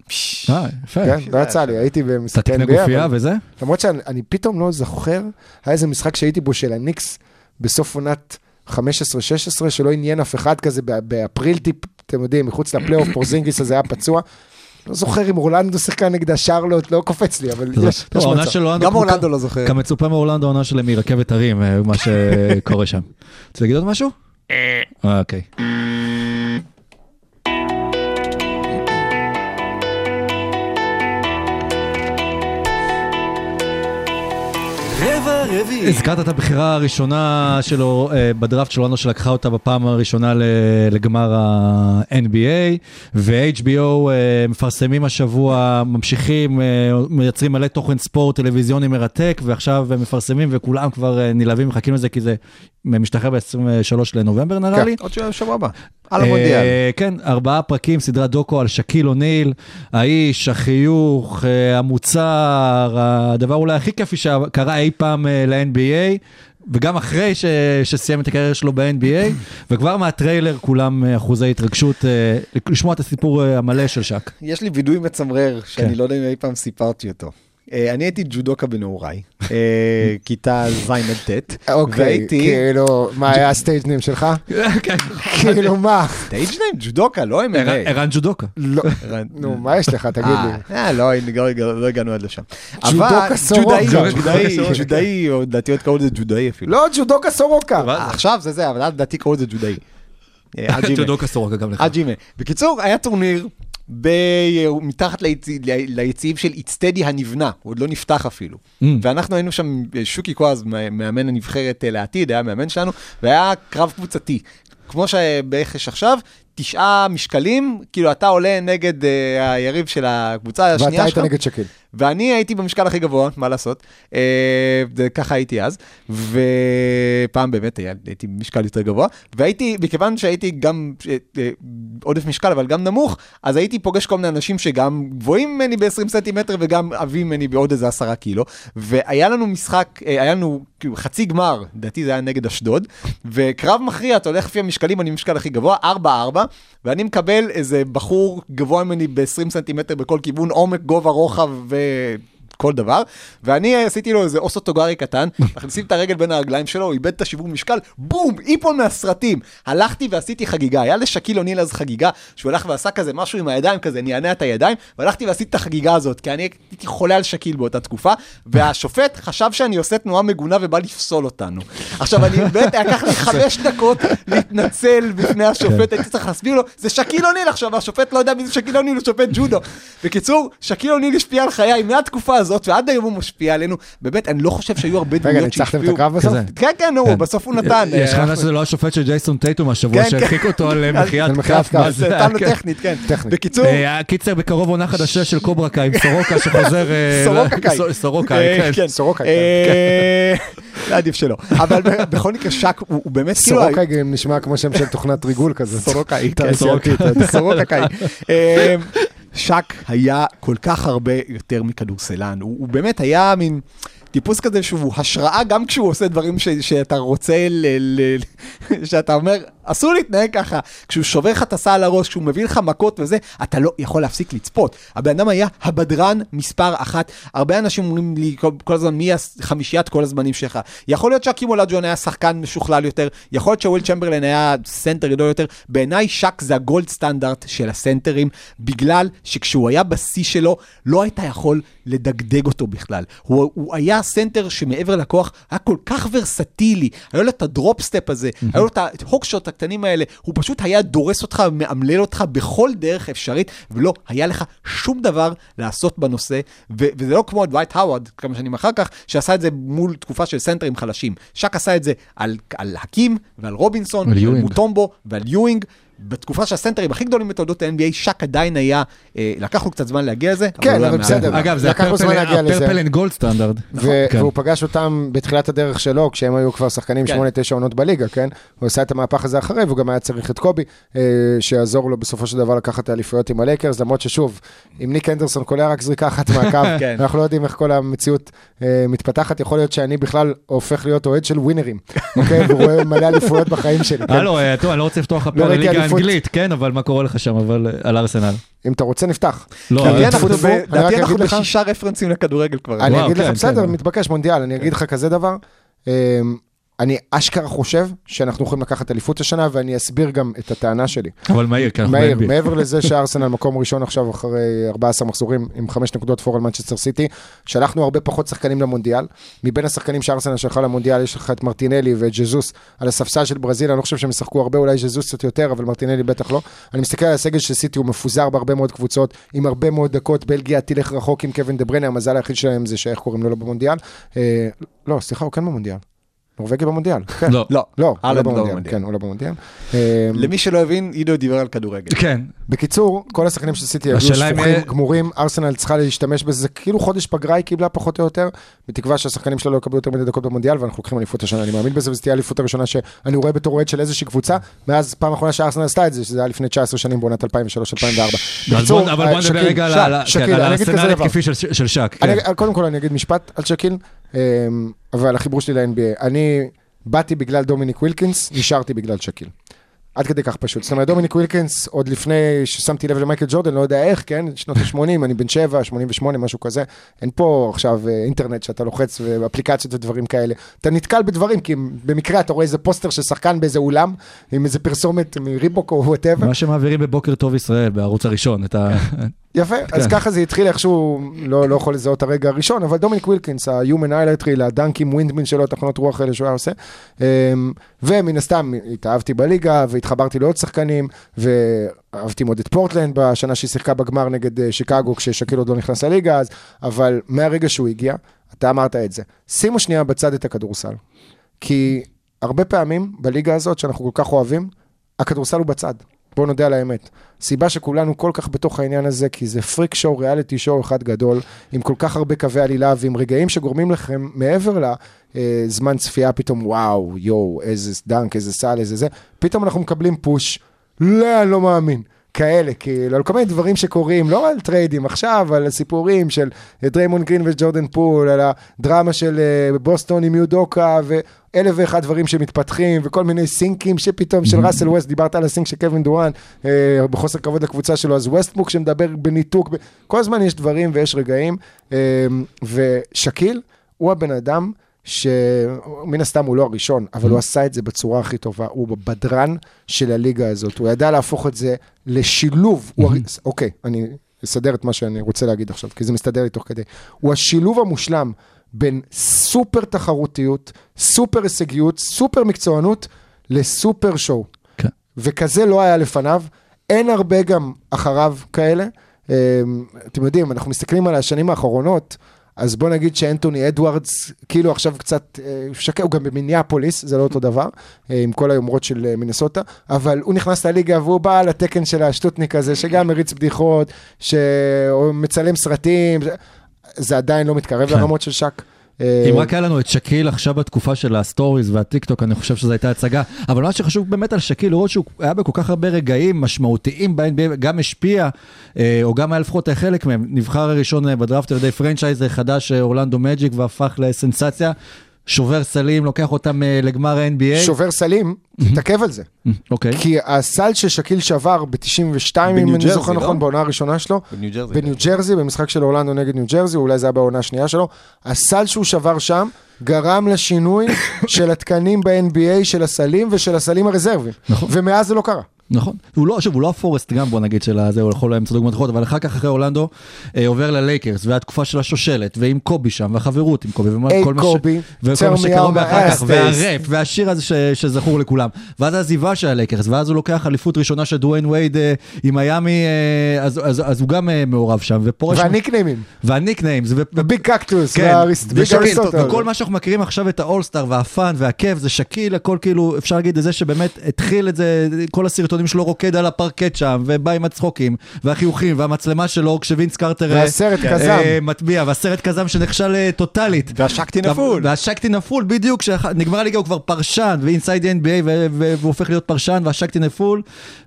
אה, יפה. כן, לא יצא לי, הייתי אתה במשחקי תקנה NBA, גופייה וזה? למרות שאני פתאום לא זוכר, היה איזה משחק שהייתי בו של הניקס בסוף עונת 15-16, שלא עניין אף אחד כזה באפריל טיפ, אתם יודעים, מחוץ לפלייאוף, פורזינגיס הזה היה פצוע. לא זוכר אם אורלנדו שיחקה נגדה שרלוט, לא קופץ לי, אבל טוב, יש, העונה מצב. גם אורלנדו לא זוכר. כמצופה מאורלנדו, העונה שלהם היא רכבת הרים, אה, מה שקורה שם. *laughs* רוצה להגיד עוד משהו? אה, אוקיי. רביעי. הזכרת את הבחירה הראשונה שלו אה, בדראפט של אורלנדו שלקחה אותה בפעם הראשונה לגמר ה-NBA, ו-HBO אה, מפרסמים השבוע, ממשיכים, אה, מייצרים מלא תוכן ספורט טלוויזיוני מרתק, ועכשיו מפרסמים וכולם כבר נלהבים, מחכים לזה כי זה משתחרר ב-23 לנובמבר נראה כן. לי. עוד שבוע- הבא. על המונדיאל. אה, כן, ארבעה פרקים, סדרת דוקו על שקיל אוניל, האיש, החיוך, אה, המוצר, הדבר אולי הכי כיפי שקרה אי פעם אה, ל-NBA. וגם אחרי ש... שסיים את הקריירה שלו ב-NBA, *laughs* וכבר מהטריילר כולם אחוזי התרגשות, לשמוע את הסיפור המלא של שק. יש לי וידוי מצמרר, שאני כן. לא יודע אם אי פעם סיפרתי אותו. אה, אני הייתי ג'ודוקה בנעוריי, אה, כיתה ז' עד ט', אוקיי, והייתי... כאילו, מה היה ה-stage name שלך? כאילו, מה? stage name, ג'ודוקה, לא MMA. ערן ג'ודוקה. לא, נו, מה יש לך, תגיד לי. אה, לא, לא, לא, לא הגענו עד לשם. ג'ודוקה סורוקה. ג'ודאי, או לדעתי עוד קראו לזה ג'ודאי אפילו. לא, ג'ודוקה סורוקה. עכשיו זה זה, אבל לדעתי קראו לזה ג'ודאי. ג'ודוקה סורוקה גם לך. בקיצור, היה טורניר ב... מתחת ליצ... ליציב של איצטדי הנבנה, הוא עוד לא נפתח אפילו. Mm. ואנחנו היינו שם, שוקי קואז, מאמן הנבחרת אה, לעתיד, היה מאמן שלנו, והיה קרב קבוצתי. כמו שבערך יש עכשיו, תשעה משקלים, כאילו אתה עולה נגד אה, היריב של הקבוצה ואתה השנייה היית שלך. נגד שקיל. ואני הייתי במשקל הכי גבוה, מה לעשות? אה, ככה הייתי אז, ופעם באמת הייתי במשקל יותר גבוה, והייתי, מכיוון שהייתי גם אה, אה, עודף משקל, אבל גם נמוך, אז הייתי פוגש כל מיני אנשים שגם גבוהים ממני ב-20 סנטימטר וגם עבים ממני בעוד איזה עשרה קילו, והיה לנו משחק, היה לנו כאילו, חצי גמר, לדעתי זה היה נגד אשדוד, וקרב מכריע, אתה הולך לפי המשקלים, אני במשקל הכי גבוה, 4-4, ואני מקבל איזה בחור גבוה ממני ב-20 סנטימטר בכל כיוון, עומק, גובה, רוחב ו... כל דבר, ואני עשיתי לו איזה אוסוטוגרי קטן, *laughs* מכניסים את הרגל בין הרגליים שלו, הוא איבד את השיווי משקל, בום, איפון מהסרטים. הלכתי ועשיתי חגיגה, היה לשקיל אוניל אז חגיגה, שהוא הלך ועשה כזה משהו עם הידיים, כזה נענע את הידיים, והלכתי ועשיתי את החגיגה הזאת, כי אני הייתי חולה על שקיל באותה תקופה, והשופט *laughs* חשב שאני עושה תנועה מגונה ובא לפסול אותנו. עכשיו, אני *laughs* באמת, לקח לי חמש דקות להתנצל בפני השופט, הייתי צריך להסביר לו, זה שקיל אוניל עכשיו, והשופט לא יודע מי זה שקיל אוניל, הוא שופט ג'ודו. בקיצור, שקיל אוניל השפיע על חיי מהתקופה הזאת, ועד היום הוא משפיע עלינו. באמת, אני לא חושב שהיו הרבה רגע, דמויות ניצחתם את שהשפיעו. הקרב בסוף? כן, כן, נו, כן. בסוף הוא נתן. יש לך אה, שזה לא השופט של ג'ייסון טייטום השבוע כן, שהרחיק אותו על אה, מחיית אז זה? נתן לו כן. טכנית, כן. בקיצור, אה, קיצר, בקרוב עונה חדשה של קוברקה עם *laughs* סורוקה שחוזר... אה, סורוקה, אה, כן. סורוקאי, אה, *laughs* לא, עדיף שלא. אבל בכל מקרה, שק הוא באמת כאילו... סורוקאי גם נשמע כמו שם של תוכנת ריגול כזה. סורוקאי, *laughs* כן, תעשייתית. סורוקאי. שק היה כל כך הרבה יותר מכדורסלן, הוא, הוא באמת היה מין טיפוס כזה שהוא השראה גם כשהוא עושה דברים ש, שאתה רוצה, ל, ל, *laughs* שאתה אומר, אסור להתנהג ככה. כשהוא שובר לך את הסל על הראש, כשהוא מביא לך מכות וזה, אתה לא יכול להפסיק לצפות. הבן אדם היה הבדרן מספר אחת. הרבה אנשים אומרים לי כל, כל הזמן, מי החמישיית כל הזמנים שלך? יכול להיות שהקים אולג'ון היה שחקן משוכלל יותר, יכול להיות שוויל צ'מברלין היה סנטר גדול יותר. בעיניי שק זה הגולד סטנדרט של הסנטרים, בגלל שכשהוא היה בשיא שלו, לא היית יכול לדגדג אותו בכלל. הוא, הוא היה סנטר שמעבר לכוח היה כל כך ורסטילי, היה לו את ה-drop step הזה, היה לו את ה-hook shot הקטנים האלה, הוא פשוט היה דורס אותך ומאמלל אותך בכל דרך אפשרית, ולא היה לך שום דבר לעשות בנושא, ו- וזה לא כמו דווייט האווארד, כמה שנים אחר כך, שעשה את זה מול תקופה של סנטרים חלשים. שק עשה את זה על, על הקים ועל רובינסון, על ועל. מוטומבו ועל יואינג, בתקופה שהסנטרים הכי גדולים בתולדות ה-NBA, שק עדיין היה, אה, לקח לו קצת זמן להגיע לזה. כן, לא אבל בסדר. אגב, זה. ה-purple and gold standard. ו- כן. והוא פגש אותם בתחילת הדרך שלו, כשהם היו כבר שחקנים כן. 8-9 עונות בליגה, כן? הוא עשה את המהפך הזה אחרי, והוא גם היה צריך את קובי, אה, שיעזור לו בסופו של דבר לקחת את האליפויות עם הלייקרס, למרות ששוב, אם ניק אנדרסון קולע רק זריקה אחת מהקו, *laughs* כן. אנחנו לא יודעים איך כל המציאות אה, מתפתחת, יכול להיות שאני בכלל הופך להיות אוהד של ווינרים, *laughs* אוקיי? ורואה מלא אליפויות בחיים שלי, כן? הלו, אה, טוב, אני לא רוצה לפתוח לא לליגה האנגלית, כן, אבל מה קורה לך שם, אבל אה, על ארסנל. אם אתה רוצה, נפתח. לא, לדעתי אה, אנחנו לך- בשישה רפרנסים לכדורגל כבר. אני אגיד לך, כן, בסדר, כן. מתבקש מונדיאל, אני אגיד לך כזה דבר. אני אשכרה חושב שאנחנו יכולים לקחת אליפות השנה, ואני אסביר גם את הטענה שלי. אבל מהיר, כי אנחנו ב-NBA. מעבר לזה שארסנל מקום ראשון עכשיו אחרי 14 מחזורים עם 5 נקודות פור על מנצ'סטר סיטי, שלחנו הרבה פחות שחקנים למונדיאל. מבין השחקנים שארסנל שלחה למונדיאל, יש לך את מרטינלי ואת ז'זוס על הספסל של ברזיל, אני לא חושב שהם ישחקו הרבה, אולי ז'זוס קצת יותר, אבל מרטינלי בטח לא. אני מסתכל על הסגל של סיטי, הוא מפוזר בהרבה מאוד קבוצות, עם הרבה מאוד דקות, בלגיה תלך רחוק עם קווין דה ברנה, המזל היחיד שלהם זה שאיך קוראים לו לא במונדיאל. אה, לא, סליחה, הוא כן במונדיאל. נורבגי במונדיאל. *laughs* כן. לא. לא, לא, הוא לא לא במונדיאל. כן, הוא לא במונדיאל. אה, למי שלא הבין, עידו דיבר על כדורגל. כן, בקיצור, כל השחקנים של סיטי היו שפוכים, יהיה- גמורים, ארסנל צריכה להשתמש בזה, זה כאילו חודש פגרה היא קיבלה פחות או יותר, בתקווה שהשחקנים שלה לא יקבלו יותר מדי דקות במונדיאל, ואנחנו לוקחים אליפות השנה, אני מאמין בזה, וזו תהיה האליפות הראשונה שאני רואה בתור אוהד של איזושהי קבוצה, מאז פעם אחרונה שארסנל עשתה את זה, שזה היה לפני 19 שנים בעונת 2003-2004. אז בוא- אבל בוא נדבר רגע על כן, על אני אגיד כזה הארסנל דבר. התקפי של- של שק. כן. אני, קודם כל אני אגיד משפט על שקיל, אמ, ועל החיבור שלי ל-NBA. אני באתי בגלל דומיניק ווילקינס, נשארתי בגלל שקיל. עד כדי כך פשוט. זאת אומרת, דומיניק ווילקינס, עוד לפני ששמתי לב למייקל ג'ורדן, לא יודע איך, כן? שנות ה-80, אני בן 7, 88, משהו כזה. אין פה עכשיו אה, אינטרנט שאתה לוחץ ואפליקציות ודברים כאלה. אתה נתקל בדברים, כי במקרה אתה רואה איזה פוסטר של שחקן באיזה אולם, עם איזה פרסומת מריבוק או whatever. מה שמעבירים בבוקר טוב ישראל, בערוץ הראשון, את *laughs* יפה, אז כן. ככה זה התחיל איכשהו, לא, לא יכול לזהות הרגע הראשון, אבל דומיניק ווילקינס, ה-Human Highlight Reel, הדנקים windmill שלו, תחנות רוח האלה שהוא היה עושה. אמ, ומן הסתם, התאהבתי בליגה, והתחברתי לעוד שחקנים, ואהבתי מאוד את פורטלנד בשנה שהיא שיחקה בגמר נגד אה, שיקגו, כששקיל עוד לא נכנס לליגה אז, אבל מהרגע שהוא הגיע, אתה אמרת את זה. שימו שנייה בצד את הכדורסל. כי הרבה פעמים בליגה הזאת, שאנחנו כל כך אוהבים, הכדורסל הוא בצד. בואו נודה על האמת. סיבה שכולנו כל כך בתוך העניין הזה, כי זה פריק שואו, ריאליטי שואו אחד גדול, עם כל כך הרבה קווי עלילה ועם רגעים שגורמים לכם, מעבר לזמן צפייה, פתאום וואו, יואו, איזה דנק, איזה סל, איזה זה, פתאום אנחנו מקבלים פוש, לא, אני לא מאמין. כאלה, כאילו, על כל מיני דברים שקורים, לא על trades עכשיו, על הסיפורים של דריימון גרין וג'ורדן פול, על הדרמה של אה, בוסטון עם יודוקה, ואלף ואחד דברים שמתפתחים, וכל מיני thinkים שפתאום של ראסל ווסט, דיברת על ה think של קווין דורן, אה, בחוסר כבוד לקבוצה שלו, אז ווסטבוק שמדבר בניתוק, ב- כל הזמן יש דברים ויש רגעים, אה, ושקיל הוא הבן אדם שמן הסתם הוא לא הראשון, אבל הוא עשה את זה בצורה הכי טובה, הוא בדרן של הליגה הזאת, הוא ידע להפוך את זה לשילוב, הוא הר- אוקיי, אני אסדר את מה שאני רוצה להגיד עכשיו, כי זה מסתדר לי תוך כדי, הוא השילוב המושלם בין סופר תחרותיות, סופר הישגיות, סופר מקצוענות, לסופר שואו. כן. וכזה לא היה לפניו, אין הרבה גם אחריו כאלה. אה, אתם יודעים, אנחנו מסתכלים על השנים האחרונות, אז בוא נגיד שאנטוני אדוארדס, כאילו עכשיו קצת אה, שקע, הוא גם במיניאפוליס, זה לא אותו דבר, אה, עם כל היומרות של אה, מינסוטה, אבל הוא נכנס לליגה והוא בא לתקן של השטותניק הזה, שגם מריץ בדיחות, שמצלם סרטים, זה, זה עדיין לא מתקרב כן. לרמות של שק. אה, אם רק היה לנו את שקיל עכשיו בתקופה של הסטוריז והטיק טוק, אני חושב שזו הייתה הצגה. אבל מה שחשוב באמת על שקיל, לראות שהוא היה בכל כך הרבה רגעים משמעותיים ב-NBA, גם השפיע, אה, או גם היה לפחות חלק מהם. נבחר הראשון בדראפט על ידי franchise חדש, אה, אורלנדו מג'יק, והפך לסנסציה. שובר סלים, לוקח אותם אה, לגמר ה-NBA. שובר סלים, תתעכב על זה. אוקיי. כי הסל ששקיל שבר ב-92, אם אני זוכר לא? נכון, בעונה הראשונה שלו, בניו ג'רזי. בניו ג'רזי, במשחק של אורלנדו נגד ניו ג'רזי, אולי זה היה בעונה השנייה שלו, הסל שהוא שבר שם גרם לשינוי *coughs* של התקנים ב-NBA, של הסלים ושל הסלים הרזרביים. נכון. ומאז זה לא קרה. נכון. הוא לא, שוב, הוא לא הפורסט גם, בוא נגיד, של הזה, הוא יכול למצוא דוגמאות אחרות, אבל אחר כך, אחרי אורלנדו, אה, עובר ללייקרס, והתקופה של השושלת, ועם קובי שם, והחברות עם קובי, ומה כל מה ש... קובי, וכל מה שקרוב אחר כך, והראפ, והשיר הזה ש, שזכור לכולם. ואז העזיבה של הלייקרס, ואז הוא לוקח אליפות ראשונה של דוויין וייד אה, עם מיאמי, אה, אז, אז, אז הוא גם אה, מעורב שם, ופורש... וה nicknameים, וה nicknames, ו... וביג קקטוס, כן. וכל מה שאנחנו מכירים עכשיו את האולסטאר וה fun והכיף זה שקיל, הכל כאילו, אפשר להגיד את זה שבאמת התחיל את זה, כל הסרטונים הסרטונים שלו רוקד על הפרקט שם, ובא עם הצחוקים, והחיוכים, והמצלמה שלו כשוינס קרטר... אה, והסרט אה, כזם. מטביע, והסרט כזם שנכשל אה, טוטאלית. והשקתי נפול. והשקתי נפול, בדיוק, כשנגמר הליגה הוא כבר פרשן, ואינסייד NBA, והוא הופך להיות פרשן, והשקתי נפול,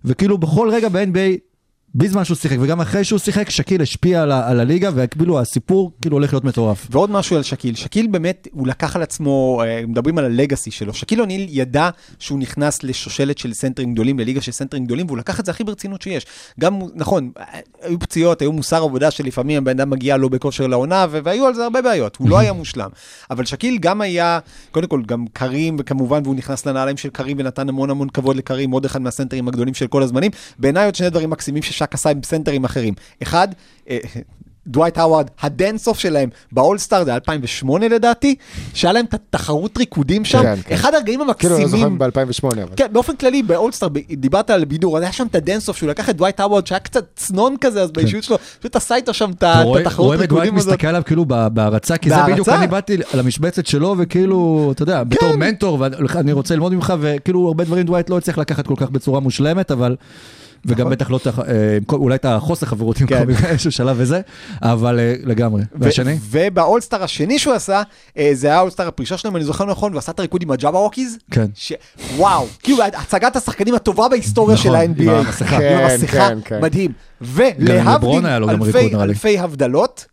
וכאילו בכל רגע ב-NBA, בזמן שהוא שיחק, וגם אחרי שהוא שיחק, שקיל השפיע על, ה- על הליגה, וכאילו הסיפור כאילו הולך להיות מטורף. ועוד משהו על שקיל, שקיל באמת, הוא לקח על עצמו, אה, מדברים על ה legacy שלו, שקיל אוניל ידע שהוא נכנס לשושלת של סנטרים גדולים, לליגה של סנטרים גדולים, והוא לקח את זה הכי ברצינות שיש. גם, נכון, היו פציעות, היו מוסר עבודה שלפעמים הבן אדם מגיע לא בכושר לעונה, והיו על זה הרבה בעיות, הוא לא היה מושלם. אבל שקיל גם היה, קודם כל, גם קרים, וכמובן, והוא נכנס לנעליים של קרים ונתן המון המון כבוד לקרים, עוד אחד מהסנטרים הגדולים של כל הזמנים. בעיניי עוד שני דברים מקסימים ששק עשה עם סנטרים אחרים. אחד, אה, דווייט האווארד, ה dance off שלהם באולסטאר זה 2008 לדעתי, שהיה להם את התחרות ריקודים שם, כן, כן. אחד הרגעים כאילו, לא זוכר המקסימים. ב-2008, אבל. כן, באופן כללי באולסטאר, ב- דיברת על בידור, אז היה שם את ה dance off שהוא לקח את דווייט האווארד שהיה קצת צנוע כזה, אז באישיות שלו, פשוט עשה איתו שם את אתה ה- את רואה- התחרות את דווייט ריקודים הזאת. מסתכל עליו כאילו ב- בהערצה, כי זה? בדיוק, אני באתי על המשבצת שלו, וכאילו, אתה יודע, בתור כן. מנטור, ואני רוצה ללמוד ממך, וכאילו הרבה דברים דווייט לא הצליח לקחת כל כך בצורה מושלמת, אבל... וגם בטח לא, אה, עם אולי את החוסר חברות עם נכון. כן. קובי באיזשהו שלב וזה, אבל אה, לגמרי. והשני? ובאולסטאר השני שהוא עשה, אה, זה היה האולסטאר הפרישה שלו, אם אני זוכר נכון, והוא עשה את הריקוד עם הג'אבה ווקיז. כן. ש... וואו, כאילו הצגת השחקנים הטובה בהיסטוריה נכון, של עם ה-NBA. המסכה. עם כן, המסכה, כן, כן. מדהים. ולהבדיל. אלפי הבדלות,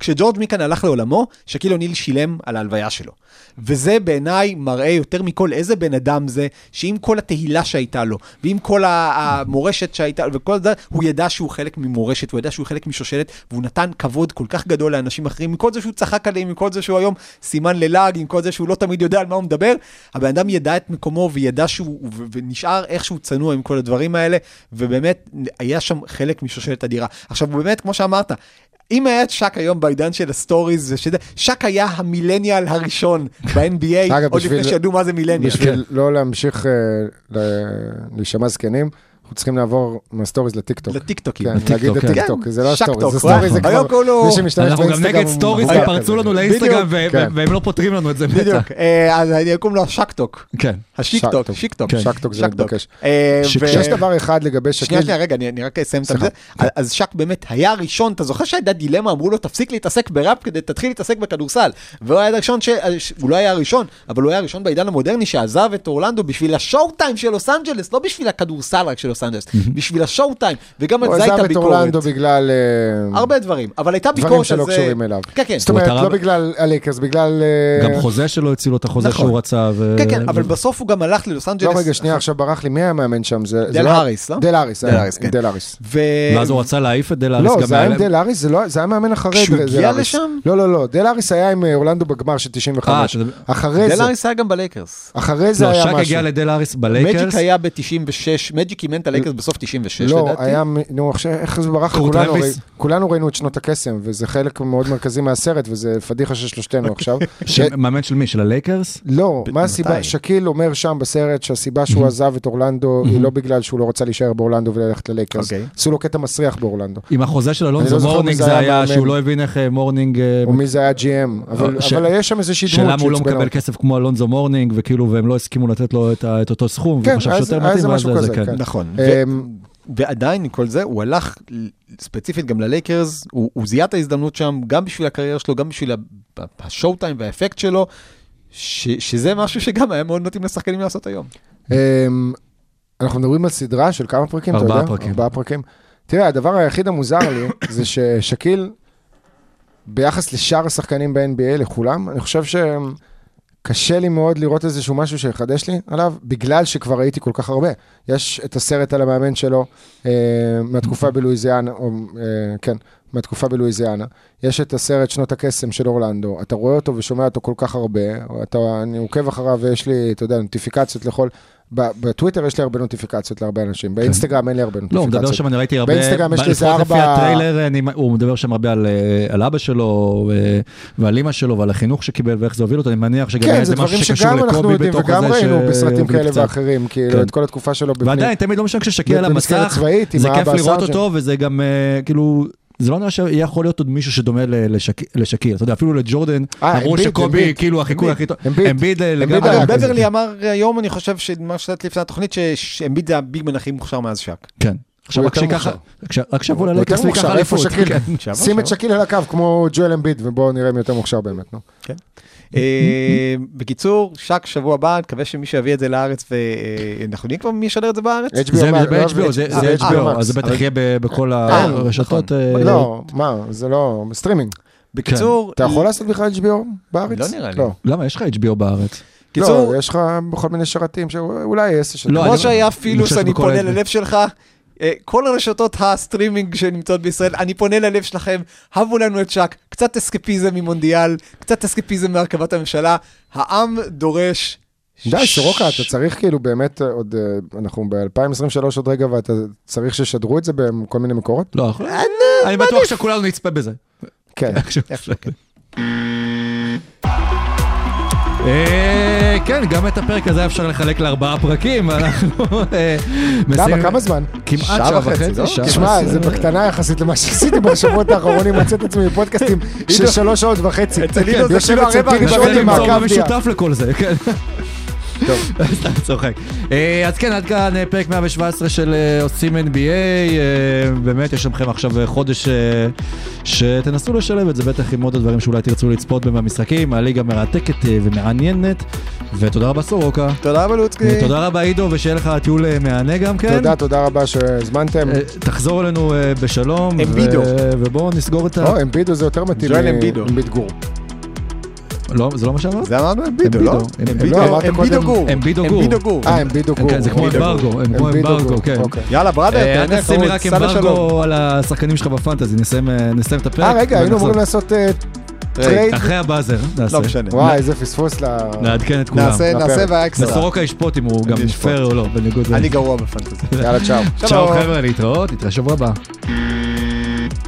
כשג'ורג' מיקן הלך לעולמו, שקיל אוניל שילם על ההלוויה שלו. וזה בעיניי מראה יותר מכל איזה בן אדם זה, שעם כל התהילה שהייתה לו, ועם כל המורשת שהייתה לו, וכל זה, הוא ידע שהוא חלק ממורשת, הוא ידע שהוא חלק משושלת, והוא נתן כבוד כל כך גדול לאנשים אחרים, עם כל זה שהוא צחק עליהם, עם כל זה שהוא היום סימן ללעג, עם כל זה שהוא לא תמיד יודע על מה הוא מדבר, הבן אדם ידע את מקומו וידע שהוא, ונשאר איכשהו צנוע עם כל הדברים האלה, ובאמת היה שם חלק משושלת אדירה. עכשיו, באמת, כמו שאמרת, אם היה את שק היום בעידן של הסטוריז, ושזה, שק היה המילניאל הראשון ב-NBA, עוד לפני שידעו מה זה מילניאל. בשביל לא להמשיך אה, להישמע זקנים, אנחנו צריכים לעבור מהסטוריז לטיקטוק. לטיקטוקים. כן, לטיקטוק, להגיד כן. הטיקטוק, זה לא שקטוק, הסטוריז, זה. סטוריז זה כבר, כולו- מי שמשתמש אנחנו גם נגד סטוריז, ופרצו כזה. לנו לאינסטגרם, כן. ו- והם לא פותרים לנו את זה. בדיוק, אה, אז אני אקום לו שקטוק. כן. השיקטוק. שיקטוק. כן. שקטוק זה מתבקש. אה, ו- יש דבר אחד לגבי שנייה, שקיל, שנייה, רגע, אני, אני רק אסיים את. זה. אז שק באמת היה הראשון, אתה זוכר שהייתה דילמה, אמרו לו, תפסיק להתעסק בראפ כדי תתחיל להתעסק בכדורסל. והוא היה הראשון, ש... הוא לא היה הראשון, אבל הוא היה הראשון בעידן המודרני שעזב את אורלנדו בשביל ה showtime של לוס אנג'לס, לא בשביל הכדורסל רק של לוס אנג'לס, בשביל ה showtime, וגם על הוא זה הייתה עזב את ביקורת. אורלנדו בגלל אה, הרבה דברים, אבל הייתה דברים ביקורת על שלא זה. קשורים אליו. כן, כן. זאת אומרת, הוא לא בגלל הלייקרס, בגלל... אה, גם חוזה שלו הציל לו את החוזה נכון. שהוא רצה. כן, כן, אבל בסוף הוא גם הלך ללוס אנג'לס. לא, רגע, שנייה, עכשיו ברח לי, מי היה המאמן שם? דל לא- האריס, לא? דל האריס, דל האריס, כן. דל האריס. ו... ואז הוא רצה להעיף את דל האריס. לא, גם זה היה היה עם דל האריס, זה לא- זה היה מאמן אחרי כשהוא דל הגיע האריס. לשם? לא, לא, לא, דל האריס היה עם אה, אורלנדו בגמר של 95. אה, שזה- אחרי דל זה, האריס היה גם בלייקרס. אחרי זה לא, היה שק משהו. הגיע לדל האריס מג'יק בלייקרס. היה ב-96, מג'יק אימן את הלייקרס בסוף 96 לא, לדעתי. היה, מ- נו, עכשיו, איך זה ברח? כולנו, רמביס? ראי- כולנו ראינו את שנות הקסם, וזה חלק מאוד מרכזי מהסרט, וזה פדיחה של שלושתנו *laughs* עכשיו. ש- מאמן של מי? של הלייקרס? לא, ב- מה הסיבה? מתי? שקיל אומר שם בסרט שהסיבה שהוא עזב את אורלנדו היא לא בגלל שהוא לא רצה להישאר באורלנדו וללכת ללייקרס. אוקיי. עשו לו קטע מסריח באורלנדו. עם החוזה של לא אלונזו מי מורנינג זה היה היה. שהוא לא הבין איך אה, מורנינג... אה, או מי זה היה GM, אבל ש- אבל יש שם איזושהי דמות שלמה הוא לא מקבל. כסף כמו אלונזו מורנינג, וכאילו, והם לא הסכימו לתת לו את אותו סכום, כן, והוא חשב היה שיותר זה- היה מתאים, ואז משהו זה כן. כן. נכון. אמ, ועדיין, עם כל זה, הוא הלך ספציפית גם ללייקרס, הוא הוא זיהה את ההזדמנות שם, גם בשביל הקריירה שלו, גם בשביל ה showtime והאפקט שלו, ש- שזה משהו שגם היה מאוד מתאים לשחקנים לעשות היום. אמ, אנחנו מדברים על סדרה של כמה פרקים, אתה יודע? ארבעה פרקים. ארבעה פרקים. תראה, הדבר היחיד המוזר לי, *coughs* זה ששקיל, ביחס לשאר השחקנים ב-NBA, לכולם, אני חושב שקשה לי מאוד לראות איזשהו משהו שיחדש לי עליו, בגלל שכבר ראיתי כל כך הרבה. יש את הסרט על המאמן שלו אה, מהתקופה בלואיזיאנה, או אה, כן, מהתקופה בלואיזיאנה. יש את הסרט שנות הקסם של אורלנדו, אתה רואה אותו ושומע אותו כל כך הרבה, אתה, אני עוקב אחריו ויש לי, אתה יודע, נוטיפיקציות לכל... בטוויטר יש לי הרבה נוטיפיקציות להרבה אנשים, באינסטגרם אין לי הרבה לא, הוא נוטיפיקציות. מדבר שם, אני ראיתי הרבה, באינסטגרם יש לי איזה לפחות לפי ארבע- הטריילר, הוא מדבר שם הרבה על, אה, אבא שלו, אה, ועל אימא שלו, ועל החינוך שקיבל ואיך זה הוביל אותו, אני מניח שגם כן, היה זה איזה משהו דברים שקשור שגם אנחנו לקובי יודעים בתוך וגם הזה, ראינו ש- בסרטים כאלה. ואחרים, כאילו, כן. את כל התקופה שלו בפנים. ועדיין, תמיד לא משנה כששקיע על המסך, זה כיף לראות. אותו, וזה גם אה, כאילו... זה לא נראה שיכול להיות עוד מישהו שדומה לשקיל, אתה יודע, אפילו לג'ורדן, אה, אמרו שקובי. כאילו החיקוי הכי טוב, אמביד. לגמרי, בברלי. אמר היום, אני חושב, שמה ששאלתי לפני התוכנית, שאמביד זה הביגמן הכי מוכשר מאז שק. כן. עכשיו הוא רק שככה, רק שבוע הוא ללייקרס יותר ויקח מוכשר, איפה אליפות. שקיל? כן. שים את שקיל על הקו כמו ג'ואל אמביד, ובואו נראה מי יותר מוכשר באמת, נו. אה, בקיצור, שק שבוע הבא, נקווה שמישהו יביא את זה לארץ, ואנחנו יודעים כבר מי ישדר את זה בארץ? זה ב-HBO, לא, זה אה, אה, HBO. אז זה בטח יהיה בכל אה, הרשתות. אה, לא, מה, זה לא, סטרימינג. בקיצור, אתה יכול לעשות בכלל HBO בארץ? לא נראה לי. לא. למה, יש לך HBO בארץ? קיצור, לא, יש לך בכל מיני שרתים שאולי יש... לא, כמו אני- שהיה אני פילוס, אני פונה ללב שלך. אה, כל הרשתות הסטרימינג שנמצאות בישראל, אני פונה ללב שלכם, הבו לנו את שק, קצת אסקפיזם ממונדיאל, קצת אסקפיזם מהרכבת הממשלה, העם דורש... די, סורוקה, אתה צריך כאילו באמת עוד, אה, אנחנו ב-2023 עוד רגע, ואתה צריך שישדרו את זה בכל מיני מקורות? לא, אני בטוח שכולנו נצפה בזה. כן. *laughs* כן, גם את הפרק הזה אפשר לחלק לארבעה פרקים, *laughs* ואנחנו אה, למה, מסיימים- כמה זמן? כמעט שעה וחצי, לא? תשמע. זה בקטנה יחסית למה שעשיתי בשבועות האחרונים, מצא את עצמי בפודקאסטים *laughs* של שלוש שעות וחצי. אצל זה כאילו אצל הרבע פיני הראשון ננסה שוטי למצוא מעקב דיה. משותף לכל זה, כן. טוב. *laughs* סתם צוחק. אה, אז כן, עד כאן אה, פרק 117 של אה, עושים NBA. באמת, יש לכם עכשיו חודש שתנסו לשלב את זה, בטח עם עוד הדברים שאולי תרצו לצפות בהם במשחקים. הליגה מרתקת ומעניינת. ותודה רבה סורוקה. תודה רבה לוצקי. תודה רבה עידו, ושיהיה לך טיול מהנה גם כן. תודה, תודה רבה שהזמנתם. תחזור אלינו בשלום. אמבידו. ובואו נסגור את ה... או, אמבידו זה יותר מתאים. ג'ואל אמבידו. אמביד גור. לא, זה לא מה שאמרת? זה אמרנו אמבידו, לא? אמבידו. לא, גור. אמבידו גור. אמבידו גור. אה, אמבידו גור. זה כמו אמברגו. הם כמו אמברגו, כן. אוקיי. יאללה, בראדר, אה, אל תהנה חרוץ, רק סע לשלום. אמברגו על השחקנים שלך בפנטזי, נסיים אה, את הפרק. אה, רגע, היינו. אמורים לעשות אה, טרייד. אחרי ה buzzer, נעשה. לא משנה. וואי, איזה פספוס ל... נעדכן את כולם. נעשה, נעשה לפרק. באקסטרה. וסורוקה ישפוט אם הוא גם. פייר או לא, בניגוד... ל- אני גרוע ב fantasy. *laughs* יאללה, צ'או. צ'או חבר'ה, להתראות, נתראה שבוע הבא.